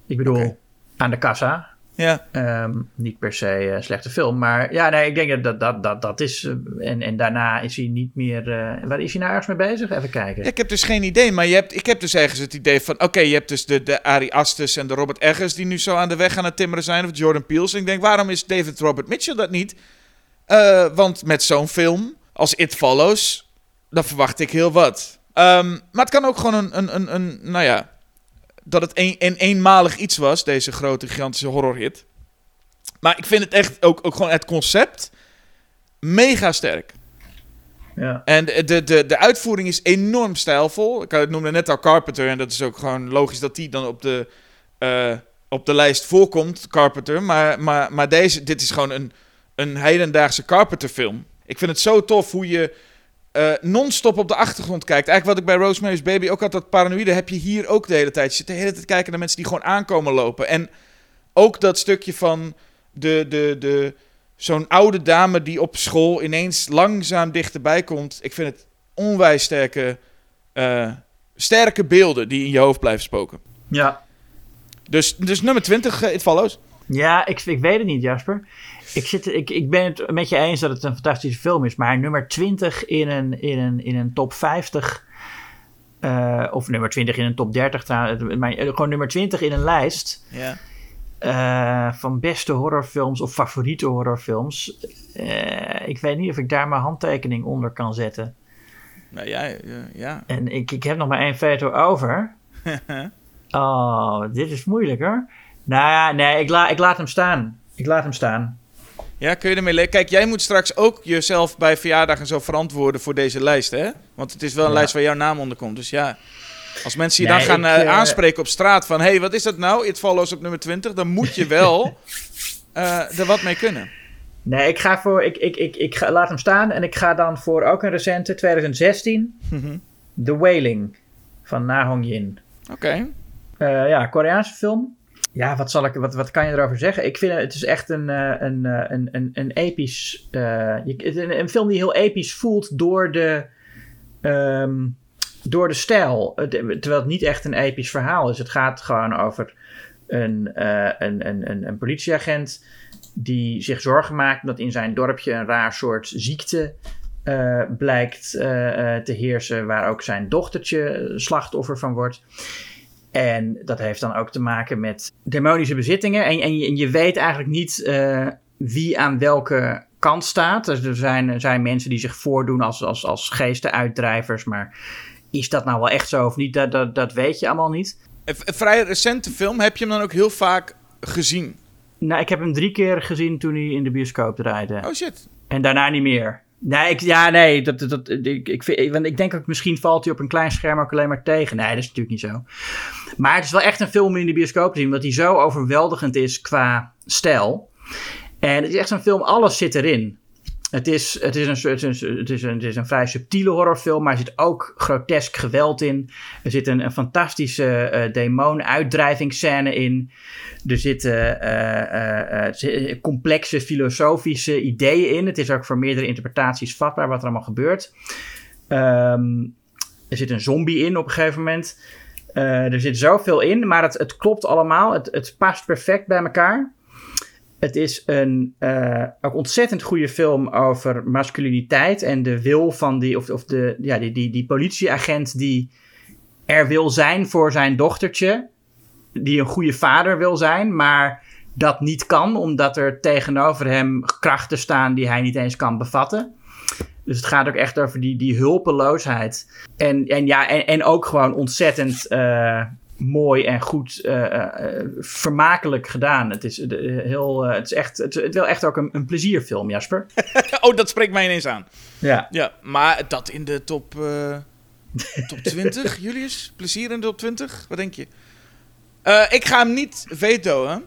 Ik bedoel, aan de kassa. Ja. Ehm, niet per se een slechte film. Maar ja, nee, ik denk dat dat, dat, dat, dat is. eh, en, en daarna is hij niet meer. eh, waar is hij nou ergens mee bezig? Even kijken. Ja, ik heb dus geen idee, maar je hebt, ik heb dus ergens het idee van... Oké, je hebt dus de, de Ari Astes en de Robert Eggers... die nu zo aan de weg aan het timmeren zijn, of Jordan Peele. En ik denk, waarom is David Robert Mitchell dat niet? Eh, want met zo'n film als It Follows... dan verwacht ik heel wat. Ehm, maar het kan ook gewoon een, een, een, een nou ja... dat het een, een eenmalig iets was, deze grote, gigantische horrorhit. Maar ik vind het echt ook, ook gewoon het concept... mega sterk. Ja. En de, de, de, uitvoering is enorm stijlvol. Ik noemde net al Carpenter. En dat is ook gewoon logisch dat die dan op de, eh, op de lijst voorkomt, Carpenter. Maar, maar, maar deze, dit is gewoon een, een hedendaagse Carpenter film. Ik vind het zo tof hoe je eh, non-stop op de achtergrond kijkt. Eigenlijk wat ik bij Rosemary's Baby ook had, dat paranoïde, heb je hier ook de hele tijd. Je zit de hele tijd kijken naar mensen die gewoon aankomen lopen. En ook dat stukje van de, de, de, zo'n oude dame die op school ineens langzaam dichterbij komt. Ik vind het onwijs sterke, eh, sterke beelden die in je hoofd blijven spoken. Ja. Dus, dus nummer 20, eh, It Follows. Ja, ik, ik weet het niet, Jasper. Ik, zit, ik, ik ben het met je eens dat het een fantastische film is. Maar nummer 20 in een, in een, in een top 50. eh, of nummer 20 in een top 30. trouwens, Maar eh, gewoon nummer 20 in een lijst. Ja. eh, van beste horrorfilms of favoriete horrorfilms. Eh, ik weet niet of ik daar mijn handtekening onder kan zetten. Nou ja, ja, ja. En ik, ik heb nog maar één veto over. Oh, dit is moeilijk hoor. Nou ja, nee, ik, la, ik laat hem staan. Ik laat hem staan. Ja, kun je ermee le- Kijk, jij moet straks ook jezelf bij verjaardag en zo verantwoorden voor deze lijst, hè? Want het is wel een Ja. lijst waar jouw naam onder komt. Dus ja, als mensen je Nee, dan gaan ik, eh, eh, aanspreken op straat van... hé, hey, wat is dat nou? It Follows op nummer 20. Dan moet je wel eh, er wat mee kunnen. Nee, ik ga voor. Ik, ik, ik, ik ga, laat hem staan. En ik ga dan voor ook een recente 2016. Mhm. The Wailing. Van Na Hong Yin. Oké. Ja, Koreaanse film. Ja, wat, zal ik, wat, wat kan je erover zeggen? Ik vind het, is echt een, eh, een, eh, een, een, een episch... eh, een, film die heel episch voelt door de, ehm, door de stijl. Terwijl het niet echt een episch verhaal is. Het gaat gewoon over een, een, een, een, politieagent... die zich zorgen maakt dat in zijn dorpje een raar soort ziekte... blijkt te heersen, waar ook zijn dochtertje slachtoffer van wordt. En dat heeft dan ook te maken met demonische bezittingen. En, en, je, en je weet eigenlijk niet eh, wie aan welke kant staat. Dus er zijn, er zijn mensen die zich voordoen als, als, als geestenuitdrijvers. Maar is dat nou wel echt zo of niet? Dat, dat, dat weet je allemaal niet. Een vrij recente film. Heb je hem dan ook heel vaak gezien? Nou, ik heb hem drie keer gezien toen hij in de bioscoop draaide. Oh shit. En daarna niet meer. Nee, ja, nee, dat, dat, dat, ik, ik, vind, want ik denk ook misschien valt hij op een klein scherm ook alleen maar tegen. Nee, dat is natuurlijk niet zo. Maar het is wel echt een film om in de bioscoop te zien, omdat hij zo overweldigend is qua stijl. En het is echt zo'n film, alles zit erin. Het is, het, is een, het, is een, is een, vrij subtiele horrorfilm, maar er zit ook grotesk geweld in. Er zit een, fantastische eh demon-uitdrijvingsscène in. Er zitten eh, eh, complexe filosofische ideeën in. Het is ook voor meerdere interpretaties vatbaar wat er allemaal gebeurt. Ehm, er zit een zombie in op een gegeven moment. Er zit zoveel in, maar het, het klopt allemaal. Het, het past perfect bij elkaar. Het is een ook ontzettend goede film over masculiniteit en de wil van die, of, of de, ja, die, die, die politieagent die er wil zijn voor zijn dochtertje. Die een goede vader wil zijn, maar dat niet kan, omdat er tegenover hem krachten staan die hij niet eens kan bevatten. Dus het gaat ook echt over die, die hulpeloosheid. En, en, ja, en, en ook gewoon ontzettend eh, mooi en goed, eh, eh, vermakelijk gedaan. Het is, eh, heel, eh, het is echt, het, het wil echt ook een, een plezierfilm, Jasper. Oh, dat spreekt mij ineens aan. Ja. Ja, maar dat in de top, eh, top 20, Julius? Plezier in de top 20? Wat denk je? Eh, ik ga hem niet vetoen.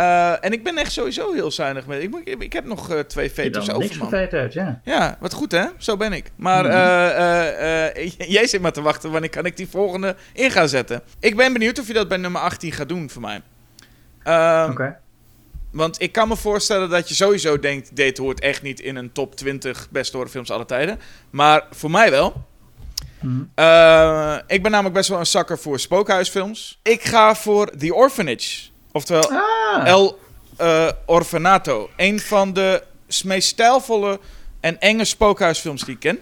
Eh, en ik ben echt sowieso heel zuinig met. Ik, ik, ik heb nog eh, twee veters over, niks man. uit, ja. Ja, wat goed hè? Zo ben ik. Maar Mhm. eh, jij zit maar te wachten wanneer kan ik die volgende in gaan zetten. Ik ben benieuwd of je dat bij nummer 18 gaat doen voor mij. Ehm, Oké. Want ik kan me voorstellen dat je sowieso denkt... dit hoort echt niet in een top 20 beste horrorfilms aller tijden. Maar voor mij wel. Mhm. Ik ben namelijk best wel een zakker voor spookhuisfilms. Ik ga voor The Orphanage. Oftewel Ah, El eh, Orfanato. Een van de meest stijlvolle en enge spookhuisfilms die ik ken.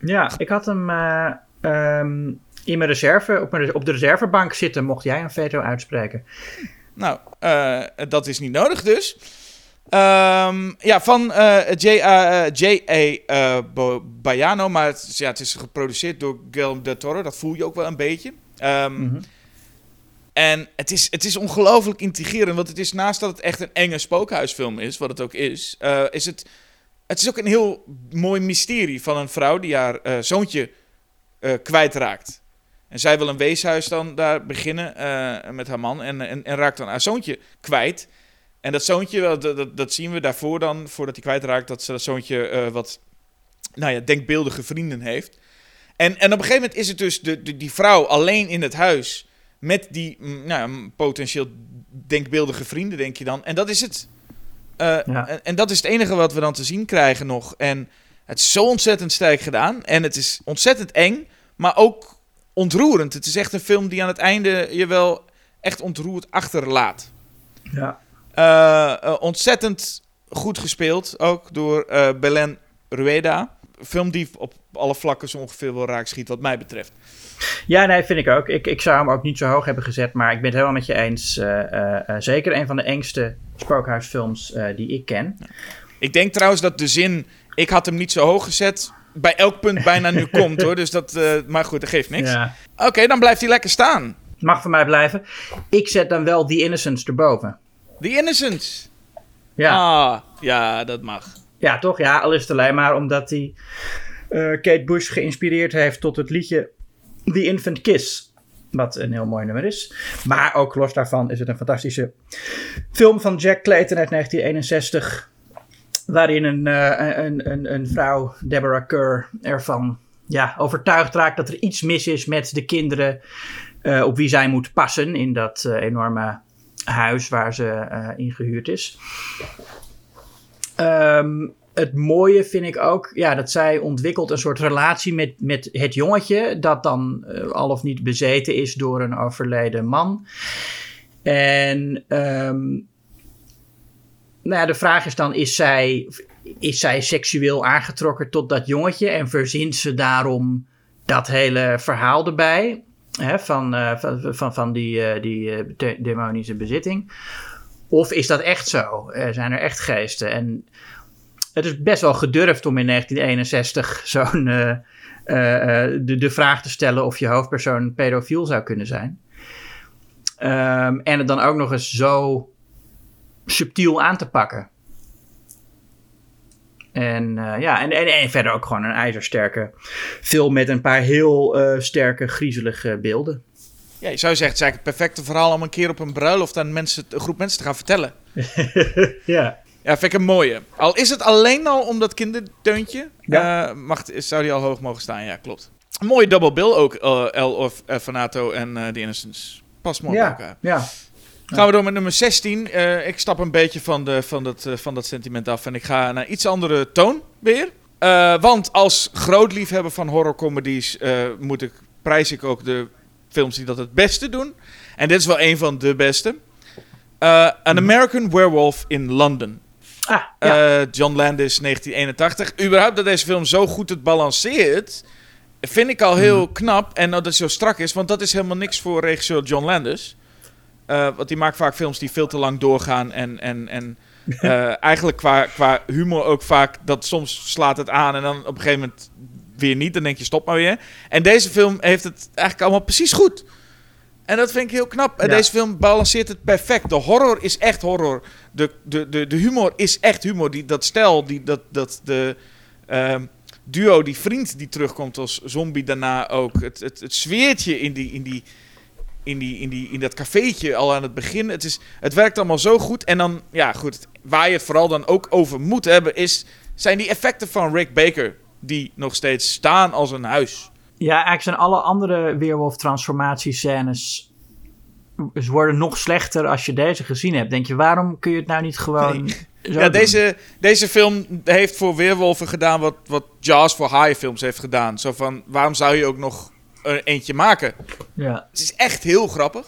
ja, ik had hem eh, ehm, in mijn reserve, op, mijn, op de reservebank zitten, mocht jij een veto uitspreken. Nou, eh, dat is niet nodig dus. Ehm, ja, van J.A. J.A. Bo- Baiano, maar het, is- ja, het is geproduceerd door Guillermo del Toro. Dat voel je ook wel een beetje. Mhm. En het is, het is ongelooflijk intrigerend, want het is naast dat het echt een enge spookhuisfilm is, wat het ook is, eh, is het, het is ook een heel mooi mysterie van een vrouw die haar eh, zoontje eh, kwijtraakt. En zij wil een weeshuis dan daar beginnen met haar man en, en, en raakt dan haar zoontje kwijt. En dat zoontje, dat, dat, zien we daarvoor dan, voordat hij kwijtraakt, dat ze dat zoontje wat, nou ja, denkbeeldige vrienden heeft. En, en op een gegeven moment is het dus de, de, die vrouw alleen in het huis met die mm, nou, ja, potentieel denkbeeldige vrienden, denk je dan. En dat is het. Eh, Ja. en, en dat is het enige wat we dan te zien krijgen nog. En het is zo ontzettend sterk gedaan. En het is ontzettend eng, maar ook ontroerend. Het is echt een film die aan het einde je wel echt ontroerd achterlaat. Ja. Eh, eh, ontzettend goed gespeeld, ook door Belen Rueda. Film die op alle vlakken zo ongeveer wel raak schiet, wat mij betreft. Ja, nee, vind ik ook. Ik, ik zou hem ook niet zo hoog hebben gezet, maar ik ben het helemaal met je eens. eh, eh, eh, zeker een van de engste spookhuisfilms die ik ken. Ik denk trouwens dat de zin, ik had hem niet zo hoog gezet, bij elk punt bijna nu komt hoor. Dus dat, maar goed, dat geeft niks. Ja. Oké, dan blijft hij lekker staan. Mag voor mij blijven. Ik zet dan wel The Innocents erboven. The Innocents. Ja. Ah, ja, dat mag. Ja, toch? Ja, al is het alleen maar omdat hij Kate Bush geïnspireerd heeft tot het liedje The Infant Kiss. Wat een heel mooi nummer is. Maar ook los daarvan is het een fantastische film van Jack Clayton uit 1961. Waarin een, eh, een, een, een vrouw, Deborah Kerr, ervan ja, overtuigd raakt dat er iets mis is met de kinderen eh, op wie zij moet passen in dat eh, enorme huis waar ze eh ingehuurd is. Ehm, het mooie vind ik ook ja, dat zij ontwikkelt een soort relatie met, met het jongetje, dat dan eh, al of niet bezeten is door een overleden man. En ehm, nou de vraag is dan: is zij, is zij seksueel aangetrokken tot dat jongetje en verzint ze daarom dat hele verhaal erbij? Hè, van, eh, van, van, van die, eh, die de- demonische bezitting. Of is dat echt zo? Zijn er echt geesten? En het is best wel gedurfd om in 1961 zo'n eh, eh, eh, de, de vraag te stellen of je hoofdpersoon pedofiel zou kunnen zijn. Ehm, en het dan ook nog eens zo subtiel aan te pakken. En ja, en, en, en verder ook gewoon een ijzersterke film met een paar heel sterke, griezelige beelden. Ja, je zou zeggen, het is eigenlijk het perfecte verhaal om een keer op een bruiloft aan mensen, een groep mensen te gaan vertellen. ja. Ja, vind ik een mooie. Al is het alleen al om dat kinderdeuntje, Ja. eh, mag, zou die al hoog mogen staan. Ja, klopt. Een mooie double bill ook, eh, El of eh, Fanato en eh The Innocents. Past mooi bij Ja, elkaar. ja. Gaan we door met nummer 16. Eh, ik stap een beetje van, de, van, dat, eh, van dat sentiment af en ik ga naar iets andere toon weer. Eh, want als groot liefhebber van horrorcomedies eh, moet ik, prijs ik ook de films die dat het beste doen. En dit is wel een van de beste. Eh, An American Werewolf in London. Ah, ja. Eh, John Landis, 1981. Überhaupt dat deze film zo goed het balanceert, vind ik al heel knap. En dat het zo strak is, want dat is helemaal niks voor regisseur John Landis. Eh, want die maakt vaak films die veel te lang doorgaan. En, en, en eh, eigenlijk qua, qua humor ook vaak, dat soms slaat het aan en dan op een gegeven moment weer niet. Dan denk je, stop maar weer. En deze film heeft het eigenlijk allemaal precies goed. En dat vind ik heel knap. En Ja. deze film balanceert het perfect. De horror is echt horror. De, de, de, de humor is echt humor. Die, dat stel, die, dat, dat de ehm, duo, die vriend die terugkomt als zombie daarna ook. Het, het, het sfeertje in die, in die, in, die, in, die, in dat cafeetje al aan het begin. Het, is, het werkt allemaal zo goed. En dan, ja goed, waar je het vooral dan ook over moet hebben, is, zijn die effecten van Rick Baker. Die nog steeds staan als een huis. Ja, eigenlijk zijn alle andere weerwolf-transformatiescènes ze worden nog slechter als je deze gezien hebt. Denk je, waarom kun je het nou niet gewoon. Zo ja, deze, deze film heeft voor Weerwolven gedaan wat, wat Jaws voor haaienfilms heeft gedaan. Zo van, waarom zou je ook nog er eentje maken? Ja. Het is echt heel grappig.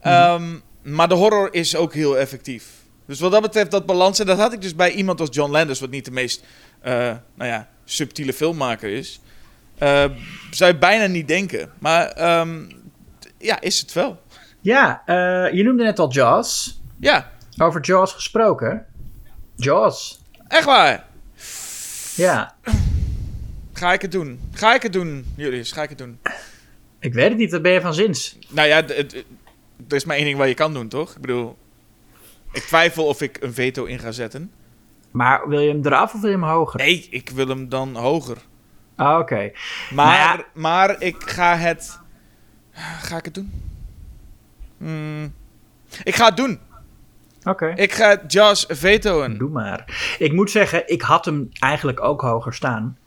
Ehm, maar de horror is ook heel effectief. Dus wat dat betreft, dat balans. En dat had ik dus bij iemand als John Landis, wat niet de meest uh, nou ja, subtiele filmmaker is. Uh, zou je bijna niet denken. Maar um, ja, is het wel. Ja, uh, je noemde net al Jaws. Ja. Over Jaws gesproken. Jaws. Echt waar? Ja. Ga ik het doen? Ga ik het doen, Julius? Ga ik het doen? Ik weet het niet, wat ben je van zins? Nou ja, er is maar één ding wat je kan doen, toch? Ik bedoel, ik twijfel of ik een veto in ga zetten. Maar wil je hem eraf of wil je hem hoger? Nee, ik wil hem dan hoger. Ah, oké. Maar, maar, ik ga het... Ga ik het doen? Hmm. Ik ga het doen. Oké. Okay. Ik ga Jaws vetoen. Doe maar. Ik moet zeggen, ik had hem eigenlijk ook hoger staan.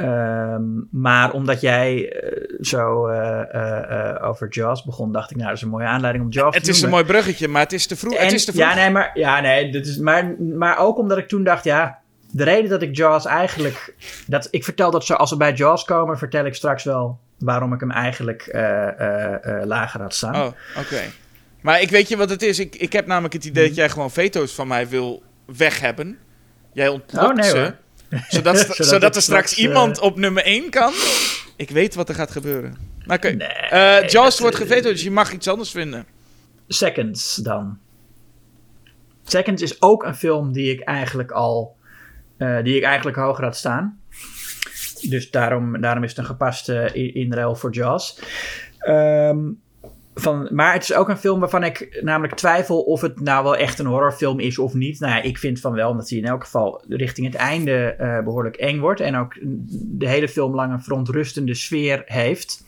Um, maar omdat jij uh, zo uh, uh, over Jaws begon, dacht ik, nou, dat is een mooie aanleiding om Jaws het te is een mooi bruggetje, maar het is te vroeg. En, het is te vroeg. Ja, nee, maar, ja, nee dit is, maar, maar ook omdat ik toen dacht, ja, de reden dat ik Jaws eigenlijk... Dat, ik vertel dat zo, als we bij Jaws komen, vertel ik straks wel waarom ik hem eigenlijk lager had staan. Oh, oké. Okay. Maar ik weet je wat het is. Ik, ik heb namelijk het idee dat jij gewoon veto's van mij wil weg hebben. Jij ontlokt oh, nee, ze. Zodat, zodat, zodat er straks iemand op nummer 1 kan. Ik weet wat er gaat gebeuren. Oké. Okay. Nee, uh, Jaws wordt gevetoed, dus je mag iets anders vinden. Seconds dan. Seconds is ook een film die ik eigenlijk al... Uh, die ik eigenlijk hoger had staan. Dus daarom, daarom is het een gepaste inruil voor Jaws. Um, van, maar het is ook een film waarvan ik namelijk twijfel of het nou wel echt een horrorfilm is of niet. Nou ja, ik vind van wel, omdat hij in elk geval richting het einde uh, behoorlijk eng wordt. En ook de hele film lang een verontrustende sfeer heeft.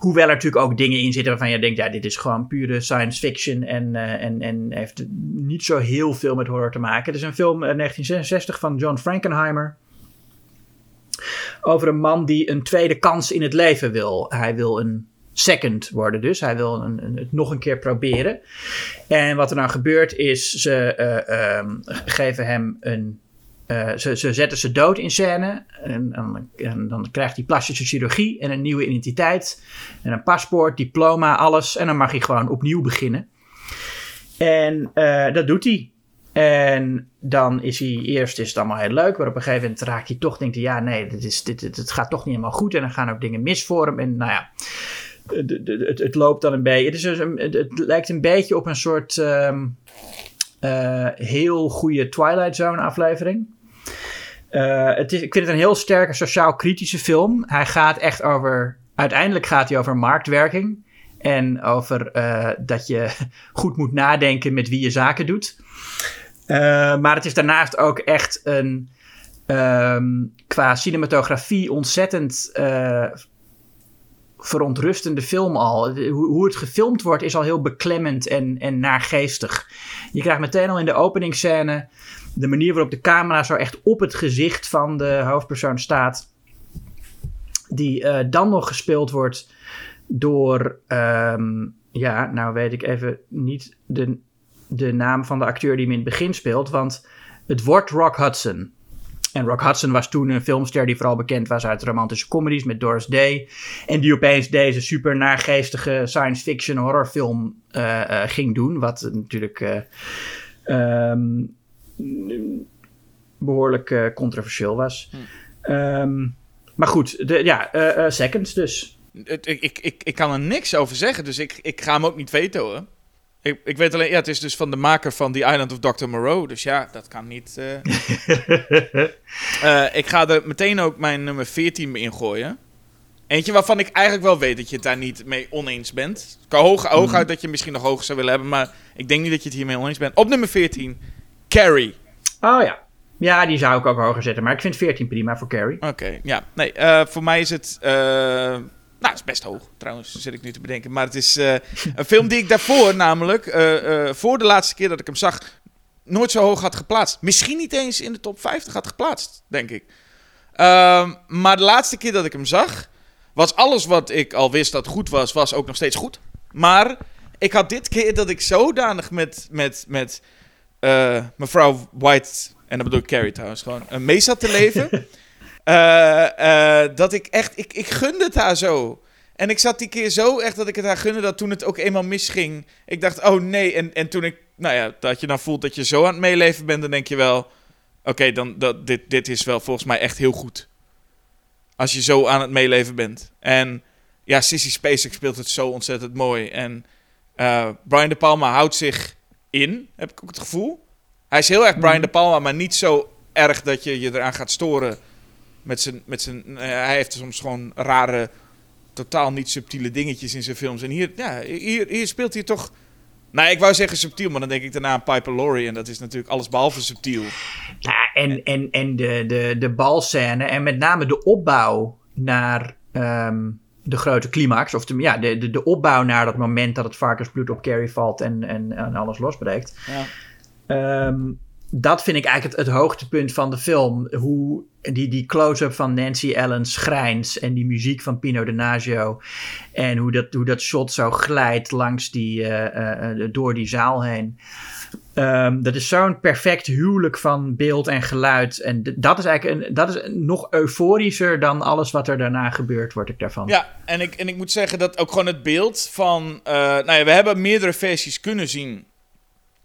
Hoewel er natuurlijk ook dingen in zitten waarvan je denkt, ja, dit is gewoon pure science fiction en, uh, en, en heeft niet zo heel veel met horror te maken. Het is een film uit 1966 van John Frankenheimer. Over een man die een tweede kans in het leven wil. Hij wil een second worden dus. Hij wil een, het nog een keer proberen. En wat er nou gebeurt is, ze uh, um, geven hem een... Uh, ze, ze, zetten ze dood in scène. En, en, en, dan krijgt hij plastische chirurgie en een nieuwe identiteit. En een paspoort, diploma, alles. En dan mag hij gewoon opnieuw beginnen. En uh, dat doet hij. En dan is hij eerst is het allemaal heel leuk, maar op een gegeven moment raakt hij toch, denkt hij, ja, nee, dit, is, dit, gaat toch niet helemaal goed. En dan gaan ook dingen mis voor hem. En nou ja, het, het, loopt dan een beetje. Het, is dus een, het, lijkt een beetje op een soort um, uh, heel goede Twilight Zone aflevering. Uh, het is, ik vind het een heel sterke sociaal-kritische film. Hij gaat echt over. Uiteindelijk gaat hij over marktwerking. En over uh, dat je goed moet nadenken met wie je zaken doet. maar het is daarnaast ook echt een. Um, qua cinematografie ontzettend verontrustende film al. Hoe, hoe het gefilmd wordt is al heel beklemmend en, en naargeestig. Je krijgt meteen al in de openingsscène de manier waarop de camera zo echt op het gezicht van de hoofdpersoon staat. Die uh, dan nog gespeeld wordt door, um, ja, nou weet ik even niet de, de naam van de acteur die hem in het begin speelt, want het wordt Rock Hudson. En Rock Hudson was toen een filmster die vooral bekend was uit romantische comedies met Doris Day. En die opeens deze super naargeestige science fiction horrorfilm uh, uh, ging doen. Wat natuurlijk um, behoorlijk controversieel was. Hm. Um, maar goed, de, ja, Seconds dus. Ik, ik, ik, ik kan er niks over zeggen, dus ik, ik ga hem ook niet vetoen. Ik, ik weet alleen, ja, het is dus van de maker van The Island of Dr. Moreau. Dus ja, dat kan niet. Uh... uh, ik ga er meteen ook mijn nummer 14 in gooien. Eentje waarvan ik eigenlijk wel weet dat je het daar niet mee oneens bent. Ik kan hoog, hooguit mm. dat je misschien nog hoger zou willen hebben, maar ik denk niet dat je het hiermee oneens bent. Op nummer 14, Carrie. Oh ja. Ja, die zou ik ook hoger zetten, maar ik vind 14 prima voor Carrie. Oké, okay, ja. Nee, uh, voor mij is het Nou, dat is best hoog, trouwens, zit ik nu te bedenken. Maar het is eh, een film die ik daarvoor, namelijk, eh, eh, voor de laatste keer dat ik hem zag, nooit zo hoog had geplaatst. Misschien niet eens in de top 50 had geplaatst, denk ik. Ehm, maar de laatste keer dat ik hem zag, was alles wat ik al wist dat goed was, was ook nog steeds goed. Maar ik had dit keer dat ik zodanig met, met, met eh, mevrouw White, en dat bedoel ik Carrie trouwens, gewoon uh, mee zat te leven. Eh, eh, dat ik echt, ik, ik gunde het haar zo. En ik zat die keer zo echt dat ik het haar gunde dat toen het ook eenmaal misging. Ik dacht, oh nee. En, en toen ik, nou ja, dat je dan voelt dat je zo aan het meeleven bent, dan denk je wel, oké, dan dat, dit, dit is wel volgens mij echt heel goed. Als je zo aan het meeleven bent. En ja, Sissy Spacek speelt het zo ontzettend mooi. En eh, Brian De Palma houdt zich in, heb ik ook het gevoel. Hij is heel erg Brian De Palma, maar niet zo erg dat je je eraan gaat storen. Met zijn, met zijn, eh, hij heeft soms gewoon rare, totaal niet subtiele dingetjes in zijn films. En hier, ja, hier, hier speelt hij toch... Nou, ik wou zeggen subtiel, maar dan denk ik daarna aan Piper Laurie. En dat is natuurlijk alles behalve subtiel. Ja, en, en, en de, de, de balscène en met name de opbouw naar ehm, de grote climax. Of de, ja, de, de, de opbouw naar dat moment dat het varkensbloed op Carrie valt en, en, en alles losbreekt. Ja. Ehm, dat vind ik eigenlijk het, het hoogtepunt van de film. Hoe die, die close-up van Nancy Allen's grijns en die muziek van Pino Donaggio. En hoe dat, hoe dat shot zo glijdt langs die, eh, eh, door die zaal heen. Ehm, dat is zo'n perfect huwelijk van beeld en geluid. En dat is eigenlijk een, dat is nog euforischer dan alles wat er daarna gebeurt, word ik daarvan. Ja, en ik, en ik moet zeggen dat ook gewoon het beeld van... eh, nou ja, we hebben meerdere versies kunnen zien.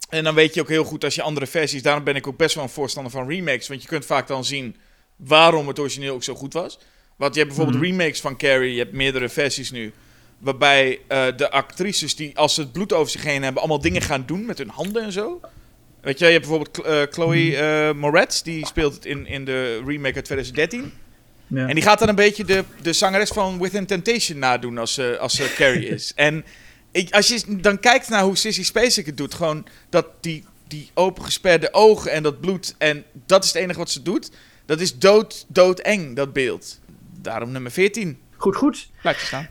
En dan weet je ook heel goed als je andere versies... Daarom ben ik ook best wel een voorstander van remakes. Want je kunt vaak dan zien waarom het origineel ook zo goed was. Want je hebt bijvoorbeeld Mhm. remakes van Carrie. Je hebt meerdere versies nu. Waarbij eh, de actrices die als ze het bloed over zich heen hebben... allemaal dingen gaan doen met hun handen en zo. Weet je, je hebt bijvoorbeeld eh, Chloe eh, Moretz. Die speelt het in, in de remake uit 2013. Ja. En die gaat dan een beetje de, de zangeres van Within Temptation nadoen als ze, als ze Carrie is. En ik, als je dan kijkt naar hoe Sissy Spacek het doet, gewoon dat die, die opengesperde ogen en dat bloed, en dat is het enige wat ze doet, dat is dood, doodeng, dat beeld. Daarom nummer 14. Goed, goed. Blijf je staan.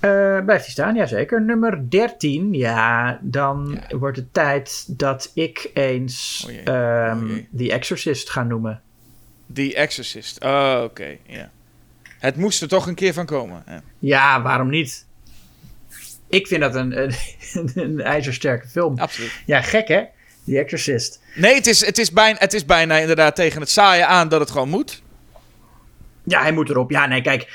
Eh, blijft hij staan, jazeker. Nummer 13, ja, dan Ja. wordt het tijd dat ik eens O jee, ehm, o jee. The Exorcist ga noemen. The Exorcist. Oh, oké. ja. Het moest er toch een keer van komen. Ja. Ja, waarom niet? Ik vind dat een, een, een ijzersterke film. Absoluut. Ja, gek hè? The Exorcist. Nee, het is, het, is bijna, het is bijna inderdaad tegen het saaien aan dat het gewoon moet. Ja, hij moet erop. Ja, nee, kijk.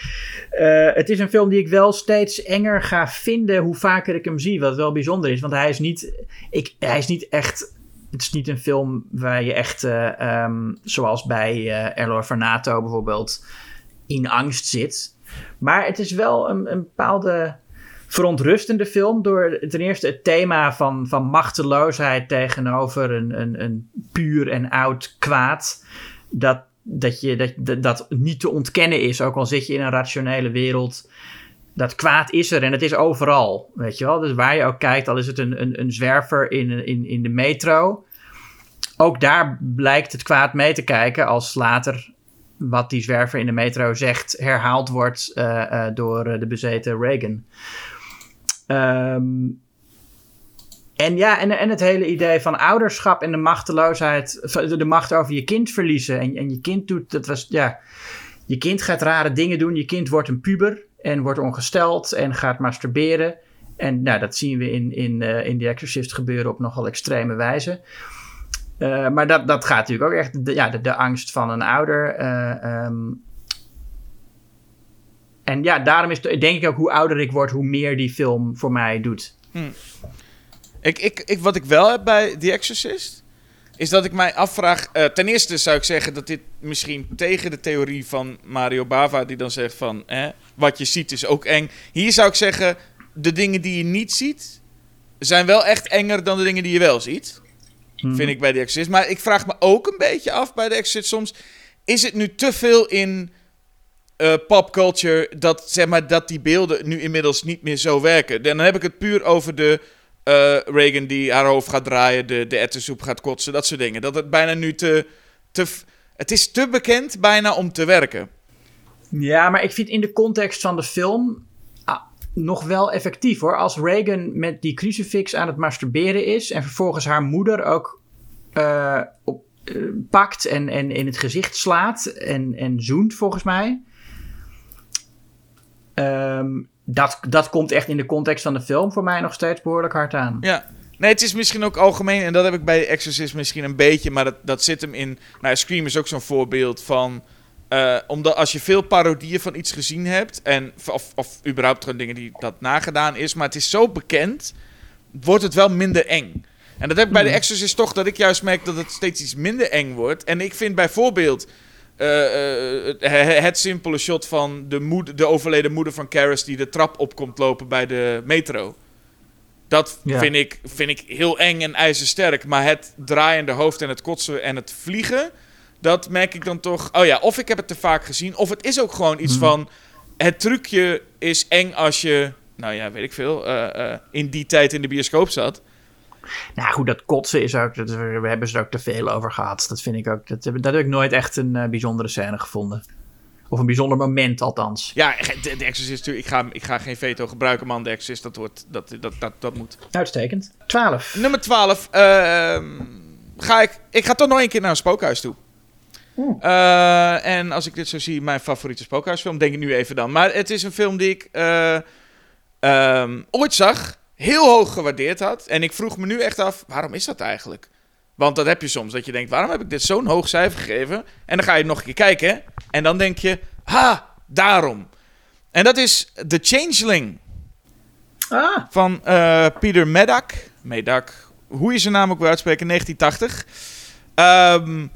Eh, het is een film die ik wel steeds enger ga vinden hoe vaker ik hem zie. Wat wel bijzonder is. Want hij is niet, ik, hij is niet echt... Het is niet een film waar je echt, eh, ehm, zoals bij eh Errol Fanato bijvoorbeeld, in angst zit. Maar het is wel een, een bepaalde verontrustende film door ten eerste het thema van, van machteloosheid tegenover een, een, een puur en oud kwaad. Dat, dat, je, dat, dat, niet te ontkennen is, ook al zit je in een rationele wereld. Dat kwaad is er en het is overal, weet je wel. Dus waar je ook kijkt, al is het een, een, een zwerver in, in, in de metro. Ook daar blijkt het kwaad mee te kijken als later wat die zwerver in de metro zegt herhaald wordt eh, eh, door eh, de bezeten Reagan. Ehm, en ja, en, en het hele idee van ouderschap en de machteloosheid, de, macht over je kind verliezen. En, en je kind doet, dat was, ja, je kind gaat rare dingen doen. Je kind wordt een puber en wordt ongesteld en gaat masturberen. En nou, dat zien we in, in, eh, in The Exorcist gebeuren op nogal extreme wijze. Eh, maar dat, dat gaat natuurlijk ook echt, de, ja, de, angst van een ouder. eh, ehm. en ja, daarom is het, denk ik ook hoe ouder ik word, hoe meer die film voor mij doet. Ik, ik, ik, wat ik wel heb bij The Exorcist, is dat ik mij afvraag... eh, ten eerste zou ik zeggen dat dit misschien tegen de theorie van Mario Bava... die dan zegt van, hè, wat je ziet is ook eng. Hier zou ik zeggen, de dingen die je niet ziet... zijn wel echt enger dan de dingen die je wel ziet. Mhm. Vind ik bij The Exorcist. Maar ik vraag me ook een beetje af bij The Exorcist soms... is het nu te veel in eh, popculture... Dat, zeg maar, dat die beelden nu inmiddels niet meer zo werken? En dan heb ik het puur over de... eh, Reagan die haar hoofd gaat draaien, de, de ettensoep gaat kotsen, dat soort dingen. Dat het bijna nu te, te... Het is te bekend bijna om te werken. Ja, maar ik vind in de context van de film nog wel effectief hoor. Als Reagan met die crucifix aan het masturberen is en vervolgens haar moeder ook eh, op, eh, pakt en, en in het gezicht slaat en, en zoent volgens mij. Ehm, dat, dat komt echt in de context van de film voor mij nog steeds behoorlijk hard aan. Ja. Nee, het is misschien ook algemeen, en dat heb ik bij Exorcist misschien een beetje, maar dat, dat zit hem in. Nou, Scream is ook zo'n voorbeeld van. eh, omdat als je veel parodieën van iets gezien hebt, en, of, of überhaupt gewoon dingen die dat nagedaan is, maar het is zo bekend, wordt het wel minder eng. En dat heb ik bij de Exorcist toch, dat ik juist merk dat het steeds iets minder eng wordt. En ik vind bijvoorbeeld eh, eh, het, het simpele shot van de, moeder, de overleden moeder van Karis die de trap op komt lopen bij de metro. Dat Ja. vind, ik, vind ik heel eng en ijzersterk. Maar het draaiende hoofd en het kotsen en het vliegen... dat merk ik dan toch... Oh ja, of ik heb het te vaak gezien... of het is ook gewoon iets van... het trucje is eng als je... nou ja, weet ik veel... eh, in die tijd in de bioscoop zat. Nou goed, dat kotsen is ook, dat, we hebben ze er ook te veel over gehad. Dat vind ik ook, dat, heb- dat heb ik nooit echt een eh, bijzondere scène gevonden. Of een bijzonder moment althans. Ja, de, de Exorcist... Ik ga, ik ga geen veto gebruiken, man. De Exorcist, dat, wordt, dat, dat, dat, dat moet. Uitstekend. 12. Nummer 12. ehm, ga ik, ik ga toch nog een keer naar een spookhuis toe. Eh, en als ik dit zo zie, mijn favoriete spookhuisfilm, denk ik nu even dan. Maar het is een film die ik eh, ehm, ooit zag, heel hoog gewaardeerd had. En ik vroeg me nu echt af, waarom is dat eigenlijk? Want dat heb je soms, dat je denkt, waarom heb ik dit zo'n hoog cijfer gegeven? En dan ga je nog een keer kijken en dan denk je, ha, daarom. En dat is The Changeling Ah, van eh, Peter Medak. Medak, hoe je zijn naam ook wil uitspreken, 1980. Ehm,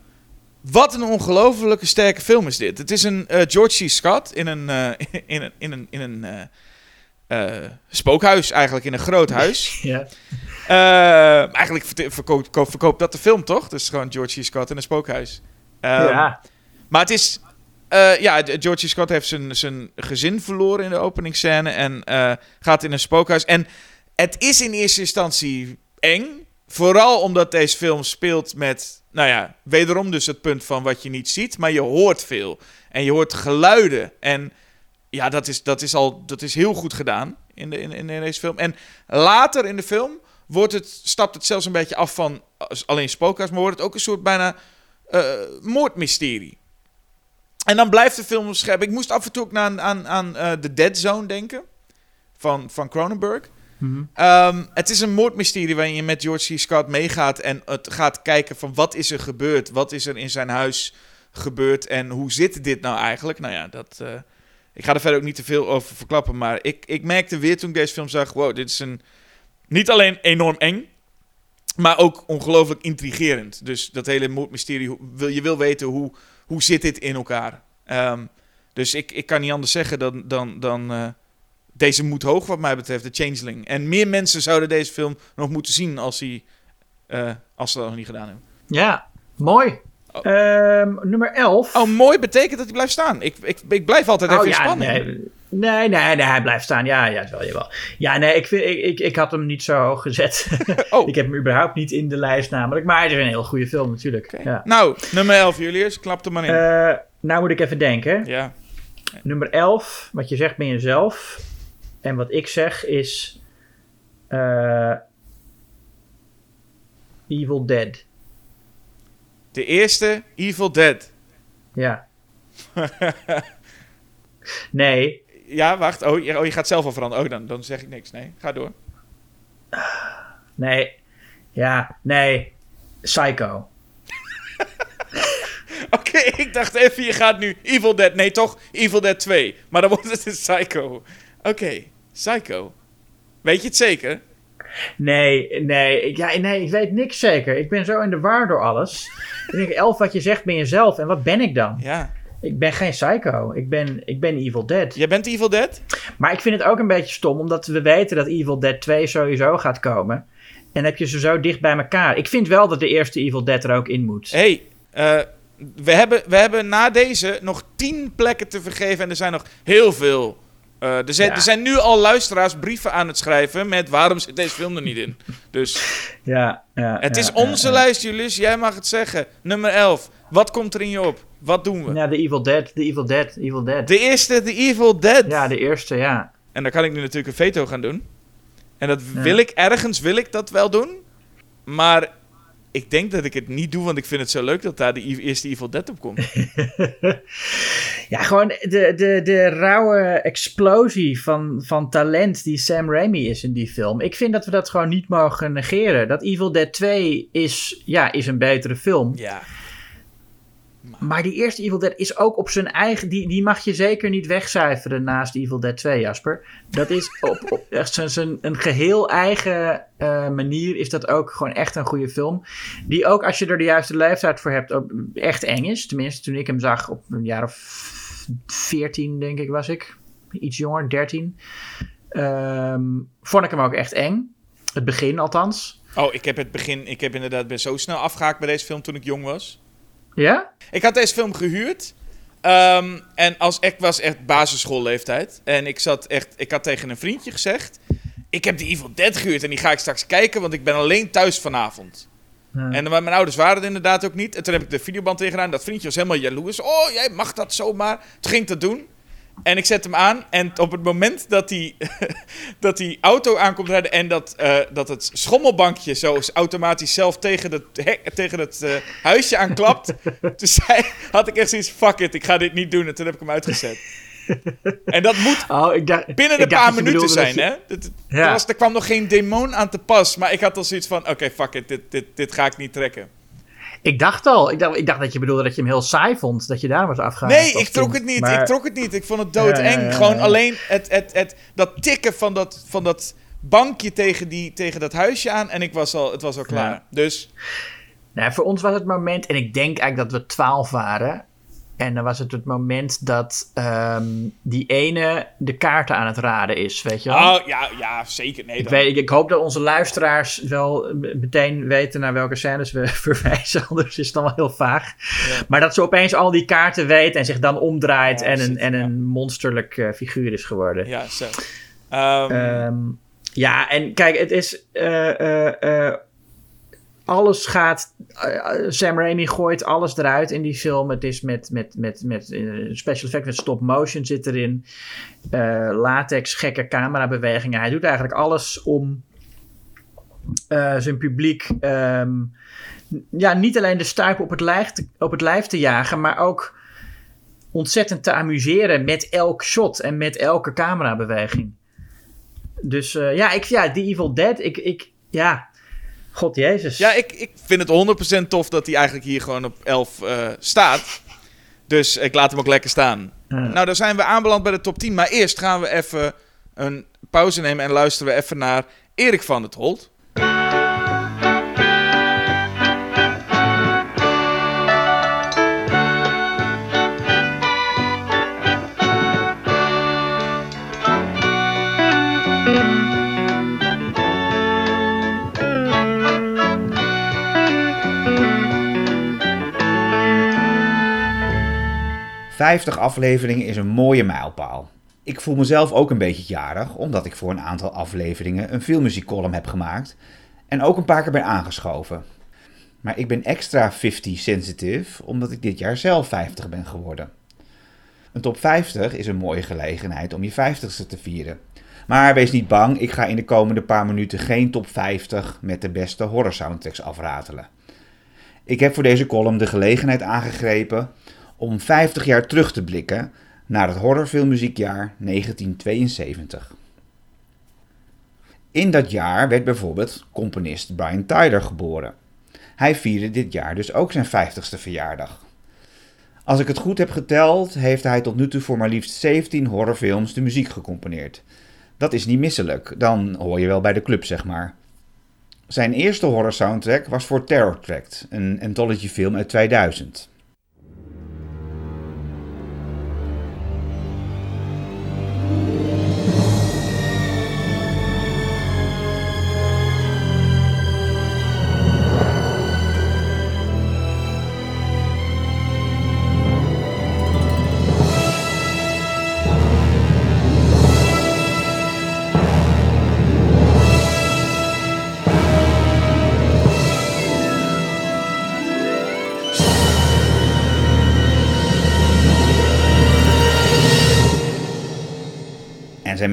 wat een ongelofelijke sterke film is dit. Het is een eh, George C. Scott in een, eh, in een, in een, in een eh, eh, spookhuis, eigenlijk in een groot huis. ja. Eh, eigenlijk verkoopt, ko- verkoopt dat de film, toch? Dus gewoon George C. Scott in een spookhuis. Ehm, ja. maar het is. eh, ja, George C. Scott heeft zijn, zijn gezin verloren in de openingsscène. En eh, gaat in een spookhuis. En het is in eerste instantie eng. Vooral omdat deze film speelt met. Nou ja, wederom dus het punt van wat je niet ziet. Maar je hoort veel. En je hoort geluiden. En ja, dat is, dat is al. Dat is heel goed gedaan in, de, in, in deze film. En later in de film. Wordt het, stapt het zelfs een beetje af van alleen spookhuis, maar wordt het ook een soort bijna eh, moordmysterie. En dan blijft de film scherp. Ik moest af en toe ook aan, aan, aan eh, The Dead Zone denken. Van, van Cronenberg. Mhm. Ehm, het is een moordmysterie waarin je met George C. Scott meegaat. En het gaat kijken van wat is er gebeurd? Wat is er in zijn huis gebeurd? En hoe zit dit nou eigenlijk? Nou ja, dat... eh, ik ga er verder ook niet te veel over verklappen. Maar ik, ik merkte weer toen ik deze film zag... Wow, dit is een... Niet alleen enorm eng... Maar ook ongelooflijk intrigerend. Dus dat hele moordmysterie... je wil weten hoe, hoe zit dit in elkaar? Ehm, dus ik, ik kan niet anders zeggen dan... dan, dan eh, deze moet hoog wat mij betreft, de Changeling. En meer mensen zouden deze film nog moeten zien als, hij, eh, als ze dat nog niet gedaan hebben. Ja, mooi. Oh. Ehm, nummer 11. Oh, mooi betekent dat hij blijft staan. Ik, ik, ik blijf altijd even Oh, in ja, spanning. nee, nee, nee, nee, hij blijft staan. Ja, ja, wel, jawel. Ja, nee, ik, vind, ik, ik, ik had hem niet zo hoog gezet. Oh. ik heb hem überhaupt niet in de lijst namelijk. Maar het is een heel goede film natuurlijk. Ja. Nou, nummer 11, Julius. Klap er maar in. Eh, nou moet ik even denken. ja. Nummer 11, wat je zegt ben jezelf. En wat ik zeg is... eh, Evil Dead. De eerste, Evil Dead. Ja. nee, Ja, wacht. Oh, je, oh, je gaat zelf al veranderen. Oh, dan, dan zeg ik niks. Nee, ga door. nee. Ja, nee. Psycho. Oké, ik dacht even, je gaat nu Evil Dead. Nee, toch? Evil Dead 2. Maar dan wordt het een Psycho. Oké, Psycho. Weet je het zeker? Nee, nee, ik- ja, nee, ik weet niks zeker. Ik ben zo in de war door alles. ik denk, elf, wat je zegt ben jezelf. En wat ben ik dan? Ja. Ik ben geen psycho. Ik ben, ik ben Evil Dead. Jij bent Evil Dead? Maar ik vind het ook een beetje stom, omdat we weten dat Evil Dead 2 sowieso gaat komen. En heb je ze zo dicht bij elkaar. Ik vind wel dat de eerste Evil Dead er ook in moet. hey, eh, we, hebben, we hebben na deze nog tien plekken te vergeven en er zijn nog heel veel. Eh, er, zijn, Ja. er zijn nu al luisteraars brieven aan het schrijven met waarom zit deze film er niet in. Dus Ja, ja. het ja, is onze lijst, Julius. Jij mag het zeggen. Nummer 11. Wat komt er in je op? Wat doen we? Ja, de Evil Dead, de Evil Dead, Evil Dead. De eerste, The Evil Dead. Ja, de eerste, ja. En dan kan ik nu natuurlijk een veto gaan doen. En dat wil ik ergens, wil ik dat wel doen. Maar ik denk dat ik het niet doe, want ik vind het zo leuk dat daar de eerste Evil Dead op komt. ja, gewoon de, de, de rauwe explosie van, van talent die Sam Raimi is in die film. Ik vind dat we dat gewoon niet mogen negeren. Dat Evil Dead 2 is, ja, is een betere film. Ja. Maar die eerste Evil Dead is ook op zijn eigen. Die, die mag je zeker niet wegcijferen naast Evil Dead 2, Jasper. Dat is op, op echt zijn, zijn een geheel eigen eh, manier. Is dat ook gewoon echt een goede film. Die ook als je er de juiste leeftijd voor hebt, ook echt eng is. Tenminste, toen ik hem zag op een jaar of 14, denk ik, was ik. Iets jonger, 13. Ehm, vond ik hem ook echt eng. Het begin althans. Oh, ik heb het begin, ik heb inderdaad ben zo snel afgehaakt bij deze film toen ik jong was. Ja? Ik had deze film gehuurd. Ehm, en als ik was echt basisschoolleeftijd. En ik zat echt, ik had tegen een vriendje gezegd. Ik heb de Evil Dead gehuurd en die ga ik straks kijken, want ik ben alleen thuis vanavond. Ja. En mijn ouders waren het inderdaad ook niet. En toen heb ik de videoband tegenaan. Dat vriendje was helemaal jaloers. Oh, jij mag dat zomaar. Toen ging ik dat doen. En ik zet hem aan. En op het moment dat die, dat die auto aankomt rijden. En dat, eh, dat het schommelbankje zo automatisch zelf tegen het, hek- tegen het eh, huisje aanklapt. toen zei, had ik echt zoiets. Fuck it, ik ga dit niet doen. En toen heb ik hem uitgezet. en dat moet Oh, ik dacht, binnen de dacht paar minuten zijn, je- hè? Dat- Ja. er, was, er kwam nog geen demon aan te pas. Maar ik had al zoiets van: oké, fuck it, dit, dit, dit ga ik niet trekken. Ik dacht al, ik dacht, ik dacht dat je bedoelde dat je hem heel saai vond, dat je daar was afgehaald. Nee, ik trok het niet. Maar- Ik trok het niet. Ik vond het doodeng. Ja, ja, ja, Gewoon alleen het, het, het, dat tikken van dat, van dat bankje tegen, die, tegen dat huisje aan. En ik was al, het was al klaar. Dus Nou, voor ons was het moment, en ik denk eigenlijk dat we 12 waren. En dan was het het moment dat ehm, die ene de kaarten aan het raden is, weet je wel? oh, ja, ja, zeker. Nee, Ik, weet, hoop dat onze luisteraars wel eh, meteen weten naar welke scènes we verwijzen, anders is het dan wel heel vaag. Ja. Maar dat ze opeens al die kaarten weet en zich dan omdraait Ja, en, een, en een monsterlijk eh, figuur is geworden. Ja, zo. Ehm, Ehm, ja, en kijk, het is. eh, alles gaat. eh, Sam Raimi gooit alles eruit in die film. Het is met, met, met, met eh, special effect, met stop motion zit erin. Eh, latex, gekke camerabewegingen. Hij doet eigenlijk alles om eh, zijn publiek. ehm, ja, niet alleen de stuip op het, lijf te, op het lijf te jagen, maar ook ontzettend te amuseren met elk shot en met elke camerabeweging. Dus eh, ja, ik, ja, The Evil Dead, ik, ik, ja, god jezus. ja, ik, ik vind het 100% tof dat hij eigenlijk hier gewoon op 11 eh, staat. Dus ik laat hem ook lekker staan. Nou, dan zijn we aanbeland bij de top 10. Maar eerst gaan we even een pauze nemen en luisteren we even naar Erik van het Holt. Vijftig afleveringen is een mooie mijlpaal. Ik voel mezelf ook een beetje jarig, omdat ik voor een aantal afleveringen een filmmuziekcolumn heb gemaakt en ook een paar keer ben aangeschoven. Maar ik ben extra 50 sensitive, omdat ik dit jaar zelf 50 ben geworden. Een top 50 is een mooie gelegenheid om je 50ste te vieren. Maar wees niet bang, ik ga in de komende paar minuten geen top 50 met de beste horror soundtracks afratelen. Ik heb voor deze column de gelegenheid aangegrepen om 50 jaar terug te blikken naar het horrorfilmmuziekjaar 1972. In dat jaar werd bijvoorbeeld componist Brian Tyler geboren. Hij vierde dit jaar dus ook zijn 50ste verjaardag. Als ik het goed heb geteld, heeft hij tot nu toe voor maar liefst 17 horrorfilms de muziek gecomponeerd. Dat is niet misselijk, dan hoor je wel bij de club, zeg maar. Zijn eerste horror soundtrack was voor Terror Tract, een anthology film uit 2000.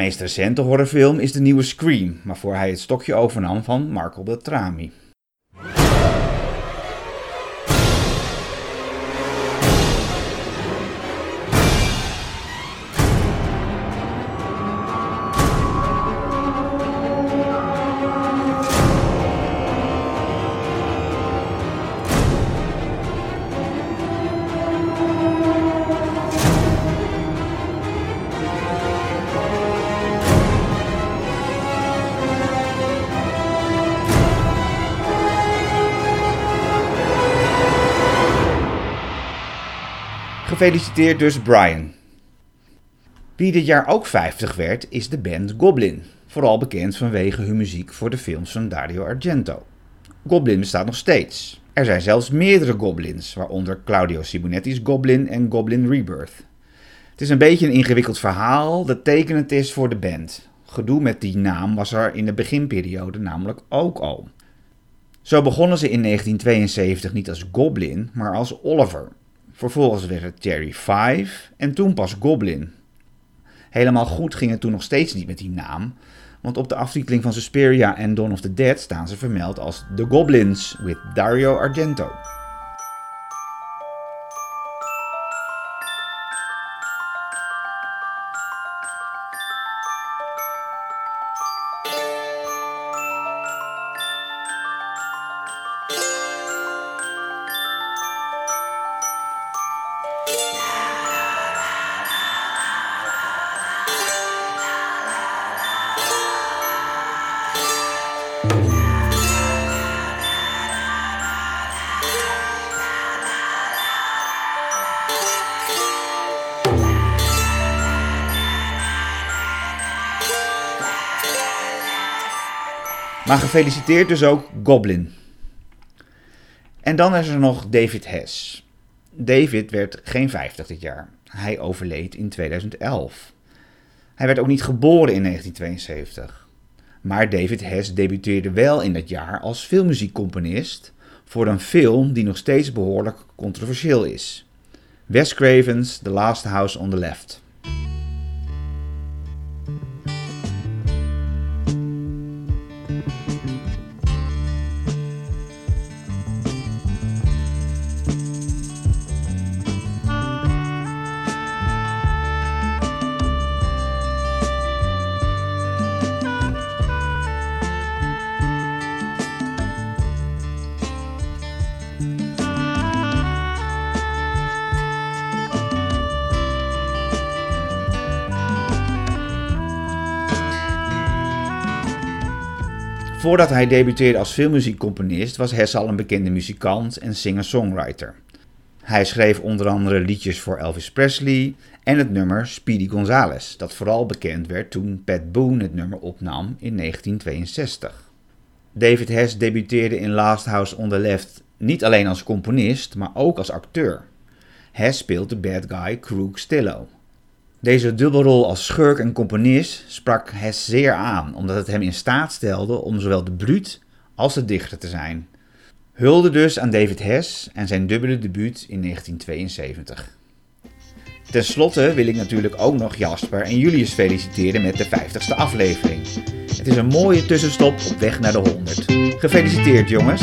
Meest recente horrorfilm is de nieuwe Scream, waarvoor hij het stokje overnam van Marco Beltrami. Gefeliciteerd dus Brian. Wie dit jaar ook 50 werd, is de band Goblin. Vooral bekend vanwege hun muziek voor de films van Dario Argento. Goblin bestaat nog steeds. Er zijn zelfs meerdere Goblins, waaronder Claudio Sibonetti's Goblin en Goblin Rebirth. Het is een beetje een ingewikkeld verhaal dat tekenend is voor de band. Gedoe met die naam was er in de beginperiode namelijk ook al. Zo begonnen ze in 1972 niet als Goblin, maar als Oliver, Vervolgens werd het Terry 5 en toen pas Goblin. Helemaal goed ging het toen nog steeds niet met die naam, want op de aftiteling van Suspiria en Dawn of the Dead staan ze vermeld als The Goblins with Dario Argento. Maar gefeliciteerd dus ook Goblin. En dan is er nog David Hess. David werd geen 50 dit jaar. Hij overleed in 2011. Hij werd ook niet geboren in 1972. Maar David Hess debuteerde wel in dat jaar als filmmuziekcomponist voor een film die nog steeds behoorlijk controversieel is. Wes Craven's The Last House on the Left. Voordat hij debuteerde als filmmuziekcomponist was Hess al een bekende muzikant en singer-songwriter. Hij schreef onder andere liedjes voor Elvis Presley en het nummer Speedy Gonzales, dat vooral bekend werd toen Pat Boone het nummer opnam in 1962. David Hess debuteerde in Last House on the Left niet alleen als componist, maar ook als acteur. Hess speelt de bad guy Krug Stillo. Deze dubbelrol als schurk en componist sprak Hess zeer aan, omdat het hem in staat stelde om zowel de bruut als de dichter te zijn. Hulde dus aan David Hess en zijn dubbele debuut in 1972. Ten slotte wil ik natuurlijk ook nog Jasper en Julius feliciteren met de 50ste aflevering. Het is een mooie tussenstop op weg naar de 100. Gefeliciteerd jongens!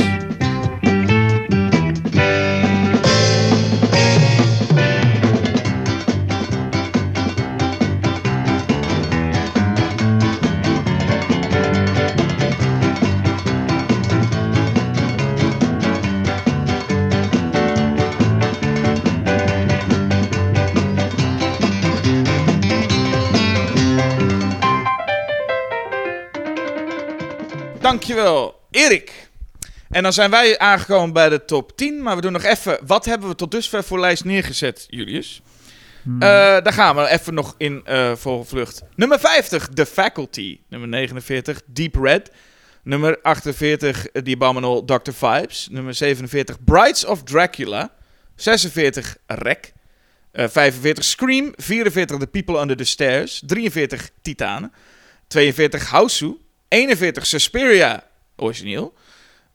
Dankjewel, Erik. En dan zijn wij aangekomen bij de top 10. Maar we doen nog even. Wat hebben we tot dusver voor lijst neergezet, Julius? Hmm. Eh, daar gaan we even nog in uh, vlucht. Nummer 50, The Faculty. Nummer 49, Deep Red. Nummer 48, The Abominable Dr. Vibes. Nummer 47, Brides of Dracula. 46, Rek. Uh, 45, Scream. 44, The People Under the Stairs. 43, Titanen. 42, Houseu. 41 Suspiria, origineel.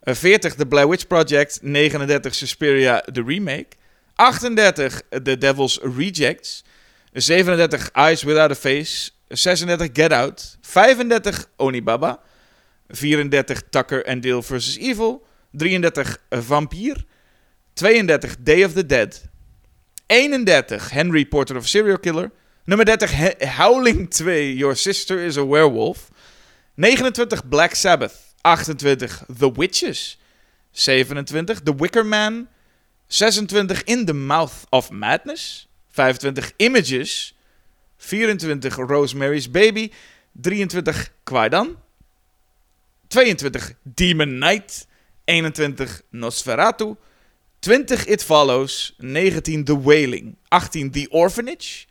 40 The Blair Witch Project. 39 Suspiria, The Remake. 38 The Devil's Rejects. 37 Eyes Without a Face. 36 Get Out. 35 Onibaba. 34 Tucker and Dale vs. Evil. 33 Vampier. 32 Day of the Dead. 31 Henry Portrait of Serial Killer. Nummer 30 He- Howling 2 Your Sister is a Werewolf. 29 Black Sabbath. 28 The Witches. 27 The Wicker Man. 26 In the Mouth of Madness. 25 Images. 24 Rosemary's Baby. 23 Kwaidan. 22 Demon Knight. 21 Nosferatu. 20 It Follows. 19 The Wailing. 18 The Orphanage.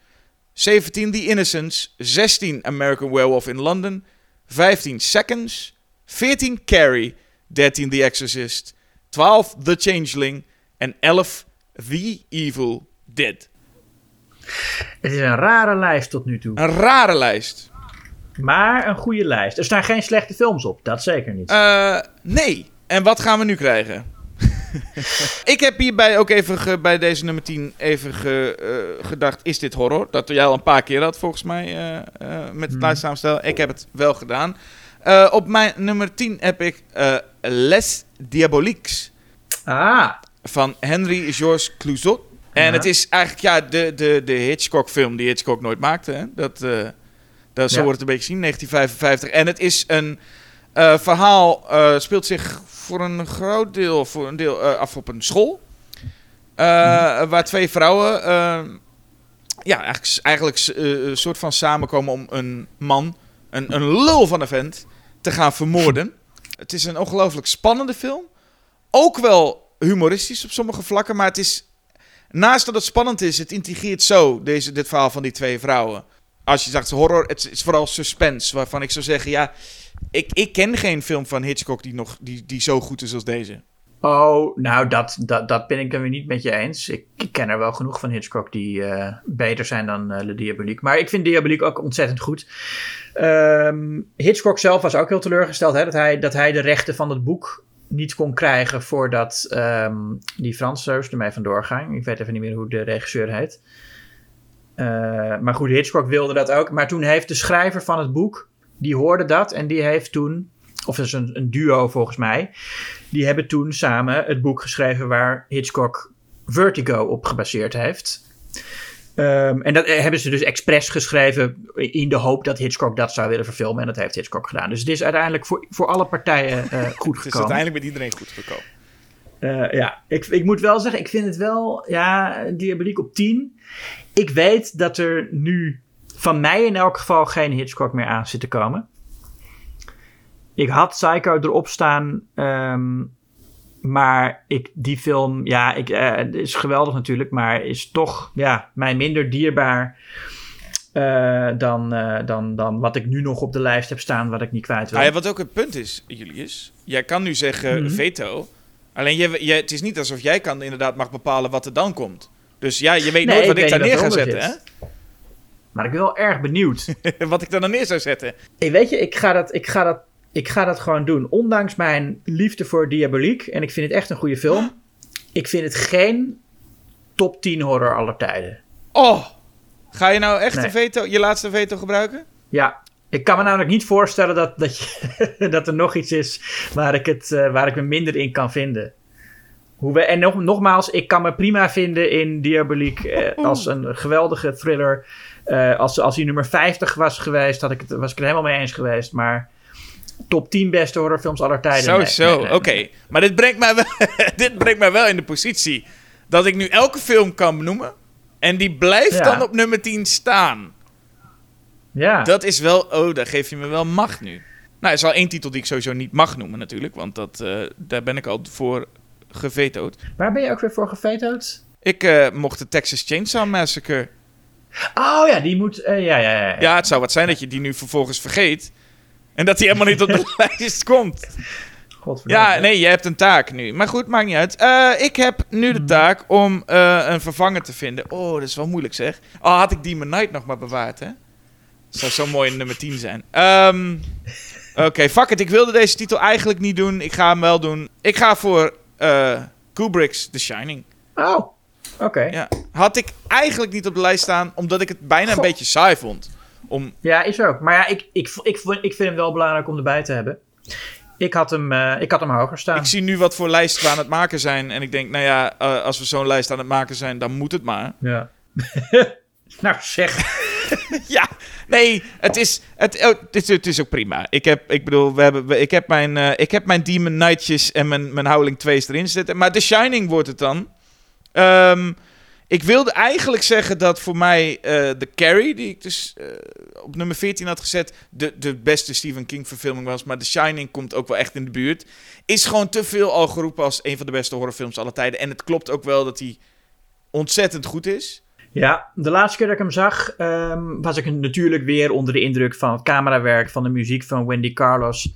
17 The Innocents. 16 American Werewolf in London. 15 Seconds. 14 Carrie. 13 The Exorcist. 12 The Changeling. En 11 The Evil Dead. Het is een rare lijst tot nu toe. Een rare lijst. Maar een goede lijst. Er staan geen slechte films op. Dat zeker niet. Eh, nee. En wat gaan we nu krijgen? ik heb hierbij ook even ge- bij deze nummer 10 even ge- eh, gedacht: is dit horror? Dat jij al een paar keer had volgens mij eh, met het lijstsamenstellen. Ik heb het wel gedaan. Op mijn nummer 10 heb ik Les Diaboliques ah, van Henry Georges Clouzot. En Ja. het is eigenlijk ja, de, de, de Hitchcock-film die Hitchcock nooit maakte. Hè? Dat, dat, zo Ja. wordt het een beetje gezien, 1955. En het is een eh, verhaal, eh, speelt zich voor een groot deel, voor een deel eh, af op een school. Eh, Waar twee vrouwen ja, eigenlijk, eigenlijk een soort van samenkomen om een man, een, een lul van een vent, te gaan vermoorden. Het is een ongelooflijk spannende film. Ook wel humoristisch op sommige vlakken, maar het is... Naast dat het spannend is, het intrigeert zo, deze, dit verhaal van die twee vrouwen. Als je zegt horror, het is vooral suspense, waarvan ik zou zeggen, ja... Ik, ik ken geen film van Hitchcock die, nog, die, die zo goed is als deze. Oh, nou, dat, dat, dat ben ik dan weer niet met je eens. Ik, ken er wel genoeg van Hitchcock die eh, beter zijn dan eh Le Diabolique. Maar ik vind Diabolique ook ontzettend goed. Ehm, Hitchcock zelf was ook heel teleurgesteld hè, dat, hij, dat hij de rechten van het boek niet kon krijgen voordat ehm, die Franseus ermee vandoor ging. Ik weet even niet meer hoe de regisseur heet. Eh, maar goed, Hitchcock wilde dat ook. Maar toen heeft de schrijver van het boek, die hoorde dat en die heeft toen, of dat is een, een duo volgens mij, die hebben toen samen het boek geschreven waar Hitchcock Vertigo op gebaseerd heeft. Ehm, en dat eh, hebben ze dus expres geschreven in de hoop dat Hitchcock dat zou willen verfilmen. En dat heeft Hitchcock gedaan. Dus het is uiteindelijk voor, voor alle partijen eh, goed Het is gekomen. uiteindelijk met iedereen goed gekomen. Eh, ja, ik, ik moet wel zeggen, ik vind het wel, ja, Diaboliek op 10. Ik weet dat er nu van mij in elk geval geen Hitchcock meer aan zit te komen. Ik had Psycho erop staan, ehm, maar ik, die film, ja, ik, eh, het is geweldig natuurlijk, maar is toch ja, mij minder dierbaar eh, dan, eh, dan, dan wat ik nu nog op de lijst heb staan, wat ik niet kwijt wil. Ah, ja, wat ook het punt is, Julius. Jij kan nu zeggen Mhm. veto. Alleen je, je, het is niet alsof jij kan inderdaad mag bepalen wat er dan komt. Dus ja, je weet Nee, nooit wat ik daar neer ga zetten. Hè? Maar ik ben wel erg benieuwd. wat ik daar dan neer zou zetten. Hey, weet je, ik ga, dat, ik, ga dat, ik ga dat gewoon doen. Ondanks mijn liefde voor Diaboliek. En ik vind het echt een goede film. Ik vind het geen top 10 horror aller tijden. Oh, ga je nou echt Nee. een veto, je laatste veto gebruiken? Ja, ik kan me namelijk niet voorstellen dat, dat, je, dat er nog iets is waar ik, het, eh, waar ik me minder in kan vinden. Hoe we, en nog, nogmaals, ik kan me prima vinden in Diaboliek eh, als een geweldige thriller. Eh, als, als hij nummer 50 was geweest, had ik het, was ik het helemaal mee eens geweest. Maar top 10 beste horrorfilms aller tijden. Zo, nee, zo, nee, nee, oké. Maar dit brengt, mij wel, dit brengt mij wel in de positie dat ik nu elke film kan benoemen. En die blijft Ja. dan op nummer 10 staan. Ja. Dat is wel, oh, daar geef je me wel macht nu. Nou, er is wel één titel die ik sowieso niet mag noemen natuurlijk, want dat, eh, daar ben ik al voor gevetood. Waar ben je ook weer voor gevetood? Ik eh, mocht de Texas Chainsaw Massacre. Oh ja, die moet. eh, ja, ja, ja, ja. Ja, het zou wat zijn dat je die nu vervolgens vergeet. En dat die helemaal niet op de lijst komt. Godverdomme. Ja, nee, je hebt een taak nu. Maar goed, maakt niet uit. Eh, ik heb nu de taak om eh, een vervanger te vinden. Oh, dat is wel moeilijk zeg. Oh, had ik Demon Knight nog maar bewaard, hè? Dat zou zo mooi in nummer 10 zijn. Ehm, Oké, fuck it. Ik wilde deze titel eigenlijk niet doen. Ik ga hem wel doen. Ik ga voor Kubrick's The Shining. Oh, oké. Ja. Had ik eigenlijk niet op de lijst staan, omdat ik het bijna een beetje saai vond. Om, Ja, is ook. Maar ja, ik, ik, ik, ik vind hem wel belangrijk om erbij te hebben. Ik had hem, eh, ik had hem hoger staan. ik zie nu wat voor lijst we aan het maken zijn. En ik denk, nou ja, eh, als we zo'n lijst aan het maken zijn, dan moet het maar. Ja. nou zeg. Ja, nee, het is, het, oh, het, is, het is ook prima. Ik heb, ik bedoel, we hebben, we- ik heb mijn, eh, ik heb mijn Demon Knightjes en mijn, mijn Howling 2's erin zitten. Maar The Shining wordt het dan. Ehm, ik wilde eigenlijk zeggen dat voor mij eh The Carrie, die ik dus eh, op nummer 14 had gezet, de, de beste Stephen King verfilming was. Maar The Shining komt ook wel echt in de buurt. Is gewoon te veel al geroepen als een van de beste horrorfilms aller tijden. En het klopt ook wel dat hij ontzettend goed is. Ja, de laatste keer dat ik hem zag, ehm, was ik natuurlijk weer onder de indruk van het camerawerk, van de muziek van Wendy Carlos.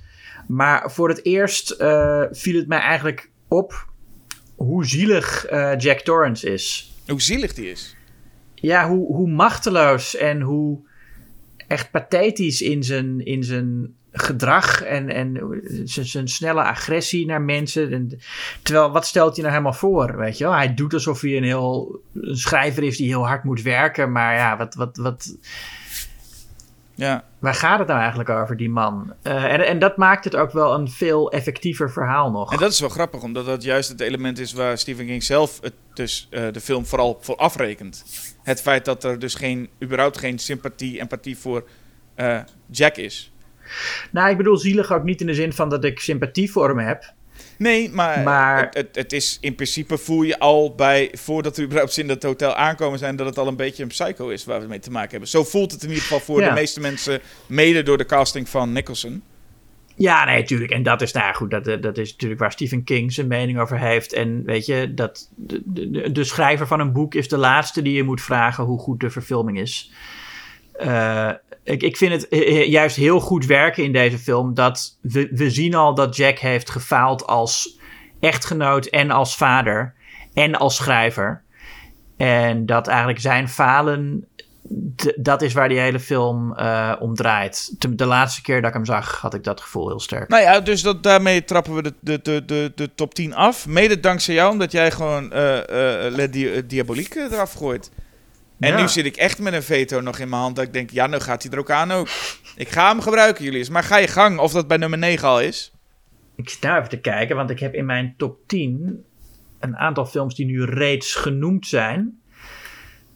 Maar voor het eerst eh, viel het mij eigenlijk op hoe zielig eh, Jack Torrance is. Hoe zielig die is. Ja, hoe, hoe machteloos en hoe echt pathetisch in zijn, in zijn gedrag en, en zijn, zijn snelle agressie naar mensen. En, terwijl, wat stelt hij nou helemaal voor, weet je wel? Hij doet alsof hij een heel een schrijver is die heel hard moet werken, maar ja, wat, wat, wat, Ja. waar gaat het nou eigenlijk over, die man? Eh, en, en dat maakt het ook wel een veel effectiever verhaal nog. En dat is wel grappig, omdat dat juist het element is waar Stephen King zelf het, dus, eh, de film vooral voor afrekent. Het feit dat er dus geen, überhaupt geen sympathie, empathie voor eh, Jack is. Nou, ik bedoel zielig ook niet in de zin van dat ik sympathie voor hem heb. Nee, maar, Maar- Het, het, het is in principe voel je al bij, voordat we überhaupt in het hotel aankomen zijn, dat het al een beetje een psycho is waar we mee te maken hebben. Zo voelt het in ieder geval voor Ja. de meeste mensen, mede door de casting van Nicholson. Ja, nee, tuurlijk. En dat is, nou goed, dat, dat is natuurlijk waar Stephen King zijn mening over heeft. En weet je, dat de, de, de schrijver van een boek is de laatste die je moet vragen hoe goed de verfilming is. Eh, ik, ik vind het eh, juist heel goed werken in deze film. Dat we, we zien al dat Jack heeft gefaald als echtgenoot en als vader en als schrijver. En dat eigenlijk zijn falen, dat is waar die hele film eh, om draait. De laatste keer dat ik hem zag, had ik dat gevoel heel sterk. Nou ja, dus dat, daarmee trappen we de, de, de, de, de top 10 af. Mede dankzij jou, omdat jij gewoon eh eh Le Di- eh, Diabolique eraf gooit. En nu zit ik echt met een veto nog in mijn hand. Dat ik denk, ja, nu gaat hij er ook aan ook. Ik ga hem gebruiken, Julius. Maar ga je gang, of dat bij nummer 9 al is. Ik zit nou even te kijken, want ik heb in mijn top 10 een aantal films die nu reeds genoemd zijn.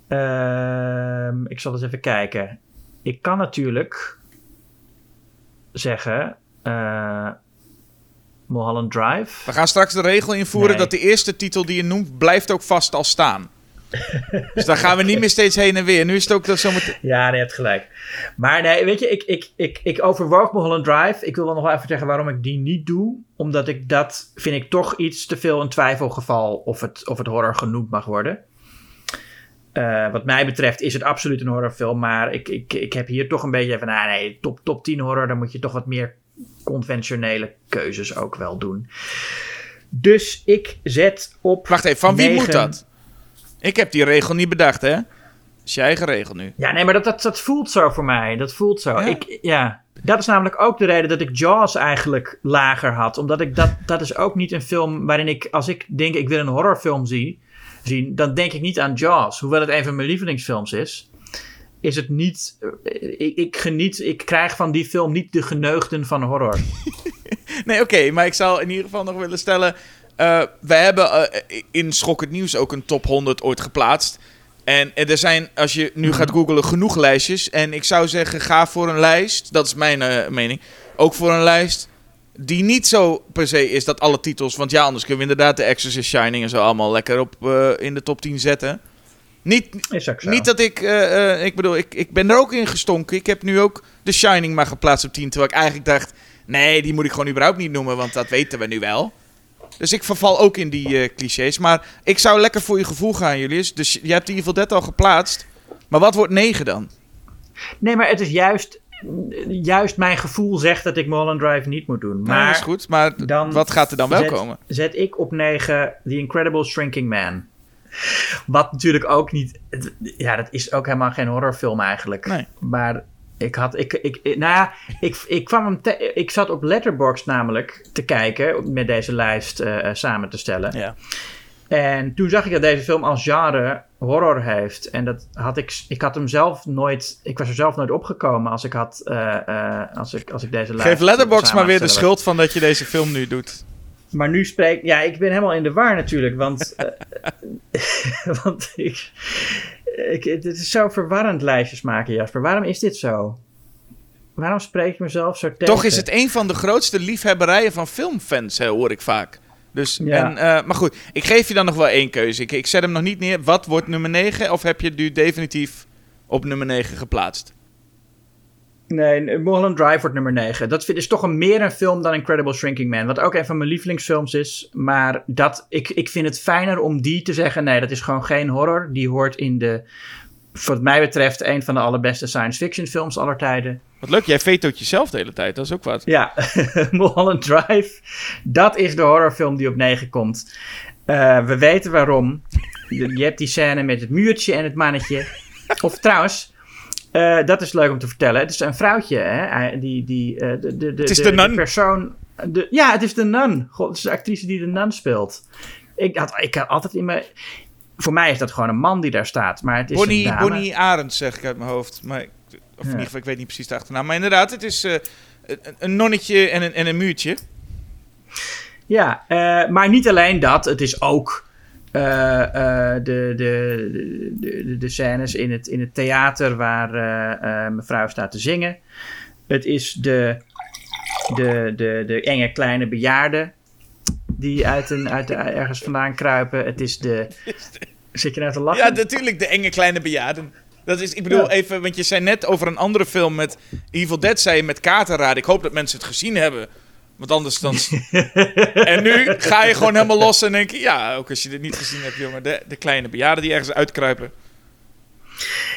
Ehm, ik zal eens even kijken. Ik kan natuurlijk zeggen eh Mulholland Drive. We gaan straks de regel invoeren Nee. dat de eerste titel die je noemt, blijft ook vast al staan. Dus dan gaan we niet meer steeds heen en weer. Nu is het ook dat zometeen... Ja, nee, je hebt gelijk. Maar nee, weet je, ik, ik, ik, ik overwoog Mulholland Drive. Ik wil wel nog wel even zeggen waarom ik die niet doe. Omdat ik dat, vind ik toch iets te veel een twijfelgeval of het, of het horror genoemd mag worden. Eh, wat mij betreft is het absoluut een horrorfilm. Maar ik, ik, ik heb hier toch een beetje van, ah nee, top, top 10 horror. Dan moet je toch wat meer conventionele keuzes ook wel doen. Dus ik zet op. Wacht even, van wie moet dat? Ik heb die regel niet bedacht, hè? Dat is je eigen regel nu. Ja, nee, maar dat, dat, dat voelt zo voor mij. Dat voelt zo. Ja? Ik, ja. Dat is namelijk ook de reden dat ik Jaws eigenlijk lager had. Omdat ik dat, dat is ook niet een film waarin ik, als ik denk ik wil een horrorfilm zie, zien, dan denk ik niet aan Jaws. Hoewel het een van mijn lievelingsfilms is, is het niet, eh, ik, ik geniet, ik krijg van die film niet de geneugden van horror. Nee, oké, maar ik zou in ieder geval nog willen stellen... eh we hebben eh, in Schokkend Nieuws ook een top 100 ooit geplaatst. En, en er zijn, als je nu gaat googlen, genoeg lijstjes. En ik zou zeggen, ga voor een lijst, dat is mijn eh, mening... ook voor een lijst die niet zo per se is dat alle titels... want ja, anders kunnen we inderdaad de Exorcist Shining en zo allemaal lekker op in de top 10 zetten. Niet, niet dat ik, ik bedoel, ik, ik ben er ook in gestonken. Ik heb nu ook The Shining maar geplaatst op 10. Terwijl ik eigenlijk dacht, nee, die moet ik gewoon überhaupt niet noemen, want dat weten we nu wel. Dus ik verval ook in die eh, clichés. Maar ik zou lekker voor je gevoel gaan, Julius. Dus je hebt Evil Dead al geplaatst. Maar wat wordt 9 dan? Nee, maar het is juist, juist mijn gevoel zegt dat ik Mulholland Drive niet moet doen. Maar Maar is goed, maar dan wat gaat er dan wel zet, komen? Zet ik op 9 The Incredible Shrinking Man. Wat natuurlijk ook niet. Ja, dat is ook helemaal geen horrorfilm eigenlijk. Nee. Maar ik had. Ik, ik, ik- nou ja, ik, ik kwam hem. te- ik zat op Letterboxd namelijk te kijken. Met deze lijst eh, eh, samen te stellen. Ja. En toen zag ik dat deze film als genre horror heeft. En dat had ik, ik had hem zelf nooit, ik was er zelf nooit opgekomen als ik had, eh, als ik, als ik deze lijst Geef Letterbox samen maar weer de schuld van dat je deze film nu doet. Maar nu spreek ja, ik ben helemaal in de war natuurlijk, want, eh, want ik, ik, het is zo verwarrend lijstjes maken, Jasper. Waarom is dit zo? Waarom spreek ik mezelf zo tegen? Toch is het een van de grootste liefhebberijen van filmfans, hè, hoor ik vaak. Dus, Ja. en, eh, maar goed, ik geef je dan nog wel één keuze. Ik, ik zet hem nog niet neer. Wat wordt nummer 9? Of heb je het nu definitief op nummer 9 geplaatst? Nee, Mulholland Drive wordt nummer 9. Dat vind, is toch een, meer een film dan Incredible Shrinking Man. Wat ook een van mijn lievelingsfilms is. Maar dat, ik, ik vind het fijner om die te zeggen... nee, dat is gewoon geen horror. Die hoort in de, wat mij betreft... een van de allerbeste science fiction films aller tijden. Wat leuk, jij vetoot jezelf de hele tijd. Dat is ook wat. Ja, Mulholland Drive. Dat is de horrorfilm die op 9 komt. Eh, we weten waarom. Je, je hebt die scène met het muurtje en het mannetje. Of trouwens, eh, dat is leuk om te vertellen. Het is een vrouwtje, hè? Die, die, eh, de, de, de, Het is de nun. persoon. De, ja, het is de nun. God, het is de actrice die de nun speelt. Ik had, ik had altijd in mijn. Voor mij is dat gewoon een man die daar staat. Maar het is een Bonnie, dame. Bonnie Arends zeg ik uit mijn hoofd. Maar, ik- of in Ja. ieder geval, ik weet niet precies de achternaam. Maar inderdaad, het is eh, een, nonnetje en een, en een muurtje. Ja, maar niet alleen dat. Het is ook de, de, de, de, de scènes in het, in het theater waar eh, eh, mevrouw staat te zingen. Het is de, de, de, de enge kleine bejaarden die uit een, uit de, ergens vandaan kruipen. Het is de... Zit je nou te lachen? Ja, natuurlijk, de enge kleine bejaarden. Dat is, ik bedoel Ja. even, want je zei net over een andere film met Evil Dead, zei je met kaartenraad. Ik hoop dat mensen het gezien hebben. Want anders dan... en nu ga je gewoon helemaal los en denk je, ja, ook als je dit niet gezien hebt, jongen. De, de kleine bejaarden die ergens uitkruipen.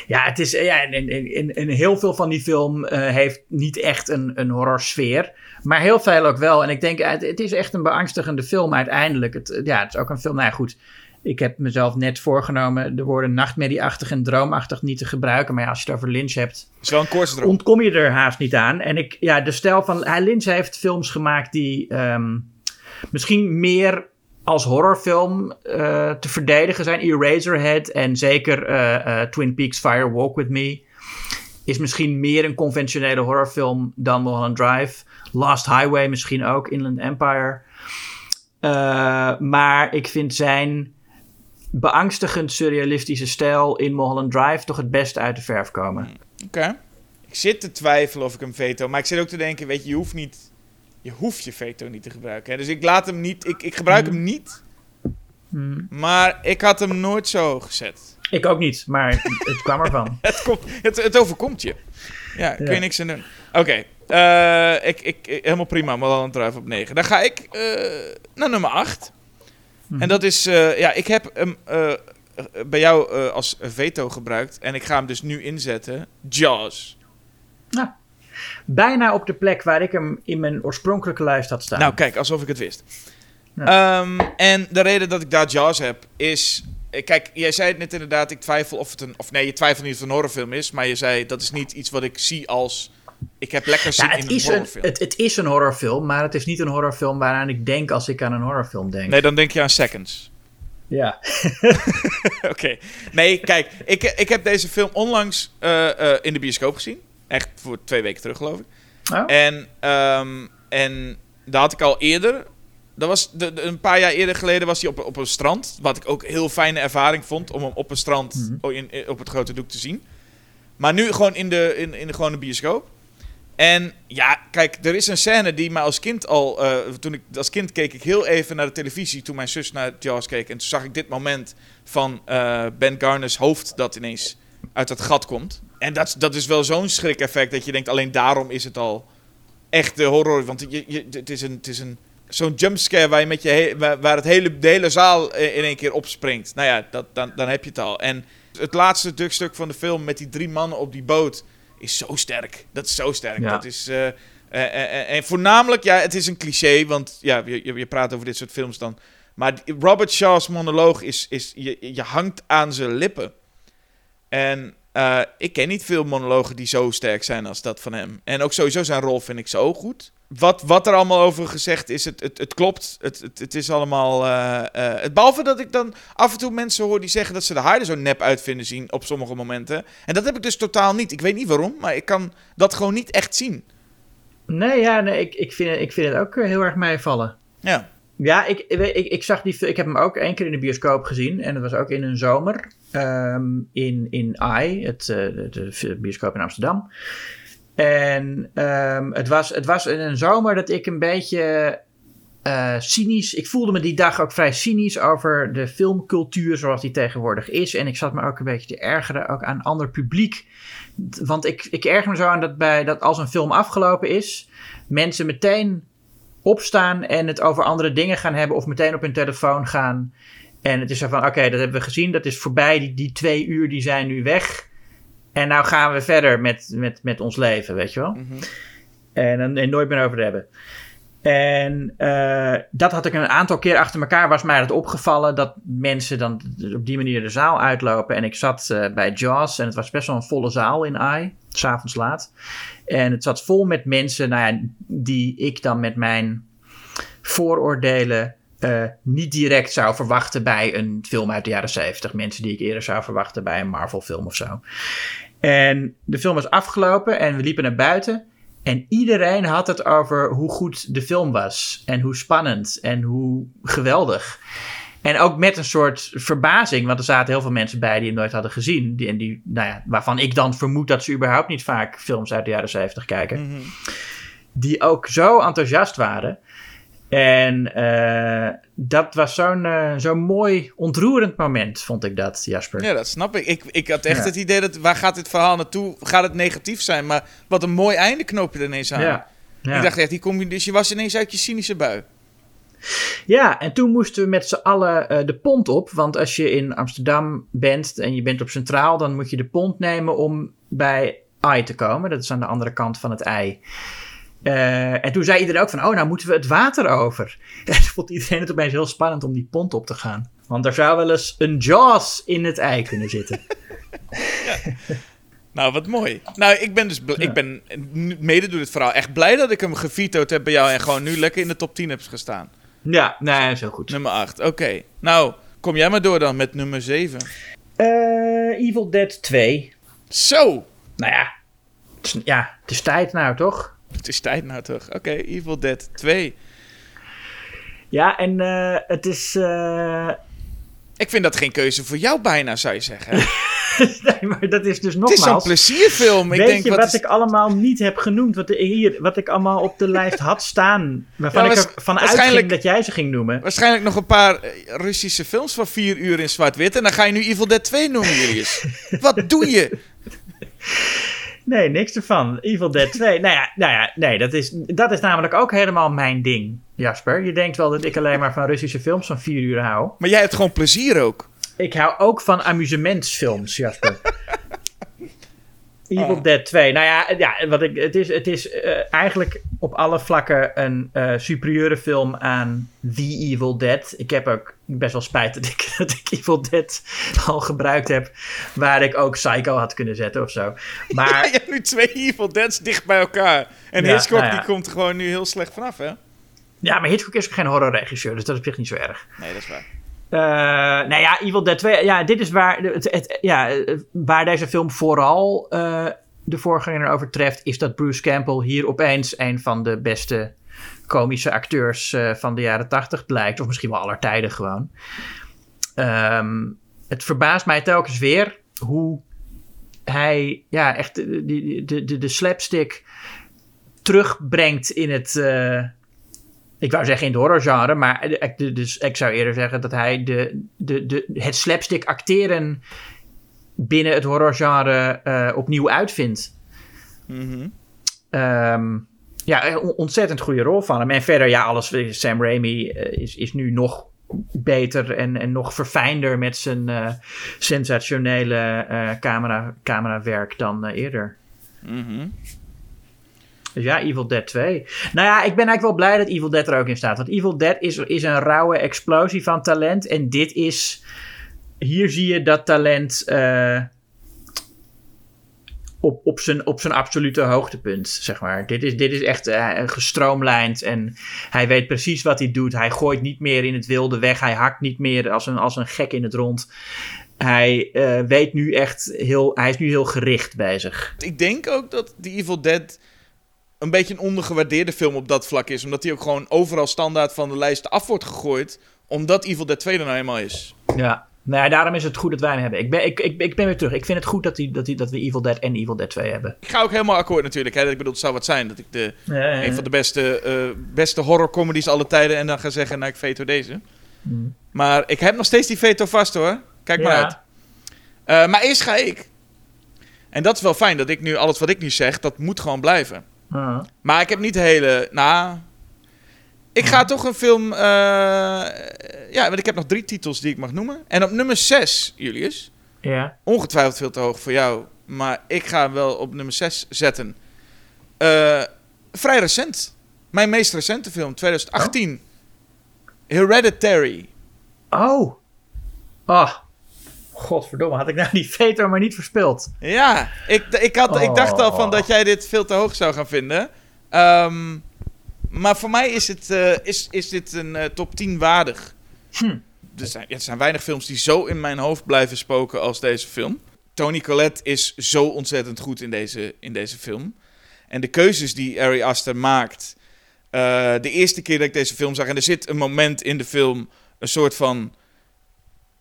Ja, het is, ja en, heel veel van die film eh, heeft niet echt een, een horrorsfeer. Maar heel veel ook wel. En ik denk, het, het is echt een beangstigende film uiteindelijk. Het, ja, het is ook een film, nou ja, goed. Ik heb mezelf net voorgenomen de woorden nachtmerrieachtig en droomachtig niet te gebruiken. Maar ja, als je het over Lynch hebt, is wel een ontkom je er haast niet aan. En ik, ja, de stijl van. Hij, Lynch heeft films gemaakt die ehm, misschien meer als horrorfilm eh, te verdedigen zijn. Eraserhead en zeker eh, eh, Twin Peaks Fire Walk With Me. Is misschien meer een conventionele horrorfilm dan Mulholland Drive. Lost Highway misschien ook, Inland Empire. Maar ik vind zijn beangstigend surrealistische stijl in Mulholland Drive toch het beste uit de verf komen. Oké. Ik zit te twijfelen of ik hem veto. Maar ik zit ook te denken, weet je, je hoeft niet... Je hoeft je veto niet te gebruiken. Hè? Dus ik laat hem niet... Ik, ik gebruik hem niet. Hmm. Maar ik had hem nooit zo gezet. Ik ook niet, maar het kwam ervan. Het, komt, het, het overkomt je. Ja, kun je niks aan doen. Oké, eh, ik, ik, ik- helemaal prima, maar dan een druif op 9. Dan ga ik eh, naar nummer 8. En dat is, eh, ja, ik heb hem eh, bij jou eh, als veto gebruikt. En ik ga hem dus nu inzetten. Jaws. Bijna op de plek waar ik hem in mijn oorspronkelijke lijst had staan. Nou, kijk, alsof ik het wist. Ja. Ehm, en de reden dat ik daar Jaws heb, is... Kijk, jij zei het net inderdaad, ik twijfel of het een... Of nee, je twijfelt niet of het een horrorfilm is. Maar je zei, dat is niet iets wat ik zie als... Ik heb lekker zin ja, in het, een is een, horrorfilm. het, het is een horrorfilm, maar het is niet een horrorfilm waaraan ik denk als ik aan een horrorfilm denk. Nee, dan denk je aan Seconds. Ja. Oké. Nee, kijk, ik, ik heb deze film onlangs eh, eh, in de bioscoop gezien. Echt voor twee weken terug, geloof ik. Oh? En, ehm, en dat had ik al eerder. Dat was de, de- een paar jaar eerder geleden was hij op, op een strand. Wat ik ook een heel fijne ervaring vond om hem op een strand in, in- op het grote doek te zien. Maar nu gewoon in de, in, in de gewone bioscoop. En ja, kijk, er is een scène die me als kind al... eh, toen ik als kind keek ik heel even naar de televisie toen mijn zus naar Jaws keek. En toen zag ik dit moment van eh, Ben Garner's hoofd dat ineens uit dat gat komt. En dat, dat is wel zo'n schrik-effect dat je denkt, alleen daarom is het al echt de horror. Want je, je, het is, een, het is een, zo'n jumpscare waar, met je waar, het hele, de hele zaal in één keer opspringt. Nou ja, dat, dan, dan heb je het al. En het laatste stuk van de film met die drie mannen op die boot is zo sterk. Dat is zo sterk. Ja. Dat is... eh, eh, eh, en voornamelijk, ja, het is een cliché, want ja, je, je, praat over dit soort films dan. Maar Robert Shaw's monoloog is, is je, je hangt aan zijn lippen. En ik ken niet veel monologen die zo sterk zijn als dat van hem. En ook sowieso zijn rol vind ik zo goed. Wat, wat er allemaal over gezegd is, het, het, het klopt. Het, het, het is allemaal. eh, eh, het, behalve dat ik dan af en toe mensen hoor die zeggen dat ze de haar er zo nep uit vinden zien op sommige momenten. En dat heb ik dus totaal niet. Ik weet niet waarom, maar ik kan dat gewoon niet echt zien. Nee, ja, nee, ik, ik, vind, het- ik vind het ook eh, heel erg meevallen. Ja. Ja, ik, ik, ik zag die, ik heb hem ook één keer in de bioscoop gezien. En dat was ook in een zomer. ehm, in, in AI, het, de, de bioscoop in Amsterdam. En ehm, het, was, het was in een zomer dat ik een beetje eh, cynisch... Ik voelde me die dag ook vrij cynisch over de filmcultuur zoals die tegenwoordig is. En ik zat me ook een beetje te ergeren ook aan ander publiek. Want ik, ik erger me zo aan dat, bij, dat als een film afgelopen is... mensen meteen opstaan en het over andere dingen gaan hebben of meteen op hun telefoon gaan. En het is zo van, oké, dat hebben we gezien, dat is voorbij, die, die twee uur die zijn nu weg. En nou gaan we verder met, met, met ons leven, weet je wel. Mhm. En, dan- en nooit meer over hebben. En eh, dat had ik een aantal keer achter elkaar, was mij dat opgevallen, dat mensen dan op die manier de zaal uitlopen. En ik zat eh, bij Jaws en het was best wel een volle zaal in AI, s'avonds laat. En het zat vol met mensen nou ja, die ik dan met mijn vooroordelen eh, niet direct zou verwachten bij een film uit de jaren 70. Mensen die ik eerder zou verwachten bij een Marvel film of zo. En de film was afgelopen en we liepen naar buiten. En iedereen had het over hoe goed de film was. En hoe spannend en hoe geweldig. En ook met een soort verbazing, want er zaten heel veel mensen bij die hem nooit hadden gezien. Die, en die, nou ja, waarvan ik dan vermoed dat ze überhaupt niet vaak films uit de jaren 70 kijken. Mhm. Die ook zo enthousiast waren. En eh, dat was zo'n zo'n mooi, ontroerend moment, vond ik dat, Jasper. Ja, dat snap ik. ik. Ik had echt Ja. het idee dat waar gaat dit verhaal naartoe? Gaat het negatief zijn? Maar wat een mooi einde knoop je er ineens aan. ja. ja. Ik dacht echt, die kom je, dus je was ineens uit je cynische bui. Ja, en toen moesten we met z'n allen eh, de pont op. Want als je in Amsterdam bent en je bent op Centraal, dan moet je de pont nemen om bij AI te komen. Dat is aan de andere kant van het ei. Eh, en toen zei iedereen ook van, oh, nou moeten we het water over. En toen vond iedereen het opeens heel spannend om die pont op te gaan. Want er zou wel eens een Jaws in het ei kunnen zitten. Nou, wat mooi. Nou, ik ben dus Ja. ik ben mede door dit verhaal echt blij dat ik hem gevetoed heb bij jou en gewoon nu lekker in de top 10 heb gestaan. ja, nee, dat is heel goed. Nummer 8. Oké. Nou, kom jij maar door dan met nummer 7. Eh, Evil Dead 2. Zo, Nou ja, ja, het is tijd nou, toch? Het is tijd nou toch. Oké, Evil Dead 2. Ja, en eh, het is... eh, Ik vind dat geen keuze voor jou bijna, zou je zeggen. nee, maar dat is dus het is nogmaals... plezierfilm. Ik Weet denk, je wat, is- ik allemaal niet heb genoemd? Wat, hier, wat ik allemaal op de lijst had staan. Waarvan Ja, ik waars- er van waarschijnlijk- uitging dat jij ze ging noemen. Waarschijnlijk nog een paar eh, Russische films van vier uur in zwart-wit. En dan ga je nu Evil Dead 2 noemen, Julius. Wat doe je? Nee, niks ervan. Evil Dead 2. nou ja, nou ja nee, dat is, dat is namelijk ook helemaal mijn ding, Jasper. Je denkt wel dat ik alleen maar van Russische films van vier uur hou. Maar jij hebt gewoon plezier ook. Ik hou ook van amusementsfilms, Jasper. Evil Oh. Dead 2. Nou ja, ja wat ik, het is, het is eh, eigenlijk op alle vlakken een eh, superieure film aan The Evil Dead. Ik heb ook best wel spijt dat ik, dat ik Evil Dead al gebruikt heb. Waar ik ook Psycho had kunnen zetten of zo. Maar je hebt nu twee Evil Deads dicht bij elkaar. En Ja, Hitchcock nou ja. die komt er gewoon nu heel slecht vanaf, hè? ja, maar Hitchcock is ook geen horrorregisseur, dus dat is op zich niet zo erg. Nee, dat is waar. Eh, nou ja, Evil Dead 2. Ja, dit is waar, het, het- ja, waar deze film vooral eh, de voorganger overtreft. Is dat Bruce Campbell hier opeens een van de beste komische acteurs eh, van de jaren 80 blijkt. Of misschien wel aller tijden gewoon. Ehm, het verbaast mij telkens weer hoe hij ja, echt de, de, de slapstick terugbrengt in het. Ik wou zeggen in het horrorgenre, maar dus ik zou eerder zeggen dat hij de, de, de, het slapstick acteren binnen het horrorgenre eh, opnieuw uitvindt. Mhm. Ehm, ja, een ontzettend goede rol van hem. En verder, ja, alles. Sam Raimi eh, is, is nu nog beter en, en nog verfijnder met zijn eh, sensationele camera, camerawerk dan eerder. Mhm. Dus ja, Evil Dead 2. Nou ja, ik ben eigenlijk wel blij dat Evil Dead er ook in staat. Want Evil Dead is, is een rauwe explosie van talent. En dit is... Hier zie je dat talent... eh, op, op, zijn, op zijn absolute hoogtepunt, zeg maar. Dit is, dit is echt uh, gestroomlijnd en hij weet precies wat hij doet. Hij gooit niet meer in het wilde weg. Hij hakt niet meer als een, als een gek in het rond. Hij uh, weet nu echt heel, hij is nu heel gericht bezig. Ik denk ook dat The Evil Dead een beetje een ondergewaardeerde film op dat vlak is. Omdat hij ook gewoon overal standaard van de lijst af wordt gegooid. Omdat Evil Dead 2 er nou eenmaal is. Ja, nou ja, daarom is het goed dat wij hem hebben. Ik ben, ik, ik, ik ben weer terug. Ik vind het goed dat, die, dat, die, dat we Evil Dead en Evil Dead 2 hebben. Ik ga ook helemaal akkoord natuurlijk. Hè. Ik bedoel, het zou wat zijn dat ik de, ja, ja, een van de beste, uh, beste horrorcomedies alle tijden... en dan ga zeggen, nou ik veto deze. Hmm. Maar ik heb nog steeds die veto vast hoor. Kijk maar uit. Uh, maar eerst ga ik. En dat is wel fijn, dat ik nu alles wat ik nu zeg, dat moet gewoon blijven. Maar ik heb niet de hele... Nou, ik ga toch een film. Uh, ja, want ik heb nog drie titels die ik mag noemen. En op nummer 6, Julius. Ja. Ongetwijfeld veel te hoog voor jou. Maar ik ga hem wel op nummer 6 zetten. Uh, vrij recent. Mijn meest recente film, 2018. Oh. Hereditary. Oh. Oh. Godverdomme, had ik nou die veto maar niet verspeeld. Ja, ik, ik, had, oh. ik dacht al van dat jij dit veel te hoog zou gaan vinden. Um, maar voor mij is, het, uh, is, is dit een uh, top 10 waardig. Hm. Er, zijn, er zijn weinig films die zo in mijn hoofd blijven spoken als deze film. Tony Collette is zo ontzettend goed in deze, in deze film. En de keuzes die Ari Aster maakt. Uh, de eerste keer dat ik deze film zag. En er zit een moment in de film. Een soort van.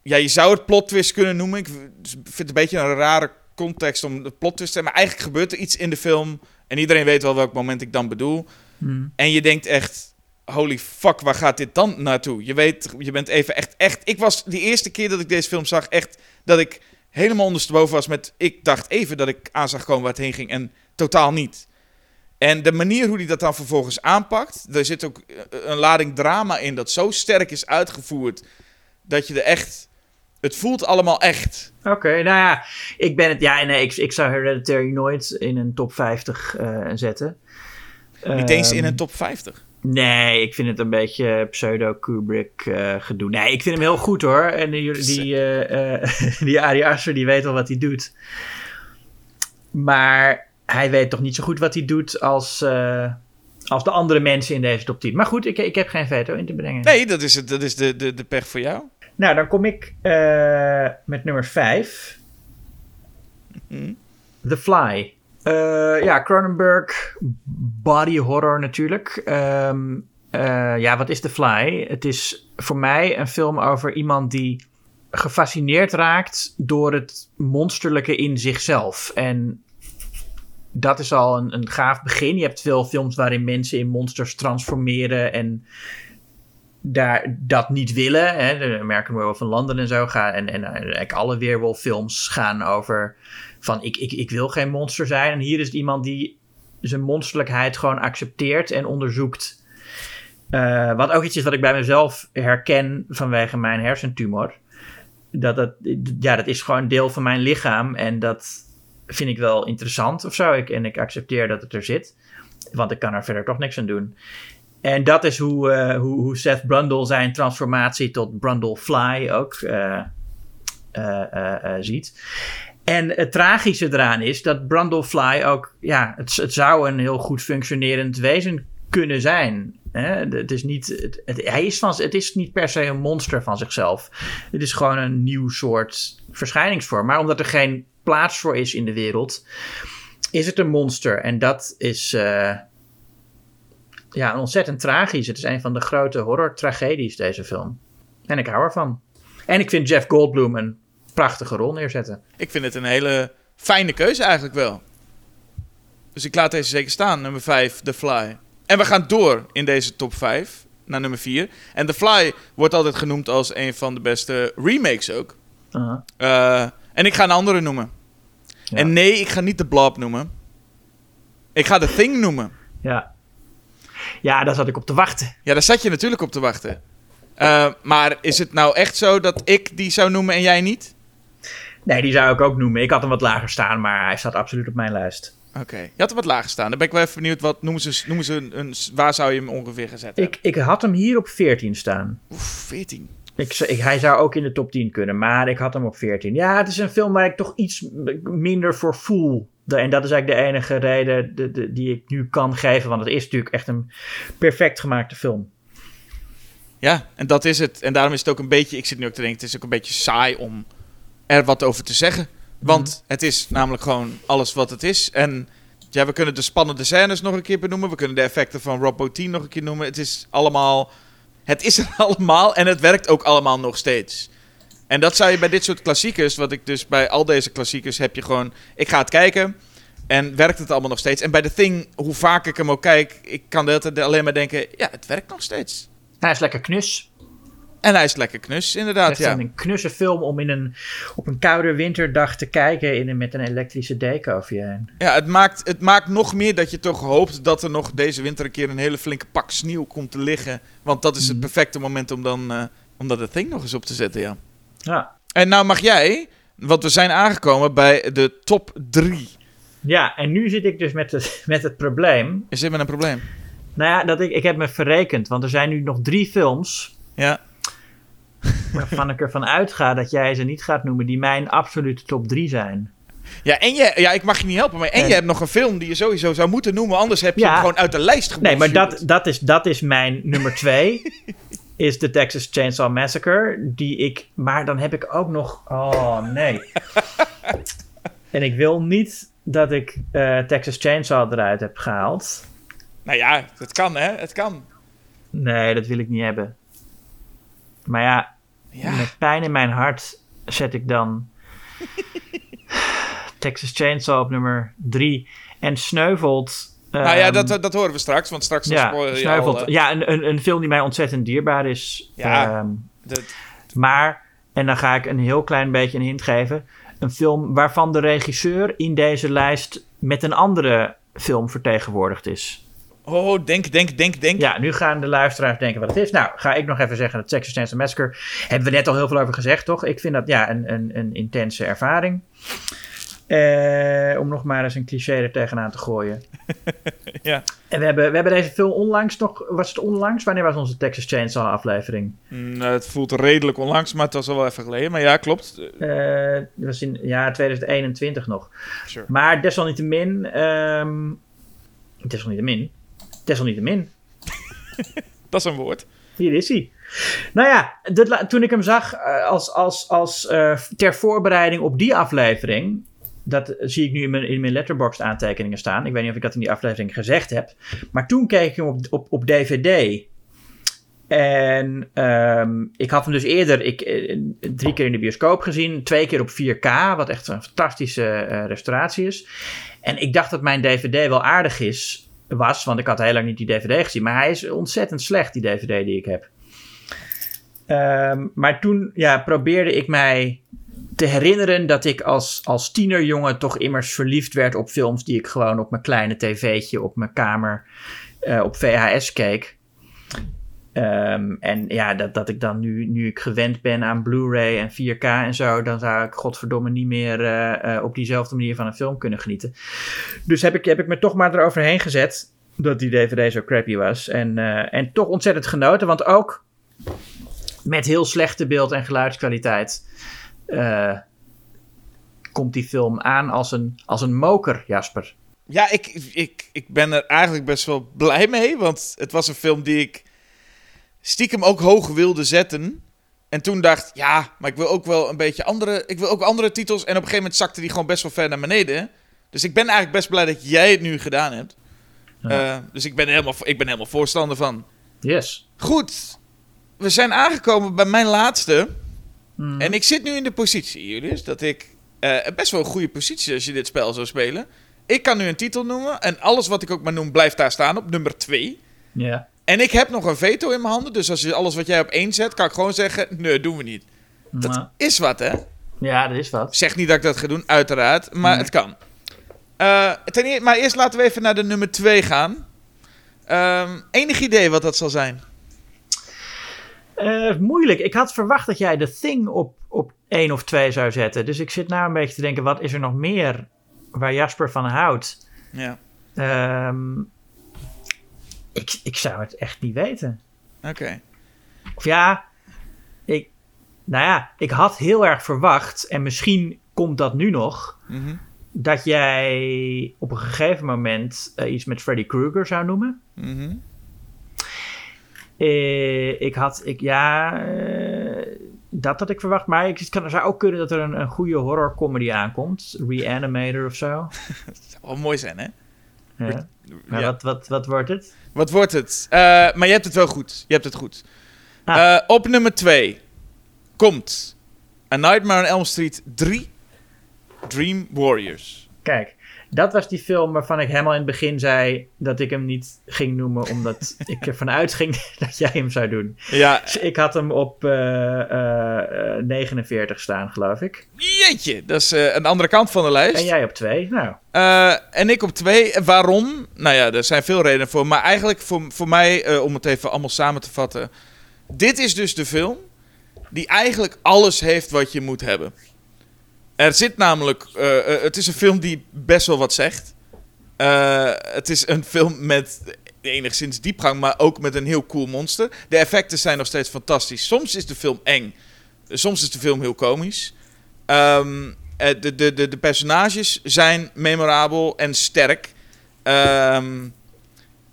Ja, je zou het plot twist kunnen noemen. Ik vind het een beetje een rare context om de plot twist te Maar eigenlijk gebeurt er iets in de film. En iedereen weet wel welk moment ik dan bedoel. Hmm. En je denkt echt, holy fuck, waar gaat dit dan naartoe? Je weet, je bent even echt, echt... Ik was die eerste keer dat ik deze film zag, echt dat ik helemaal ondersteboven was met... Ik dacht even dat ik aan zag komen waar het heen ging en totaal niet. En de manier hoe hij dat dan vervolgens aanpakt... Er zit ook eh, een lading drama in dat zo sterk is uitgevoerd... dat je er echt... Het voelt allemaal echt. Oké, nou ja, ik ben het. Ja, nee, ik, ik zou Hereditary nooit in een top 50 uh, eh, zetten. Niet eens in een top 50. Nee, ik vind het een beetje pseudo-Kubrick uh, gedoe. Nee, ik vind hem heel goed hoor. En die, die, uh, uh, die Ari Aster, die weet wel wat hij doet. Maar hij weet toch niet zo goed wat hij doet als, als de andere mensen in deze top 10. Maar goed, ik, ik heb geen veto in te brengen. Nee, dat is, het, dat is de, de, de pech voor jou. Nou, dan kom ik met nummer 5. Mm The Fly. Uh, ja, Cronenberg, body horror natuurlijk. Um, uh, ja, wat is The Fly? Het is voor mij een film over iemand die gefascineerd raakt door het monsterlijke in zichzelf. En dat is al een, een gaaf begin. Je hebt veel films waarin mensen in monsters transformeren en daar dat niet willen. Hè. De American Werewolf in London en zo gaan. En, en eigenlijk alle weerwolffilms gaan over van ik, ik, ik wil geen monster zijn. En hier is iemand die zijn monsterlijkheid gewoon accepteert en onderzoekt. Uh, wat ook iets is wat ik bij mezelf herken vanwege mijn hersentumor. Dat, dat, ja, dat is gewoon deel van mijn lichaam. En dat vind ik wel interessant of zo. Ik, en ik accepteer dat het er zit. Want ik kan er verder toch niks aan doen. En dat is hoe, uh, hoe, hoe Seth Brundle zijn transformatie tot Brundle Fly ook uh, ziet. En het tragische eraan is dat Brundlefly ook, ja, het, het zou een heel goed functionerend wezen kunnen zijn. Hè? Het is niet, het, hij is van, het is niet per se een monster van zichzelf. Het is gewoon een nieuw soort verschijningsvorm. Maar omdat er geen plaats voor is in de wereld, is het een monster. En dat is ja, ontzettend tragisch. Het is een van de grote horror-tragedies, deze film. En ik hou ervan. En ik vind Jeff Goldblum een prachtige rol neerzetten. Ik vind het een hele fijne keuze eigenlijk wel. Dus ik laat deze zeker staan, nummer 5, The Fly. En we gaan door in deze top 5 naar nummer 4. En The Fly wordt altijd genoemd als een van de beste remakes ook. Uh -huh. en ik ga een andere noemen. Ja. En nee, ik ga niet The Blob noemen. Ik ga The Thing noemen. Ja. Ja, daar zat ik op te wachten. Ja, daar zat je natuurlijk op te wachten. Uh, maar is het nou echt zo dat ik die zou noemen en jij niet? Nee, die zou ik ook noemen. Ik had hem wat lager staan, maar hij staat absoluut op mijn lijst. Oké, je had hem wat lager staan. Dan ben ik wel even benieuwd, wat noemen ze, noemen ze een, waar zou je hem ongeveer gezet ik, ik had hem hier op 14 staan. Oef, 14. Ik, ik, hij zou ook in de top 10 kunnen, maar ik had hem op 14. Ja, het is een film waar ik toch iets minder voor voel en dat is eigenlijk de enige reden de, de- die ik nu kan geven. Want het is natuurlijk echt een perfect gemaakte film. Ja, en dat is het. En daarom is het ook een beetje, ik zit nu ook te denken, het is ook een beetje saai om er wat over te zeggen. Want het is namelijk gewoon alles wat het is. En ja, we kunnen de spannende scènes nog een keer benoemen. We kunnen de effecten van Rob Bottin nog een keer noemen. Het is allemaal, het is er allemaal en het werkt ook allemaal nog steeds. En dat zou je bij dit soort klassiekers, wat ik dus bij al deze klassiekers heb je gewoon, ik ga het kijken en werkt het allemaal nog steeds. En bij The Thing, hoe vaak ik hem ook kijk, ik kan de hele tijd alleen maar denken, ja, het werkt nog steeds. Hij is lekker knus. En hij is lekker knus, inderdaad. Echt Ja. een knusse film om in een, op een koude winterdag te kijken in een, met een elektrische deken over je heen. ja, het maakt, het maakt nog meer dat je toch hoopt dat er nog deze winter een keer een hele flinke pak sneeuw komt te liggen. Want dat is het Mhm. perfecte moment om dan eh, om dat The Thing nog eens op te zetten, ja. Ja. En nou mag jij, want we zijn aangekomen bij de top 3. Ja, en nu zit ik dus met het, met het probleem. Is dit met een probleem? Nou ja, dat ik, ik heb me verrekend, want er zijn nu nog drie films Ja. waarvan ik ervan uitga dat jij ze niet gaat noemen, die mijn absolute top 3 zijn. Ja, en je, ja, ik mag je niet helpen, maar en je hebt nog een film die je sowieso zou moeten noemen, anders heb je Ja. hem gewoon uit de lijst Nee, maar dat, dat, is, dat is mijn nummer 2. is de Texas Chainsaw Massacre. Die ik. Maar dan heb ik ook nog. Oh nee. en ik wil niet dat ik eh, Texas Chainsaw eruit heb gehaald. Nou ja, het kan hè, het kan. Nee, dat wil ik niet hebben. Maar ja, Ja, met pijn in mijn hart zet ik dan Texas Chainsaw op nummer 3. En sneuvelt. Nou ja, ehm, dat, dat horen we straks, want straks ja, al, eh, ja, een, een, een film die mij ontzettend dierbaar is. Ja. Ehm, dat- maar, en dan ga ik een heel klein beetje een hint geven. Een film waarvan de regisseur in deze lijst met een andere film vertegenwoordigd is. Oh, denk, denk, denk, denk. Ja, nu gaan de luisteraars denken wat het is. Nou, ga ik nog even zeggen dat Texas Chainsaw Massacre... Hebben we net al heel veel over gezegd, toch? Ik vind dat ja, een, een, een intense ervaring. Eh, om nog maar eens een cliché er tegenaan te gooien. Ja. En we hebben, we hebben deze film onlangs nog... Was het onlangs? Wanneer was onze Texas Chainsaw aflevering? Mm, het voelt redelijk onlangs, maar het was al wel even geleden. Maar ja, klopt. Eh, dat was in ja, 2021 nog. sure. Maar desalniettemin... ehm desalniettemin... Desalniettemin... Dat is een woord. Hier is hij. Nou ja, toen ik hem zag eh, als, als, als ter voorbereiding op die aflevering. Dat zie ik nu in mijn, in mijn letterboxd aantekeningen staan. Ik weet niet of ik dat in die aflevering gezegd heb. Maar toen keek ik hem op, op, op DVD. En ehm, ik had hem dus eerder ik, eh, drie keer in de bioscoop gezien. Twee keer op 4K, wat echt een fantastische eh, restauratie is. En ik dacht dat mijn DVD wel aardig is, was, want ik had heel lang niet die DVD gezien. Maar hij is ontzettend slecht, die DVD die ik heb. Ehm, maar toen ja, probeerde ik mij te herinneren dat ik als, als tienerjongen toch immers verliefd werd op films die ik gewoon op mijn kleine tv'tje op mijn kamer eh, op VHS keek. Ehm, en ja, dat, dat ik dan nu, nu ik gewend ben aan Blu-ray en 4K en zo, dan zou ik godverdomme niet meer eh, eh, op diezelfde manier van een film kunnen genieten. Dus heb ik, heb ik me toch maar eroverheen gezet dat die DVD zo crappy was. En, en toch ontzettend genoten, want ook met heel slechte beeld- en geluidskwaliteit eh, komt die film aan als een, als een moker, Jasper. Ja, ik, ik, ik ben er eigenlijk best wel blij mee. Want het was een film die ik stiekem ook hoog wilde zetten. En toen dacht, ja, maar ik wil ook wel een beetje andere... Ik wil ook andere titels. En op een gegeven moment zakte die gewoon best wel ver naar beneden. Dus ik ben eigenlijk best blij dat jij het nu gedaan hebt. Ja. Eh, dus ik ben, helemaal, ik ben helemaal voorstander van. Yes. Goed, we zijn aangekomen bij mijn laatste. Mhm. En ik zit nu in de positie, Julius, dat ik eh, best wel een goede positie als je dit spel zou spelen. Ik kan nu een titel noemen en alles wat ik ook maar noem blijft daar staan op nummer 2. Ja. En ik heb nog een veto in mijn handen, dus als je alles wat jij op één zet, kan ik gewoon zeggen, nee, doen we niet. Dat is wat, hè? ja, dat is wat. Zeg niet dat ik dat ga doen, uiteraard, maar Nee. het kan. Eh, ten eerste, maar eerst laten we even naar de nummer 2 gaan. Ehm, enig idee wat dat zal zijn? Eh, moeilijk. Ik had verwacht dat jij The Thing op, op één of twee zou zetten. Dus ik zit nou een beetje te denken, wat is er nog meer waar Jasper van houdt? Ja, Ehm, ik, ik zou het echt niet weten. oké. Of ja, ik, nou ja, ik had heel erg verwacht, en misschien komt dat nu nog, Mhm. dat jij op een gegeven moment eh, iets met Freddy Krueger zou noemen. Mhm. Eh, ik had, ik, ja, eh, dat had ik verwacht. Maar ik, het kan, zou ook kunnen dat er een, een goede horrorcomedy aankomt. Reanimator of zo. Dat zou wel mooi zijn, hè? Ja. Maar Ja. wat, wat, wat wordt het? Wat wordt het? Eh, maar je hebt het wel goed. Je hebt het goed. Ah. Eh, op nummer 2 komt A Nightmare on Elm Street 3 Dream Warriors. Kijk, dat was die film waarvan ik helemaal in het begin zei dat ik hem niet ging noemen, omdat ik ervan uitging dat jij hem zou doen. Ja, Dus ik had hem op eh, eh, eh, 49 staan, geloof ik. jeetje. Dat is eh, een andere kant van de lijst. En jij op 2. Nou, Eh, en ik op twee. En Waarom? Nou ja, er zijn veel redenen voor. Maar eigenlijk voor, voor mij, eh, om het even allemaal samen te vatten. Dit is dus de film die eigenlijk alles heeft wat je moet hebben. Er zit namelijk... eh, eh, het is een film die best wel wat zegt. Eh, het is een film met enigszins diepgang, maar ook met een heel cool monster. De effecten zijn nog steeds fantastisch. Soms is de film eng. Soms is de film heel komisch. Ehm, eh, de, de, de, de personages zijn memorabel en sterk. Ehm,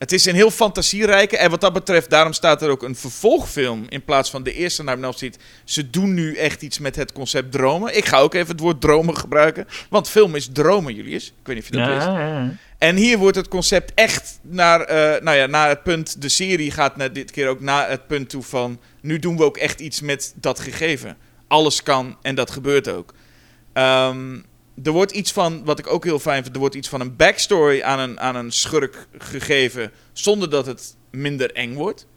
het is een heel fantasierijke. En wat dat betreft, daarom staat er ook een vervolgfilm in plaats van de eerste naar Elm Street. Ze doen nu echt iets met het concept dromen. Ik ga ook even het woord dromen gebruiken. Want film is dromen, Julius. Ik weet niet of je dat ja, wist. ja, ja. En hier wordt het concept echt naar, eh, nou ja, naar het punt. De serie gaat naar dit keer ook naar het punt toe van. Nu doen we ook echt iets met dat gegeven. Alles kan en dat gebeurt ook. Ehm, er wordt iets van, wat ik ook heel fijn vind, er wordt iets van een backstory aan een, aan een schurk gegeven. Zonder dat het minder eng wordt.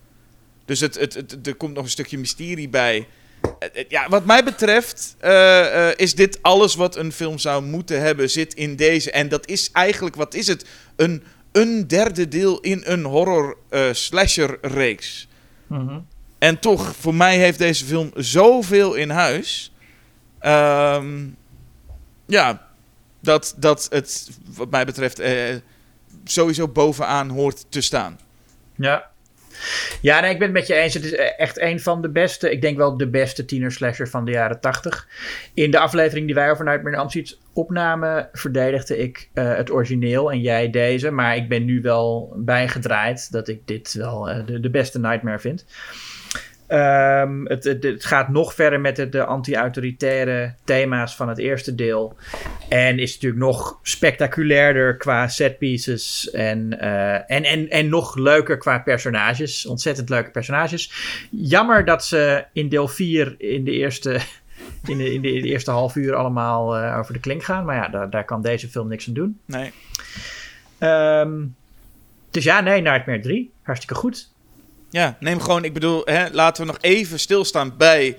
Dus het, het, het, er komt nog een stukje mysterie bij. Ja, wat mij betreft eh, eh, is dit alles wat een film zou moeten hebben, zit in deze. En dat is eigenlijk, wat is het? Een, een derde deel in een horror eh, slasher reeks. Mhm. En toch, voor mij heeft deze film zoveel in huis. Ehm, ja, dat, dat het wat mij betreft eh, sowieso bovenaan hoort te staan. Ja. Ja, nee, ik ben het met je eens. Het is echt een van de beste, ik denk wel de beste tienerslasher van de jaren 80. In de aflevering die wij over Nightmare Elm Street opnamen, verdedigde ik eh, het origineel en jij deze. Maar ik ben nu wel bijgedraaid dat ik dit wel eh, de beste Nightmare vind. Ehm, het, het, het gaat nog verder met de, de anti-autoritaire thema's van het eerste deel. En is natuurlijk nog spectaculairder qua setpieces. En, eh, en, en, en nog leuker qua personages. Ontzettend leuke personages. Jammer dat ze in deel 4 in de eerste, in de, in de, in de eerste half uur allemaal eh, over de klink gaan. Maar ja, daar, daar kan deze film niks aan doen. Nee. Ehm, dus ja, nee, Nightmare 3. Hartstikke goed. Ja, neem gewoon, ik bedoel, hè, laten we nog even stilstaan bij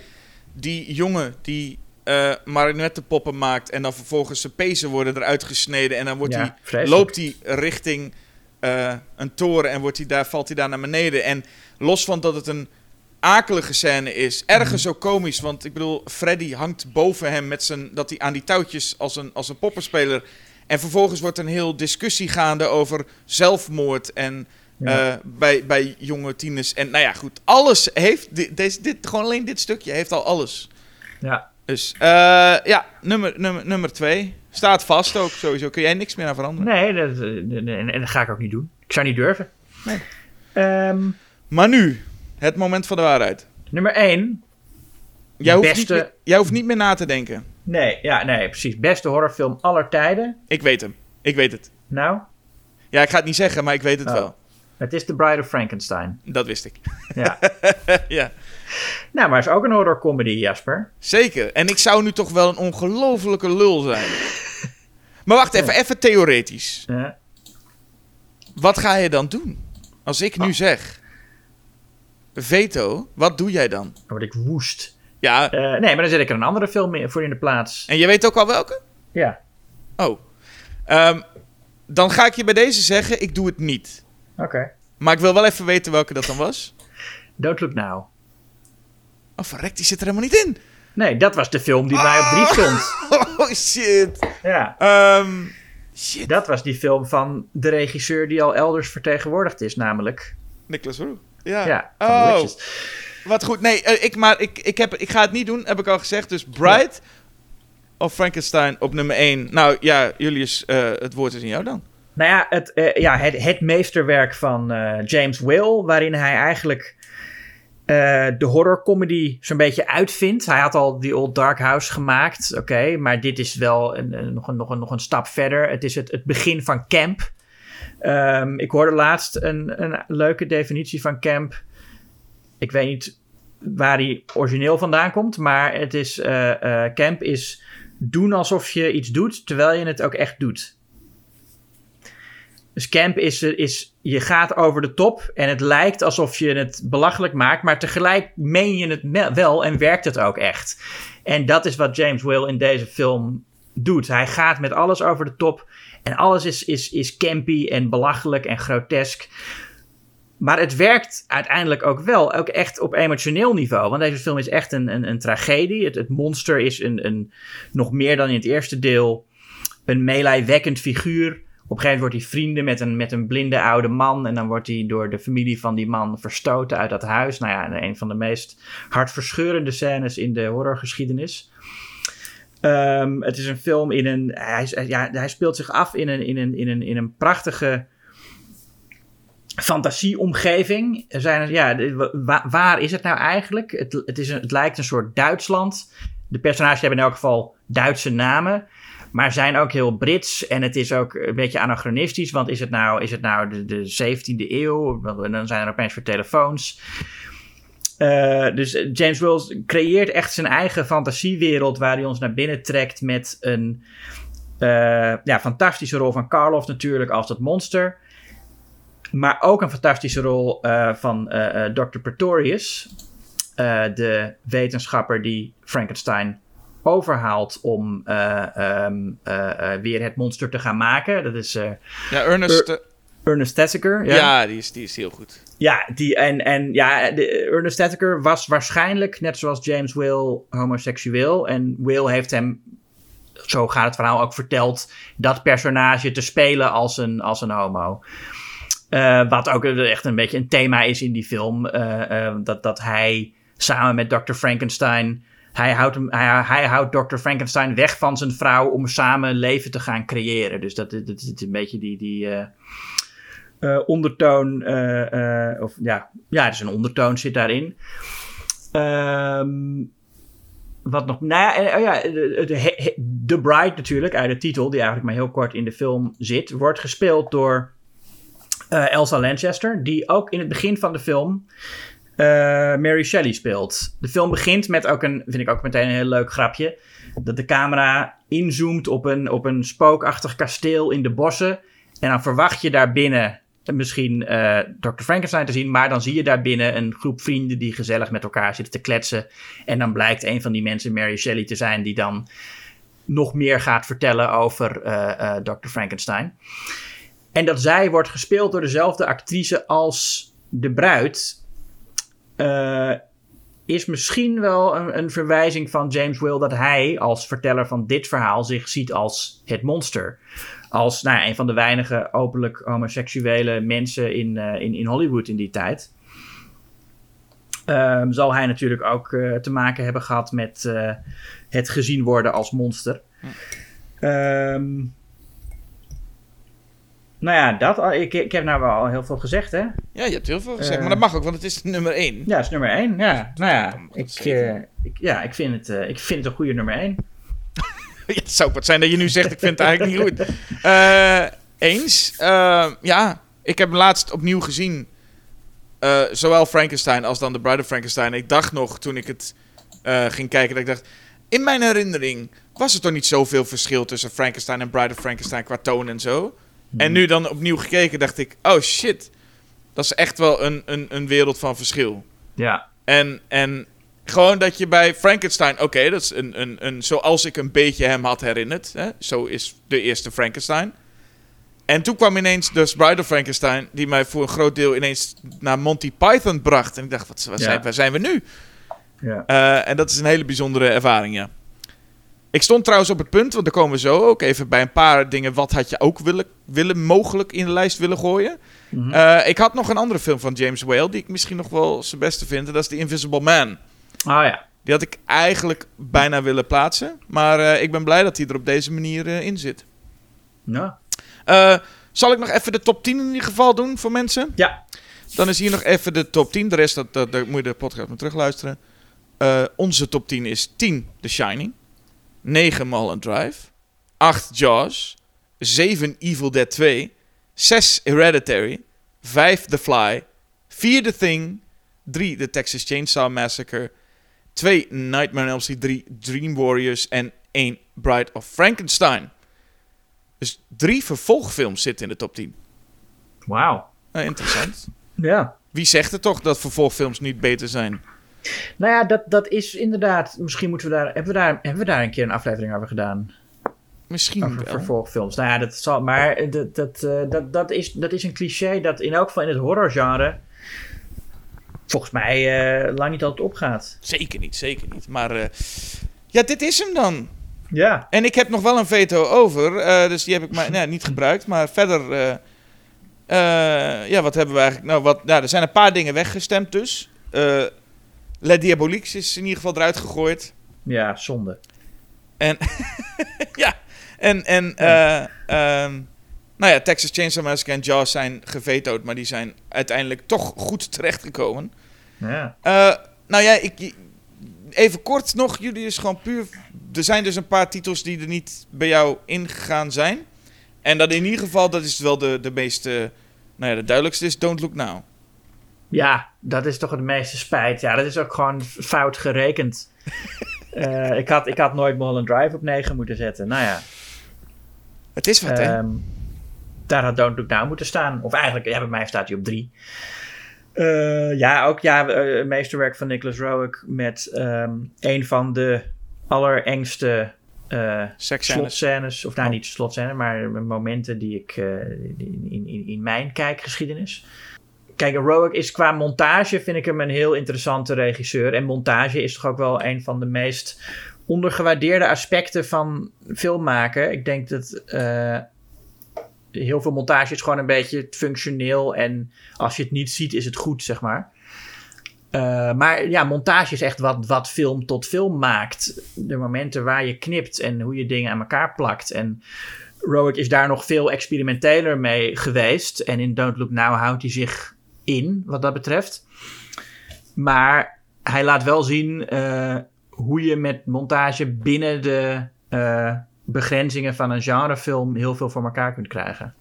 die jongen die eh marionettenpoppen maakt en dan vervolgens zijn pezen worden eruit gesneden en dan wordt Ja, hij, vreselijk. loopt hij richting eh, een toren en wordt hij daar, valt hij daar naar beneden. En los van dat het een akelige scène is, ergens Mhm. ook komisch, want ik bedoel, Freddy hangt boven hem met zijn, dat hij aan die touwtjes als een, als een poppenspeler en vervolgens wordt een heel discussie gaande over zelfmoord en Ja. eh, bij, bij jonge tieners. En nou ja, goed. Alles heeft. Dit, deze, dit, gewoon alleen dit stukje heeft al alles. Ja. Dus eh, ja, nummer, nummer, nummer twee. Staat vast ook sowieso. Kun jij niks meer aan veranderen. Nee, dat, eh, en, en dat ga ik ook niet doen. Ik zou niet durven. Nee. Ehm, Maar nu, het moment van de waarheid. nummer 1. Jij hoeft, Beste- niet meer, jij hoeft niet meer na te denken. Nee, ja, nee, precies. Beste horrorfilm aller tijden. Ik weet hem. Ik weet het. Nou, Ja, ik ga het niet zeggen, maar ik weet het Oh. wel. Het is The Bride of Frankenstein. Dat wist ik. Ja. ja, nou, maar het is ook een horrorcomedy, Jasper. zeker. En ik zou nu toch wel een ongelofelijke lul zijn. Maar wacht even, even theoretisch. Ja. Wat ga je dan doen? Als ik nu Ah. zeg... Veto, wat doe jij dan? Dan word ik woest. Ja, Eh, nee, maar dan zet ik er een andere film voor in de plaats. en je weet ook al welke? Ja, Oh. Ehm, dan ga ik je bij deze zeggen, ik doe het niet. Oké. Maar ik wil wel even weten welke dat dan was. Don't Look Now. Oh, verrek, die zit er helemaal niet in. Nee, dat was de film die bij mij op drie stond. Oh, shit. Ja, Ehm, shit. dat was die film van de regisseur die al elders vertegenwoordigd is, namelijk. Nicholas Roux. Ja. Ja, oh, wat goed. Nee, eh, ik, maar ik, ik, heb, ik ga het niet doen, heb ik al gezegd. Dus Bright, of Frankenstein op nummer 1? Nou ja, Julius, uh, het woord is in jou dan. Nou ja, het, uh, ja, het, het meesterwerk van uh, James Will, waarin hij eigenlijk de horrorcomedy zo'n beetje uitvindt. Hij had al die Old Dark House gemaakt, oké, maar dit is wel een, nog, een, nog, een, nog een stap verder. Het is het, het begin van camp. Um, ik hoorde laatst een, een leuke definitie van camp. Ik weet niet waar die origineel vandaan komt, maar het is, uh, uh, camp is doen alsof je iets doet, terwijl je het ook echt doet. Dus camp is, is, je gaat over de top en het lijkt alsof je het belachelijk maakt, maar tegelijk meen je het wel en werkt het ook echt. En dat is wat James Will in deze film doet. Hij gaat met alles over de top en alles is, is, is campy en belachelijk en grotesk. Maar het werkt uiteindelijk ook wel, ook echt op emotioneel niveau. Want deze film is echt een, een, een tragedie. Het, het monster is een, een, nog meer dan in het eerste deel een meelijwekkend figuur. Op een gegeven moment wordt hij vrienden met een, met een blinde oude man. En dan wordt hij door de familie van die man verstoten uit dat huis. Nou ja, een van de meest hartverscheurende scènes in de horrorgeschiedenis. Um, het is een film in een. Hij, ja, hij speelt zich af in een, in een, in een, in een prachtige fantasieomgeving. Er zijn, ja, waar, waar is het nou eigenlijk? Het, het, is een, het lijkt een soort Duitsland. De personages hebben in elk geval Duitse namen. Maar zijn ook heel Brits. En het is ook een beetje anachronistisch. Want is het nou, is het nou de, de 17e eeuw? Dan zijn er opeens voor telefoons. Uh, dus James Wells creëert echt zijn eigen fantasiewereld. Waar hij ons naar binnen trekt met een uh, ja, fantastische rol van Karloff natuurlijk als dat monster. Maar ook een fantastische rol uh, van Dr. Pretorius. de wetenschapper die Frankenstein overhaalt om um, weer het monster te gaan maken. Dat is. ja, Ernest. Ernest Thesiger. Ja, ja die, is, die is heel goed. Ja, die, en, en ja, de, Ernest Thesiger was waarschijnlijk, net zoals James Will, homoseksueel. En Will heeft hem, zo gaat het verhaal ook verteld, dat personage te spelen als een, als een homo. Uh, wat ook echt een beetje een thema is in die film. Uh, uh, dat, dat hij samen met Dr. Frankenstein. Hij houdt, hij, houdt Dr. Frankenstein weg van zijn vrouw om samen een leven te gaan creëren. Dus dat, dat, is een beetje die. die uh, ondertoon. Uh, of ja, ja, er is een ondertoon zit daarin. Um, wat nog. Nou ja, oh ja de, de, Bride natuurlijk, uit de titel, die eigenlijk maar heel kort in de film zit, wordt gespeeld door Elsa Lanchester, die ook in het begin van de film. Mary Shelley speelt. De film begint met ook een, vind ik ook meteen een heel leuk grapje. Dat de camera inzoomt op een, op een spookachtig kasteel in de bossen. En dan verwacht je daar binnen misschien uh, Dr. Frankenstein te zien. Maar dan zie je daar binnen een groep vrienden die gezellig met elkaar zitten te kletsen. En dan blijkt een van die mensen Mary Shelley te zijn die dan nog meer gaat vertellen over Dr. Frankenstein. En dat zij wordt gespeeld door dezelfde actrice als de bruid. Is misschien wel een, een, verwijzing van James Will dat hij als verteller van dit verhaal zich ziet als het monster als nou ja, een van de weinige openlijk homoseksuele mensen in, uh, in, in Hollywood in die tijd. Um, zal hij natuurlijk ook uh, te maken hebben gehad met uh, het gezien worden als monster. Um, nou ja, dat, ik, ik heb nou wel al heel veel gezegd, hè? Ja, je hebt heel veel gezegd, maar dat mag ook, want het is nummer 1. Ja, het is nummer 1, ja. Nou ja, ik, ik, ja, ik, vind het, ik vind het een goede nummer 1. het zou wat zijn dat je nu zegt, ik vind het eigenlijk niet goed. Eens. Ja, ik heb hem laatst opnieuw gezien. Zowel Frankenstein als dan The Bride of Frankenstein. Ik dacht nog, toen ik het ging kijken, dat ik dacht... In mijn herinnering was er toch niet zoveel verschil tussen Frankenstein en Bride of Frankenstein qua toon en zo. Hmm. En nu dan opnieuw gekeken, dacht ik... Oh shit, dat is echt wel een, een, een wereld van verschil. Ja. En, en gewoon dat je bij Frankenstein, oké, dat is een, een, een, zoals ik een beetje hem had herinnerd. Hè? Zo is de eerste Frankenstein. En toen kwam ineens dus Bride of Frankenstein, die mij voor een groot deel ineens naar Monty Python bracht. En ik dacht, wat, wat zijn, waar zijn we nu? Ja. Uh, en dat is een hele bijzondere ervaring, ja. Ik stond trouwens op het punt, want daar komen we zo ook even bij een paar dingen. Wat had je ook willen, willen mogelijk in de lijst willen gooien? Mm -hmm. uh, ik had nog een andere film van James Whale, die ik misschien nog wel zijn beste vind. En dat is The Invisible Man. Oh ja. Die had ik eigenlijk bijna willen plaatsen. Maar eh, ik ben blij dat hij er op deze manier eh, in zit. Nou, Eh, zal ik nog even de top 10 in ieder geval doen voor mensen? ja. Dan is hier nog even de top 10. De rest, dat, dat, moet je de podcast maar terugluisteren. Eh, onze top 10 is 10 The Shining. 9 Mulholland Drive. 8 Jaws. 7 Evil Dead 2. 6 Hereditary. 5 The Fly. 4 The Thing. 3 The Texas Chainsaw Massacre. 2 Nightmare on Elm Street. 3 Dream Warriors. En 1 Bride of Frankenstein. Dus drie vervolgfilms zitten in de top 10. Wauw. Interessant. Ja. Wie zegt het toch dat vervolgfilms niet beter zijn? Nou ja, dat, dat is inderdaad. Misschien moeten we daar. Hebben we daar, hebben we daar een keer een aflevering over gedaan? Misschien Over wel. vervolgfilms. Nou ja, dat zal. Maar eh, dat, dat, eh, dat, dat, is, dat is een cliché dat in elk geval in het horrorgenre. volgens mij eh, lang niet altijd opgaat. Zeker niet, zeker niet. Maar ja, dit is hem dan. Ja. En ik heb nog wel een veto over, dus die heb ik maar nou, niet gebruikt. Maar verder, ja, wat hebben we eigenlijk? Nou, wat, nou, er zijn een paar dingen weggestemd dus. Eh Le Diaboliques is in ieder geval eruit gegooid. Ja, zonde. En, ja, en, en eh, ehm, nou ja, Texas Chainsaw Massacre en Jaws zijn gevetood, maar die zijn uiteindelijk toch goed terechtgekomen. Ja. Eh, nou ja, ik, even kort nog. Jullie is gewoon puur. Er zijn dus een paar titels die er niet bij jou ingegaan zijn. En dat in ieder geval, dat is wel de, de meest. eh, nou ja, de duidelijkste is Don't Look Now. Ja, dat is toch het meeste spijt. Ja, dat is ook gewoon fout gerekend. Eh, ik, had, ik had nooit Mulholland Drive op 9 moeten zetten. Nou ja, Het is wat, hè? ehm, daar had Don't Look Now moeten staan. Of eigenlijk, ja, bij mij staat hij op 3. ja, ook ja, eh, meesterwerk van Nicholas Roeg met ehm, een van de allerengste eh Seksscènes. slotscènes. Of nou, Oh. niet slotscènes, maar momenten die ik eh, in, in, in mijn kijkgeschiedenis. Kijk, Roig is qua montage vind ik hem een heel interessante regisseur. En montage is toch ook wel een van de meest ondergewaardeerde aspecten van filmmaken. Ik denk dat eh, heel veel montage is gewoon een beetje functioneel. En als je het niet ziet, is het goed, zeg maar. Eh, maar ja, montage is echt wat, wat film tot film maakt. De momenten waar je knipt en hoe je dingen aan elkaar plakt. En Roig is daar nog veel experimenteler mee geweest. En in Don't Look Now houdt hij zich in, wat dat betreft. Maar hij laat wel zien eh, hoe je met montage binnen de eh, begrenzingen van een genrefilm heel veel voor elkaar kunt krijgen.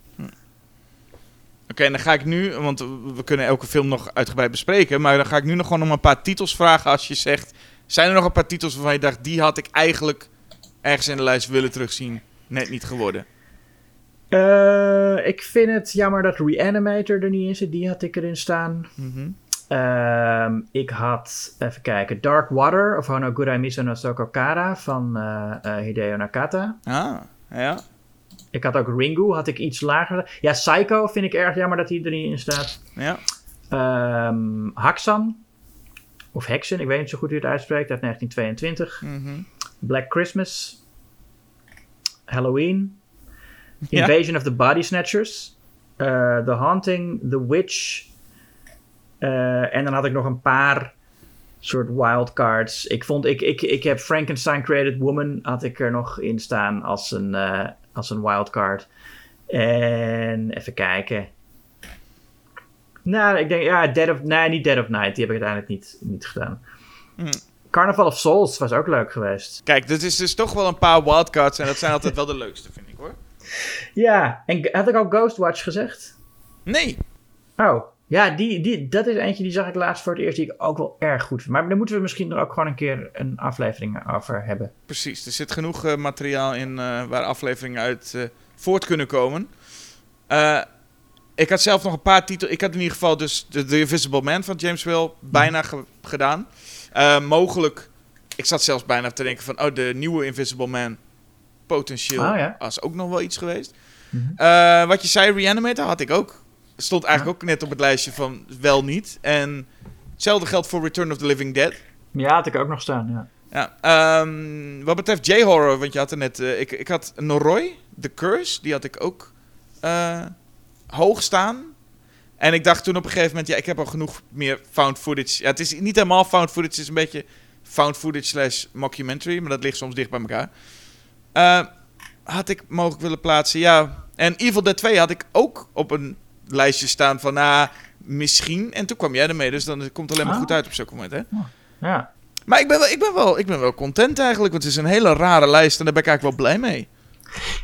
Oké, en dan ga ik nu, want we kunnen elke film nog uitgebreid bespreken. Maar dan ga ik nu nog gewoon om een paar titels vragen. Als je zegt, zijn er nog een paar titels waarvan je dacht, die had ik eigenlijk ergens in de lijst willen terugzien? Net niet geworden. Eh, ik vind het jammer dat Reanimator er niet in zit. Die had ik erin staan. Mhm. Ehm, ik had, even kijken, Dark Water of Honogurai Miso no Sokokara van eh, Hideo Nakata. Ah, ja. Ik had ook Ringu, had ik iets lager. Ja, Psycho vind ik erg jammer dat hij er niet in staat. Ja. Ehm Haxan, of Hexen, ik weet niet zo goed hoe je het uitspreekt, uit 1922. Mhm. Black Christmas, Halloween, Ja. Invasion of the Body Snatchers, eh, The Haunting, The Witch. eh, en dan had ik nog een paar soort wildcards. Ik vond, ik, ik, ik heb Frankenstein Created Woman had ik er nog in staan als een, eh, als een wildcard. En even kijken. Nou, ik denk, ja, Dead of, nee, niet Dead of Night. Die heb ik uiteindelijk niet, niet gedaan. Hmm. Carnival of Souls was ook leuk geweest. Kijk, dit is dus toch wel een paar wildcards en dat zijn altijd wel de leukste, vind ik. Ja, en had ik al Ghostwatch gezegd? Nee. Oh, ja, die, die, dat is eentje die zag ik laatst voor het eerst, die ik ook wel erg goed vind. Maar daar moeten we misschien er ook gewoon een keer een aflevering over hebben. Precies, er zit genoeg eh, materiaal in eh, waar afleveringen uit eh, voort kunnen komen. Ik had zelf nog een paar titels. Ik had in ieder geval dus The, The Invisible Man van James Will bijna ge- gedaan. Mogelijk, ik zat zelfs bijna te denken van, oh, de nieuwe Invisible Man potentieel Oh, ja. als ook nog wel iets geweest. Mhm. Eh, wat je zei, Reanimator had ik ook. Stond eigenlijk ook net op het lijstje van wel niet. En hetzelfde geldt voor Return of the Living Dead. Ja, had ik ook nog staan, ja. Ja, ehm, wat betreft J-horror, want je had er net... eh, ik, ik had Noroi, The Curse, die had ik ook eh, hoog staan. En ik dacht toen op een gegeven moment, ja, ik heb al genoeg meer found footage. Ja, het is niet helemaal found footage, het is een beetje found footage slash mockumentary, maar dat ligt soms dicht bij elkaar. Eh, had ik mogelijk willen plaatsen, ja. En Evil Dead 2 had ik ook op een lijstje staan van, nou, misschien. En toen kwam jij ermee, dus dan komt het alleen maar Ah. goed uit op zo'n moment, hè. Ja. Maar ik ben, wel, ik, ben wel, ik ben wel content eigenlijk, want het is een hele rare lijst en daar ben ik eigenlijk wel blij mee.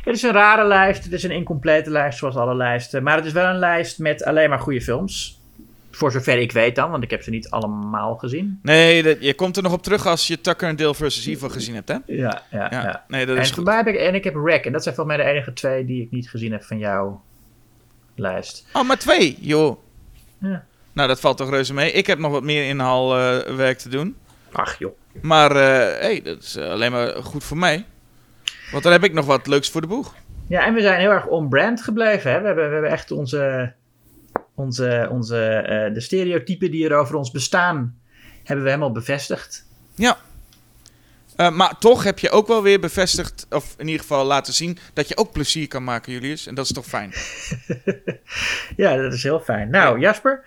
Het is een rare lijst. Het is een incomplete lijst, zoals alle lijsten. Maar het is wel een lijst met alleen maar goede films. Voor zover ik weet dan, want ik heb ze niet allemaal gezien. Nee, dat, je komt er nog op terug als je Tucker en Dale versus Evil gezien hebt, hè? Ja, ja, Ja, ja. nee, dat En, is goed. heb ik, en ik heb Rack. En dat zijn volgens mij de enige twee die ik niet gezien heb van jouw lijst. Oh, maar twee, joh. Ja. Nou, dat valt toch reuze mee. Ik heb nog wat meer inhaalwerk werk te doen. Ach joh. Maar, eh hey, dat is eh, alleen maar goed voor mij. Want dan heb ik nog wat leuks voor de boeg. Ja, en we zijn heel erg on-brand gebleven. Hè? We, hebben, we hebben echt onze, onze, onze eh, de stereotypen die er over ons bestaan, hebben we helemaal bevestigd. Ja. Eh, maar toch heb je ook wel weer bevestigd, of in ieder geval laten zien, dat je ook plezier kan maken, Julius. En dat is toch fijn. Ja, dat is heel fijn. Nou, Jasper,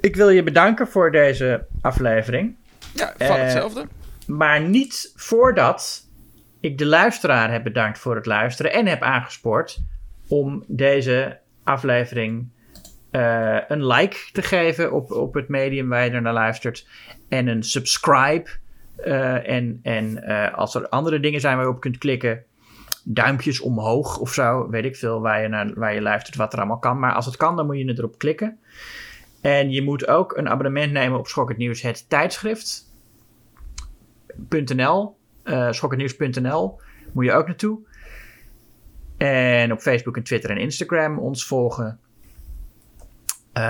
ik wil je bedanken voor deze aflevering. Ja, van Eh, hetzelfde. Maar niet voordat ik de luisteraar heb bedankt voor het luisteren en heb aangespoord om deze aflevering eh, een like te geven op, op het medium waar je naar luistert en een subscribe. Eh, en en eh, als er andere dingen zijn waar je op kunt klikken, duimpjes omhoog of zo, weet ik veel waar je, naar, waar je luistert, wat er allemaal kan. Maar als het kan, dan moet je erop klikken. En je moet ook een abonnement nemen op Schok het Nieuws, het tijdschrift. .nl, eh schokkendnieuws.nl, moet je ook naartoe. En op Facebook en Twitter en Instagram ons volgen. Eh,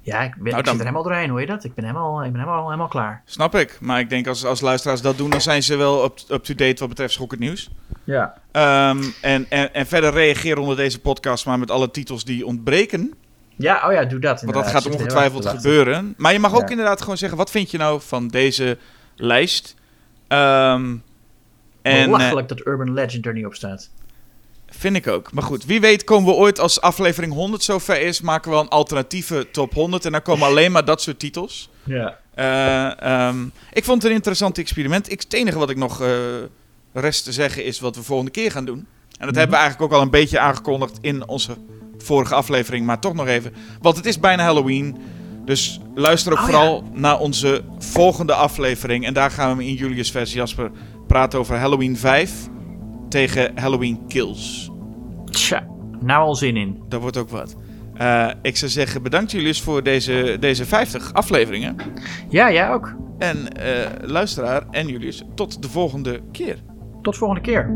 ja, ik, ben, Nou, ik dan- zit er helemaal doorheen, hoor je dat? Ik ben helemaal, ik ben helemaal, helemaal klaar. Snap ik. Maar ik denk als, als luisteraars dat doen, dan zijn ze wel up- up-to-date wat betreft Schok het Nieuws. Ja. Ehm, en, en, en verder reageren onder deze podcast maar met alle titels die ontbreken. Ja, oh ja, doe dat. Want dat gaat ongetwijfeld gebeuren. Maar je mag ook Ja. inderdaad gewoon zeggen, wat vind je nou van deze lijst? Ehm, en, eh, Belachelijk dat Urban Legend er niet op staat. Vind ik ook. Maar goed, wie weet komen we ooit als aflevering 100 zover is, maken we een alternatieve top 100 en dan komen alleen maar dat soort titels. Ja. Eh, ehm, ik vond het een interessant experiment. Ik, het enige wat ik nog eh, rest te zeggen is wat we volgende keer gaan doen. En dat hebben we eigenlijk ook al een beetje aangekondigd in onze vorige aflevering, maar toch nog even. Want het is bijna Halloween. Dus luister ook Oh, vooral naar onze volgende aflevering. En daar gaan we in Julius versie Jasper praten over Halloween 5 tegen Halloween Kills. Tja, nou al zin in. Dat wordt ook wat. Eh, ik zou zeggen, bedankt Julius voor deze, deze 50 afleveringen. Ja, jij ook. En eh, luisteraar en Julius, tot de volgende keer. Tot volgende keer.